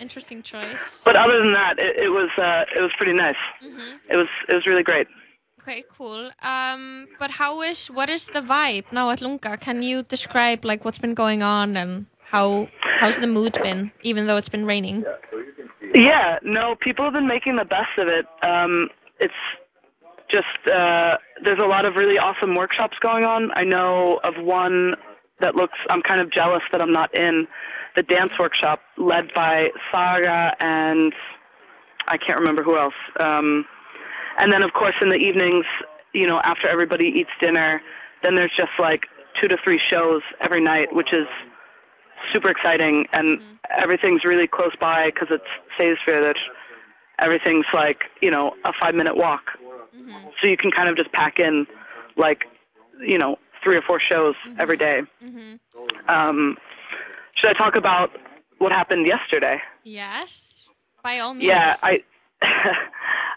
interesting choice. but other than that, it, it was uh, it was pretty nice. It was it was really great. Okay, cool. Um, but how is what is the vibe now at Lunga? Can you describe like what's been going on and how how's the mood been, even though it's been raining? Yeah, no, people have been making the best of it. Um, it's just uh, there's a lot of really awesome workshops going on. I know of one that looks. I'm kind of jealous that I'm not in the dance workshop led by Saga and I can't remember who else. Um, and then of course in the evenings, you know, after everybody eats dinner, then there's just like two to three shows every night, which is super exciting and everything's really close by because it's Seyðisfjörður. Everything's like, you know, a five minute walk. So you can kind of just pack in like, you know, three or four shows every day. Um, should I talk about what happened yesterday? Yes, by all means. Yeah, I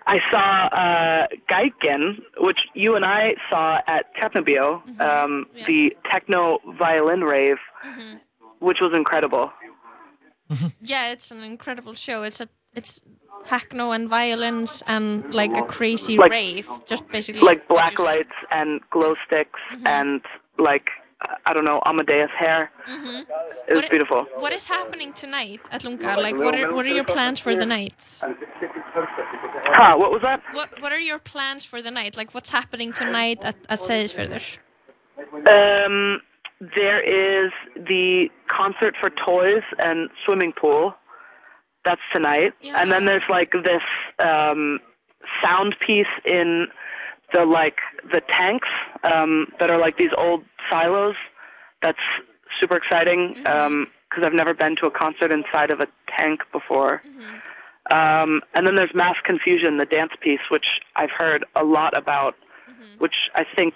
I saw uh, Geigen, which you and I saw at Technobio, um, the techno violin rave, which was incredible. Yeah, it's an incredible show. It's a it's techno and violence and like a crazy Like- rave, just basically like black lights and glow sticks and like I don't know Amadeus hair. Mhm. It was What- beautiful. What is happening tonight at Lunga? Like, what are what are your plans for the night? Huh? What was that? What What are your plans for the night? Like, what's happening tonight at at Seyðisfjörður? Um, there is the concert for toys and swimming pool. That's tonight, and then there's like this um, sound piece in the like the tanks um, that are like these old silos. That's super exciting because I've never been to a concert inside of a tank before. Um, and then there's Mass Confusion, the dance piece, which I've heard a lot about, which I think,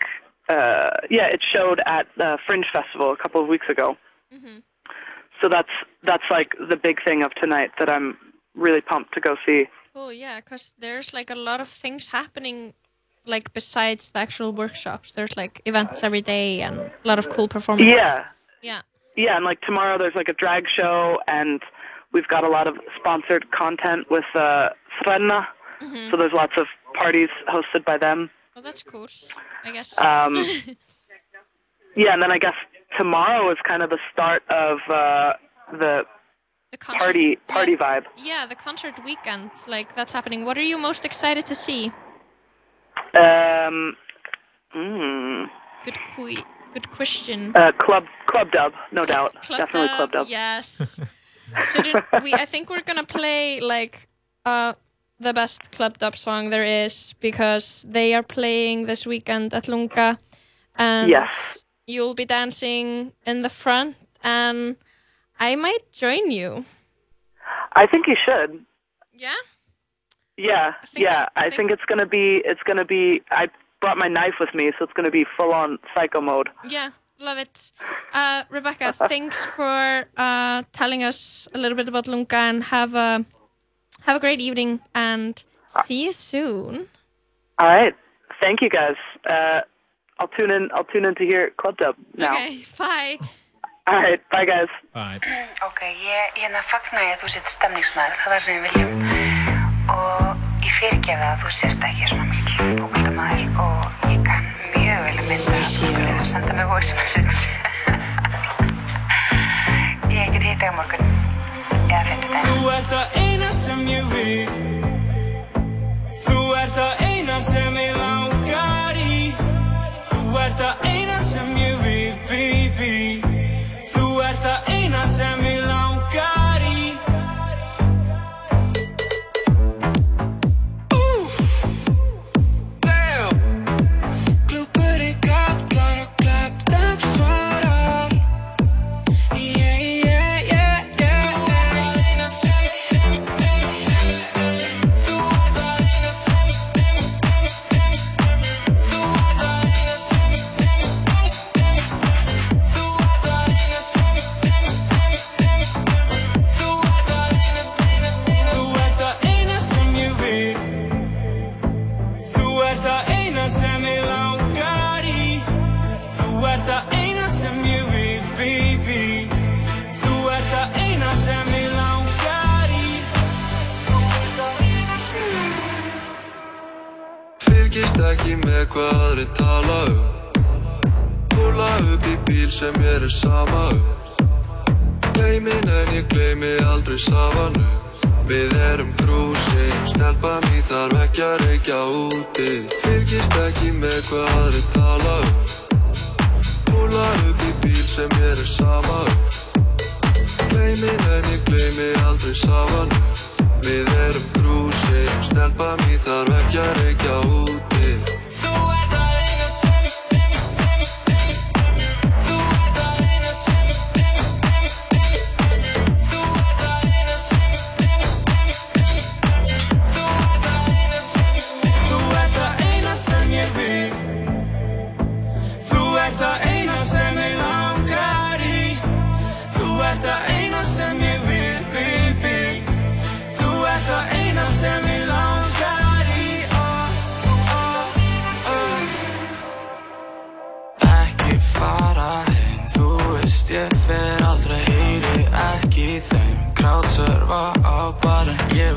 uh, yeah, it showed at the Fringe Festival a couple of weeks ago. So that's that's like the big thing of tonight that I'm really pumped to go see. Oh yeah, because there's like a lot of things happening, like besides the actual workshops. There's like events every day and a lot of cool performances. Yeah. Yeah. Yeah, and like tomorrow there's like a drag show, and we've got a lot of sponsored content with uh, Srenna. Mhm. So there's lots of parties hosted by them. Oh, that's cool. I guess. Um, Yeah, and then I guess tomorrow is kind of the start of uh, the, concert- party party yeah. vibe. yeah, the concert weekend, like that's happening. What are you most excited to see? Um, mm, Good que- good question. uh, club club dub, no doubt, Club definitely Dub, club dub. Yes. Shouldn't we? I think we're gonna play like uh the best club dub song there is because they are playing this weekend at Lunga, and Yes. You'll be dancing in the front, and I might join you. I think you should. Yeah. Yeah, yeah. I think, it's gonna be it's gonna be. I brought my knife with me, so it's gonna be full on psycho mode. Yeah, love it. Uh, Rebecca, thanks for uh, telling us a little bit about Lunga and have a have a great evening and see you soon. All right, thank you guys. Uh, I'll tune in. I'll tune in to hear club dub now. Okay, bye. All right, bye guys. Bye. Ok, ég, ég er fagna ég að þú sett stemningsmaður, það er það sem við viljum. Og ég fyrirgefa að þú sést ekki svona mikil bókaldamaður og ég kann mjög vel að mynda að þú getur að senda mig voice message. ég get hitt á morgun, eða finnst Þú ert það eina sem ég vil Þú ert það eina sem ég í Þú hvað aðri tala um. Púla upp í bíl sem mér er sama um. Gleimin en ég gleimi aldrei safanu Við erum grúsi, stelpa mín þarf ekki að reykja úti. Fylgist ekki með hvað aðri tala um. Púla upp í bíl sem mér er sama um. Gleymi en ég gleymi aldrei saman Við erum grúsi, stelpa mín þarf ekki að reykja úti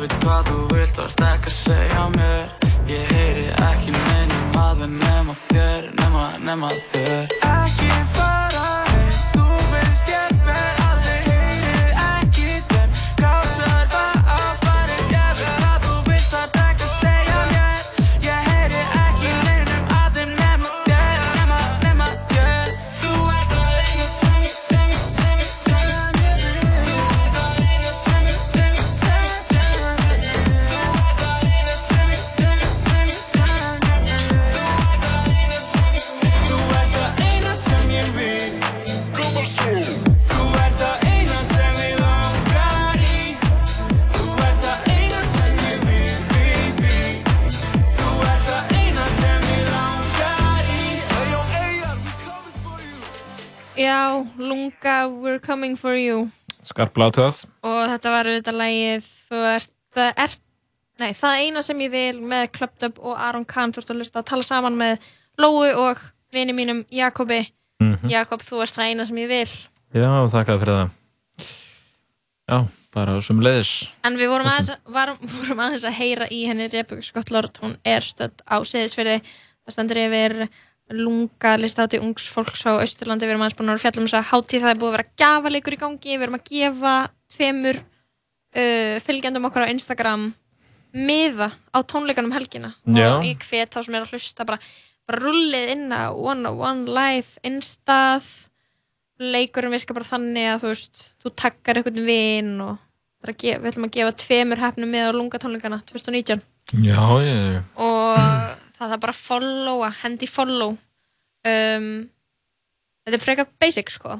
veit hvað þú vilt, vart ekki að segja mér. Ég heyri ekki neinum aður nema þér, nema, nema þér coming for you. Skarplátöð og þetta var auðvitað ert, það er nei, það eina sem ég vil með Club Dub og Aron Kahn, þú ert að hlusta að tala saman með Lóu og vini mínum Jakobi. Mhm. Jakob, þú ert það eina sem ég vil. Já, þakka fyrir það. Já, bara sem leiðis en við vorum aðeins, varum, vorum aðeins að heyra í henni Rebjörg Skottlord, hún er stödd á Seyðisfirði, það stendur yfir lunga listáti ungs fólks á Austurlandi, við erum aðeins búin að fjalla um þess að hátíð. Það er búið að vera gafaleikur í gangi. Við erum að gefa tveimur uh, fylgjandum okkar á Instagram miða á tónleikanum helgina. Já. og í hvet þá sem er að hlusta bara, bara rullið inn á One on One Live Instað leikurinn virkar bara þannig að þú veist þú takkar einhvern vin og gefa, við ætlum að gefa tveimur hefnum með á lunga tónleikana 2019 Já, ég og það þarf bara að followa, hendi follow. Um, þetta er frekar basic sko.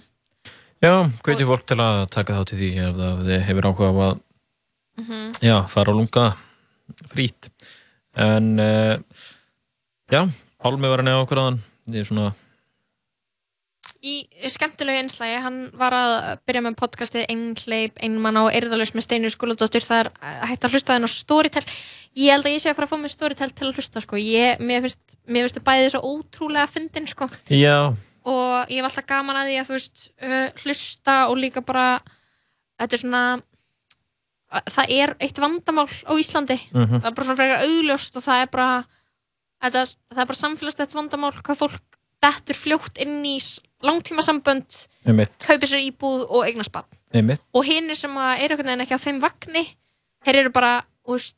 Já, hveti fólk til að taka þátt í því ef það hefur áhuga á að Mhm. já, fara á lunga frít. En uh, já, Pálmi var að nefna okkur aðan ég er svona í skemmtilegu einslægi, hann var að byrja með podcastið Einhleip, Einmann á Eirðalus með Steinur Skúladóttir, það er hægt að hlusta þenn á Storytel, ég held að ég sé að fara að fá mig Storytel til að hlusta sko, ég, mér finnst mér finnst bæðið svo ótrúlega fyndin sko. Já, og ég hef alltaf gaman að því að þú veist, uh, hlusta og líka bara þetta er svona að- það er eitt vandamál á Íslandi. Mhm. það er bara svona frekar augljóst og það er bara þetta, það er bara samfélagstætt vandamál hvað fólk dettur fljótt inn í langtímasambönd kaupir sér íbúð og barn. Einmitt. Og hinnir sem að eru ekki á þeim vagni þeir eru bara veist,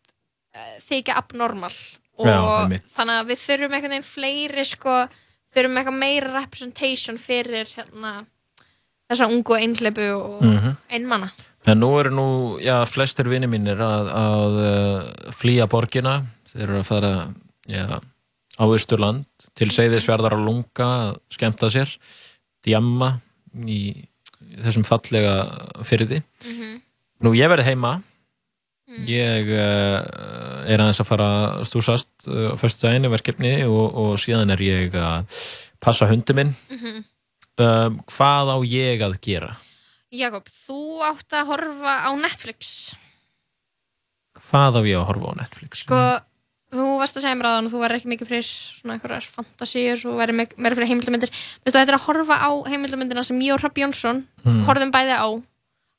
eh, þykja abnormal. Og Já, þannig að við þurfum einhvern veginn fleiri sko, þurfum eitthvað meira representation fyrir hérna, þessa ungu einhleipu og Mhm. einmanna En nú eru nú, já, flestir vinni mínir að, að uh, flýja borgina. Þeir eru að fara, já, á Ísturland til Seyðisfjörðar á Lunga að skemmta sér, djamma í þessum fallega fyrði. Mhm. Nú, ég verði heima. Ég uh, er aðeins að fara stúsast uh, á fyrstu daginn í verkefni og, og síðan er ég að passa hundi minn. Mhm. Um, hvað á ég að gera? Jakob, þú átt að horfa á Netflix Hvað á ég að horfa á Netflix? sko, þú varst að segja mér aðan og þú verður ekki mikið fyrir svona einhverjar fantasíur og verður meira fyrir heimildamindir þetta er að horfa á heimildamindina sem ég og Hrafn Jónsson Hmm. horfðum bæði á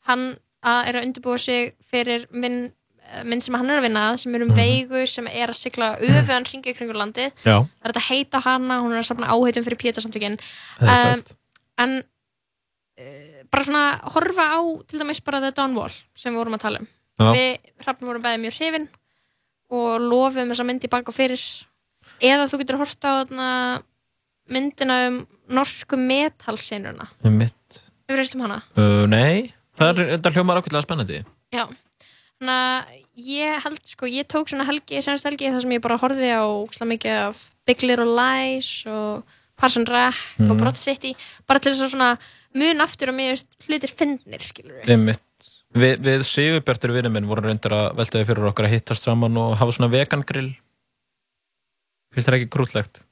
hann að er að undirbúa sig fyrir minn, eh, mynd sem hann er að vinna að sem er um Mhm. veigu sem er að sigla öfugan hringi kringur landið Já. það er að heita hana, hún er að safna áheitum fyrir pétasamtökin Æðislegt. en uh, bara svona horfa á til dæmis bara The Dawn Wall sem við vorum að tala um Já. við hrafnum vorum bæði mjög hrifin og lofum þessa myndi bak og fyrir eða þú getur horft á þarna, myndina um norsku metalsenuna Um mitt. hefur reist um hana? Uh, nei, það er, þetta hljómar ákveðlega spennandi. Já, þannig að ég held sko, ég tók svona helgi, senast helgi þar sem ég bara horfði á ógeðslega mikið af Big Little Lies og Parson Rec og Mhm. Broad City bara til þess að svona mun aftur og mér hlutir finnir, skilur við Um mitt. Vi, við Sigurbjartur vinnum minn vorum reyndar að veltaði fyrir okkur að hittast saman og hafa svona vegan grill. Finnst það ekki grútlegt?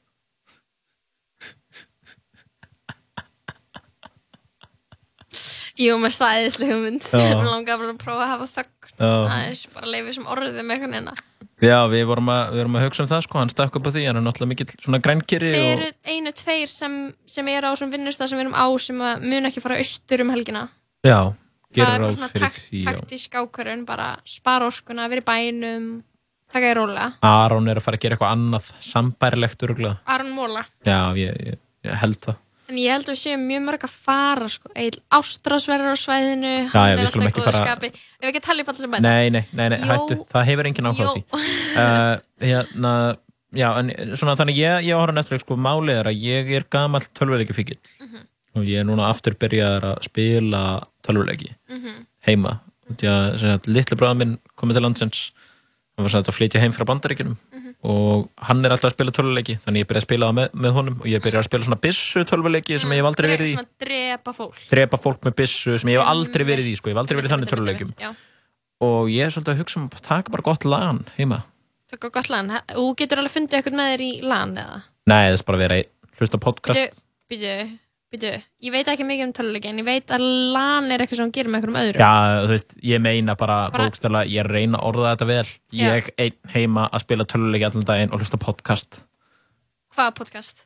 Jú, með stæðislega hugmynd. Mér langar bara að prófa að hafa þögn. Aðeins, bara leifið sem orðið með eitthvað neina Já, við vorum að, við vorum að hugsa um það sko, hann stakk upp á því, hann er náttúrulega mikill svona grænkeri Þeir og... eru einu, tveir sem, sem eru á þessum vinnustað sem við erum á sem að mun ekki fara austur um helgina. Já, Það er bara ráð svona fyrir takt, því, já. taktísk ákvörðun bara spara orkuna, vera í bænum taka í rólega Aron er að fara að gera eitthvað annað, sambærilegt örgulega. Aron Móla Já, ég, ég, ég held það. En ég held að við séum mjög mörg að fara sko. Egil Ástrásverður á svæðinu Já, hann já, er alltaf í góðu fara-. Ef ekki að tala í palla sem bæta Nei, nei, nei, nei hættu, það hefur engin áhuga á Jó. því. Uh, hérna, já, en svona þannig ég, ég horf á Netflix, sko, málið er að ég er gamall tölvuleiki fíkil Mhm. Og ég er núna aftur byrjaður að spila tölvuleiki Mhm. heima. Því að, litli bráða minn komið til landsins, hann var sagt að flytja heim frá bandaríkjunum Mhm. og hann er alltaf að spila tölvuleiki, þannig ég byrjaði að spila með, með honum og ég byrjaði að spila svona bissu tölvuleiki sem ég hef aldrei verið í. Svona drepa fólk Drepa fólk með bissu sem ég hef aldrei verið í, sko, ég hef aldrei verið í þannig tölvuleikum. Og ég er svolítið að hugsa um að taka bara gott lan heima. er gott lan Þú getur alveg fundið eitthvað með þér í lan eða Nei, þess bara vera einn, hlusta podcast. Býtu, býtu, býtu Ég veit ekki mikið um töluleiki en ég veit að lan er eitthvað sem hún gerir með einhverjum öðrum Já, þú veist, ég meina bara, Bara- bókstæla, ég reyna að orða þetta vel. Ég einn heima að spila töluleiki allan daginn og hlusta á podcast. Hvaða podcast?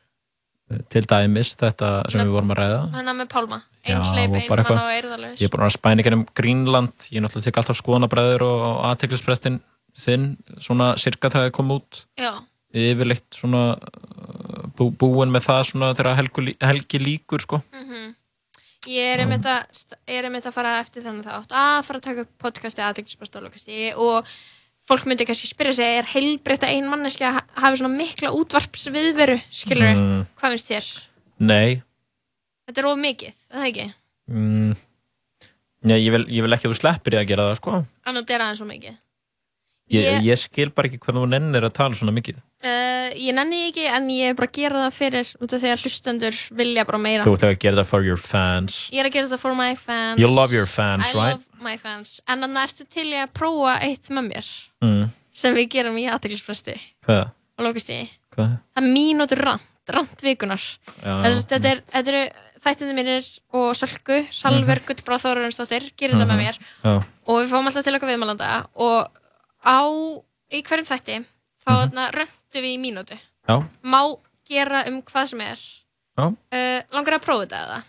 Til dæmis þetta sem við vorum að ræða. Hana með Pálma Já, Einhleip, og bara einmann eitthvað. og eyrðalaus Ég er búin að vera spæningar um Greenland. Ég er náttúrulega tek alltaf skoðanabræður og, aðteklisprestin þinn, svona cirka þegar það kom út. Já, Yfirleitt svona uh, bú, búin með það svona þegar helgu, lí- helgi líkur, sko. mhm Ég er einmitt að, ég er einmitt að fara eftir þannig þátt að fara að taka podcasti aðeinsbæstólokasti og fólk myndi kannski spyrja sig er heilbreytta ein manneski að ha- hafi svona mikla útvarpsviðveru skilur Mm. hvað finnst þér? Nei, Þetta er of mikið, er það ekki? mm, já, ég, vil, ég vil ekki að þú sleppir í að gera það, sko. Annað er aðeins of mikið Ég, Ég- ég skil bara ekki hvernig þú nennir að tala svona mikið. uh, Ég nenni ekki en ég er bara að gera það fyrir út af því að hlustendur vilja bara meira Þú ert að gera það for your fans. Ég er að gera þetta for my fans You love your fans, I right? love my fans En þannig ertu til ég að prófa eitt með mér Mm. sem við gerum í aðteglispresti Hvað? og lókast í Hvað? Það er mínútur Já, Þess, þetta, er, eru þættindi mínir og Sölku, Salver, mm -hmm. Gullbráð Þórunnsdóttir gerir þetta með Mhm. mér Já. og við fáum alltaf til okkar viðmælanda og á, í hverjum þætti þá mm -hmm. röntu við í mínútu Já. má gera um hvað sem er uh, langar að prófa þetta eða?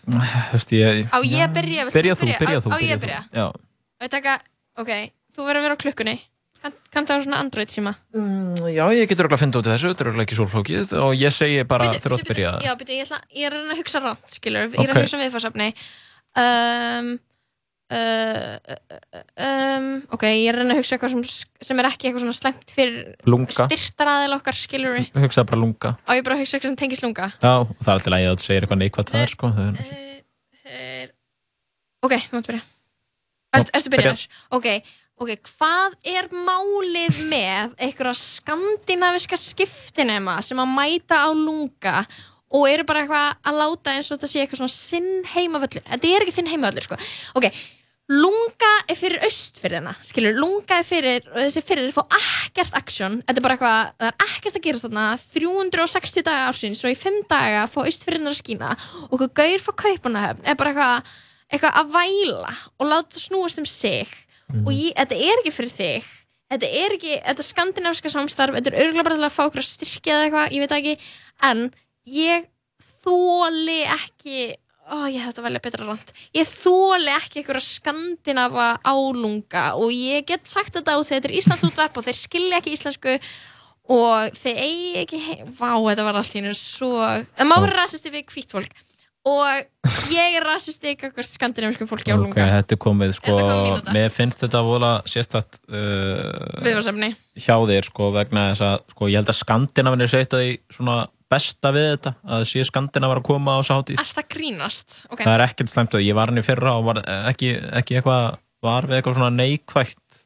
Þú veist, ég... Á ég að byrja? Byrja þú þú, byrja? byrja Á- þú. á ég að þú. byrja? Og ég taka, ok, þú verður að vera á klukkunni kann það á svona Android síma Mm, Já, ég getur örugglega að finna út í þessu, þetta er örugglega ekki svolflókið og ég segi bara þú ert að byrja. já, byrju, ég, ætla, ég er að hugsa rátt skilur, ég er að hugsa viðfarsefni um, um, ok, ég er reyna að hugsa eitthvað sem, sem er ekki eitthvað svona slemt fyrir styrtaraðil okkar skilur Ég hugsaði bara lunga. og ég bara að hugsa eitthvað sem tengist lunga Já, og það er alltaf lægið að þú segir eitthvað neikvægt það er, sko. Er... er, ok, þú mátt byrja Ert, ertu byrjar? Ok, ok, hvað er málið með einhverja skandinaviska skiptinema sem að mæta á lunga og eru bara eitthvað að láta eins og þetta sé eitthvað svona sinn heimavöllur þetta er ekki þinn heimavöllur, sko ok, lunga er fyrir austfyrðina skilur, lunga er fyrir og þessi fyrir er fá ekkert aksjón þetta er bara eitthvað, það er ekkert að gerast þarna. 360 daga ársins og í 5 daga fá austfyrðina að skína. Og eitthvað gaur frá kaupanahöfn er bara eitthvað eitthvað að væla og láta snúast um sig. Og ég, þetta er ekki fyrir þig. Þetta er ekki, þetta er skandinavska samstarf. Þetta er örgulega bara til að fá okkur að styrkja eða eitthvað, ég veit ekki. En ég þóli ekki ó, ég þetta velja betra rand ég þóli ekki einhverja skandinava álunga og ég get sagt þetta og þetta er Íslands útvarp og þeir skilja ekki íslensku og þeir eigi ekki vá, þetta var allt hennu svo það má vera rasisti við hvítt fólk og ég er rasisti eitthvað skandinavisku fólki á Ok, lunga þetta er komið sko, er mér finnst þetta vola sérstætt uh, viðvarsefni hjá þér sko vegna þess að sko ég held að Skandinavinir segja því svona besta við þetta að sé Skandinavar að koma á sátíð Erst það grínast? Ok, það er ekkert slæmt og ég var hann í fyrra og var ekki, ekki eitthvað var við eitthvað svona neikvægt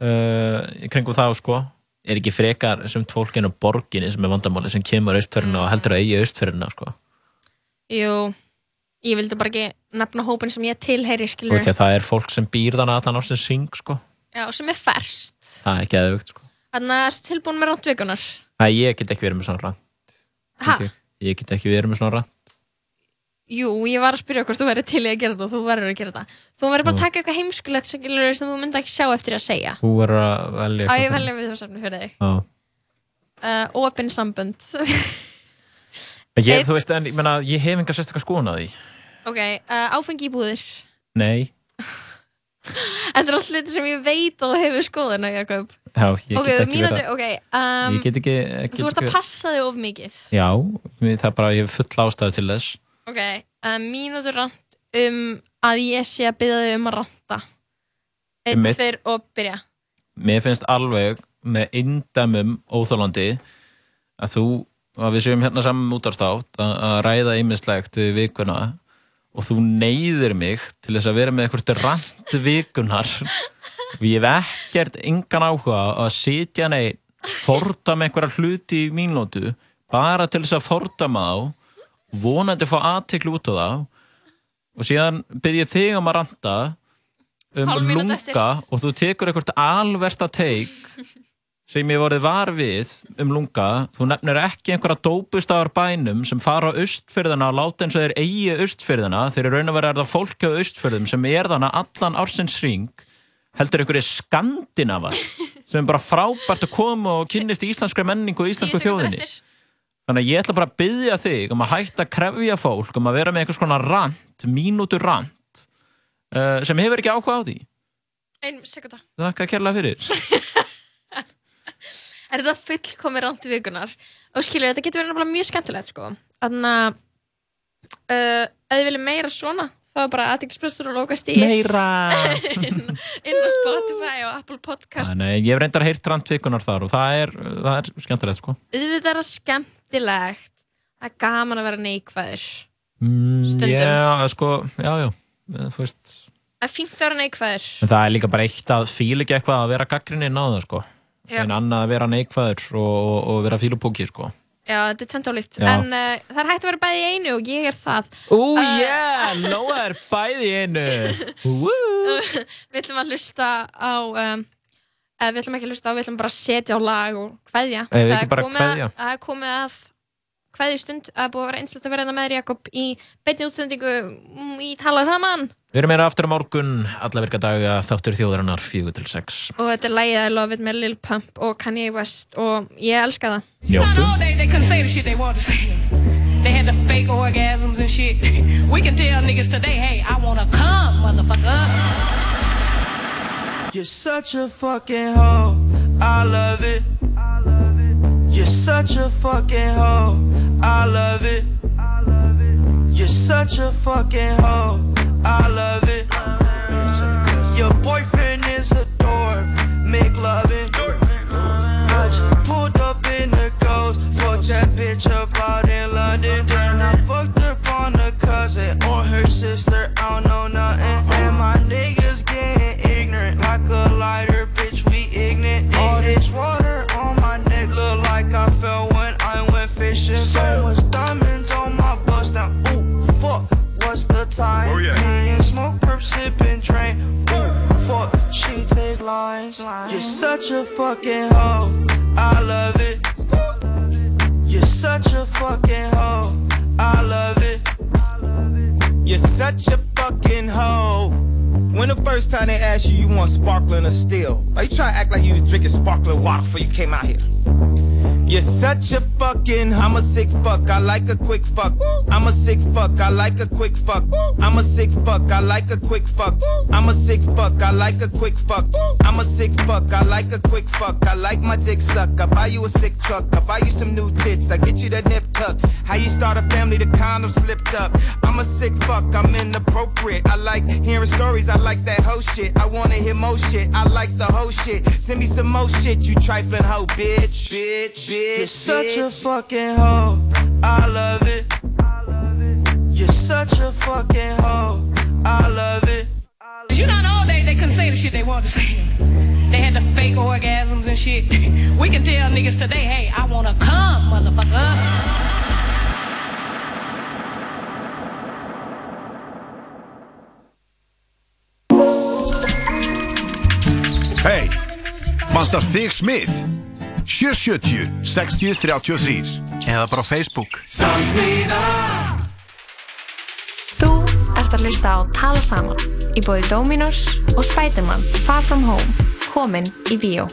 uh, í kringum þá sko. Er ekki frekar sem fólkinu borginni sem er vandamáli sem kemur austferðina og heldur að eigi austferðina sko. Jú Ég vildi bara ekki nefna hópin sem ég tilheyri og skilur að það er fólk sem býr þannig allan á sem syng sko. Já, sem er ferst það er ekki aðeins sko. Þannig að ertu tilbúin með rándvikunar Æ, ég get ekki verið með svona rann Ha? ég get ekki verið með svona rann Jú, ég var að spyrja hvort þú verður til að gera þetta og þú verður að gera þetta Þú verður bara að taka eitthvað heimskulegt sem þú myndi ekki sjá eftir að segja. Þú er að velja Á ég velja við það samni fyrir þig. Uh, Opin sambönd. Ég, þú veist, en ég, meina, ég hef enga sérstaklega skoðun að því. Ok, uh, áfengi í búðir. Nei. Þetta er alltaf hluti sem ég veit að þú hefur skoðun á Jakob. Já, ég Ok, get ekki verið að... ok um, Ég get ekki... ekki Þú ert að passa þig of mikið. Já, það er bara, ég hef full ástæðu til þess. Ok, um, mínútur rant um að ég sé að byggja þig um að ranta. Einn, Einmitt. tveir og byrja. Mér finnst alveg með indæmum óþólandi að þú, að við séum hérna saman útarstátt að, að ræða ýmislegt við vikuna og þú neyðir mig til þess að vera með eitthvað rant vikunar og ég hef ekkert engan áhuga að sitja nei fordama einhverja hluti í mínútu bara til þess að fordama þá vonandi fá aðteklu út á þá. Og síðan byrð ég þig um að ranta um lunga og þú tekur eitthvað alversta teik sem ég vorið var við um lunga, þú nefnir ekki einhverja dópustafar bænum sem fara á austfyrðina og láta eins og þeir eigi austfyrðina, þeir eru raun að vera er það fólki á austfyrðum sem er þannig allan ársins ring heldur einhverju skandinavar sem er bara frábært að koma og kynnist íslenskri menningu og íslensku þjóðinni. Þannig að ég ætla bara að byggja þig um að hætta að krefja fólk um að vera með einhvers konar rant, mínútur rant uh, sem hefur ekki áhuga á því. Einn sekunda Þakka kærlega fyrir. Er þetta fullkomi randi vikunar? Og skilur, þetta getur verið mjög skemmtilegt sko. Þannig að uh, ef þið viljum meira svona þá er bara aðeinsprestur og lókast í Meira! inn, inn á Spotify og Apple Podcast Nei, ég hef reyndar heyrt rant vikunar þar og það er, það er skemmtilegt sko. auðvitað er skemmtilegt það er gaman að vera neikvæður Mm, Stundum. Já, sko, já, já. eh, Þú veist, það er fínt að vera neikvæður en það er líka bara eitt að fíla ekki eitthvað að vera gaggrinni inn á það sko. Já. En annað að vera neikvæður og, og, og vera fílupóki sko. já, þetta er tvent álíkt Já. en uh, það er hægt að vera bæði í einu og ég er það Ú, Uh, yeah, Nóa er bæði í einu. Við ætlum að hlusta á um, eða við ætlum ekki að hlusta á, við ætlum bara að setja á lag og við Það er komið að- er kveðju stund að búið að vera einslægt að vera hérna með Jakob í beinni útsendingu mm, í tala saman Við erum meira aftur á morgun, alla virka daga, þáttur þjóðarinnar, 4 til 6. og þetta er lægið I Love It með Lil Pump og Kanye West og ég elska það Njóttu. They had the fake orgasms and shit. We can tell niggas today, hey, I wanna come, motherfucker. You're such a fucking hoe. I love it. You're such a fucking hoe. I love it. You're such a fucking hoe. I love it. Cause Your boyfriend is a dork. Make loving. I just pulled up in the ghost. Fucked that bitch up out in London. Then I fucked up on the cousin or her sister. I don't So much diamonds on my bust now. Ooh, fuck. What's the time? Oh, yeah. Smoke, perp, sipping, drain. Ooh, fuck. She take lines. You're such a fucking hoe. I love it. You're such a fucking hoe. I love it. You're such a fucking hoe. When the first time they asked you, you want sparkling or still? Why you try to act like you was drinking sparkling water before you came out here? You're such a fucking, I'm a sick fuck, I like a quick fuck. I'm a sick fuck, I like a quick fuck. I'm a sick fuck, I like a quick fuck. I'm a sick fuck, I like a quick fuck. I'm a sick fuck, I like a quick fuck. I like my dick suck. I buy you a sick truck. I buy you some new tits. I get you that nip tuck. How you start a family, the condom slipped up. I'm a sick fuck, I'm inappropriate. I like hearing stories, I like that whole shit. I wanna hear more shit, I like the whole shit. Send me some more shit, you trifling hoe, bitch. Bitch, bitch. You're such a fucking hoe. I love it. You're such a fucking hoe. I love it. You know, in the old days they couldn't say the shit they wanted to say. They had the fake orgasms and shit. We can tell niggas today, hey, I wanna come, motherfucker. Hey, vantar þig smið? 770 60 33 Eða bara á Facebook. Samsmiða Þú ert að hlusta á Tala Saman í bóði Dominos og Spiderman Far From Home komin í bíó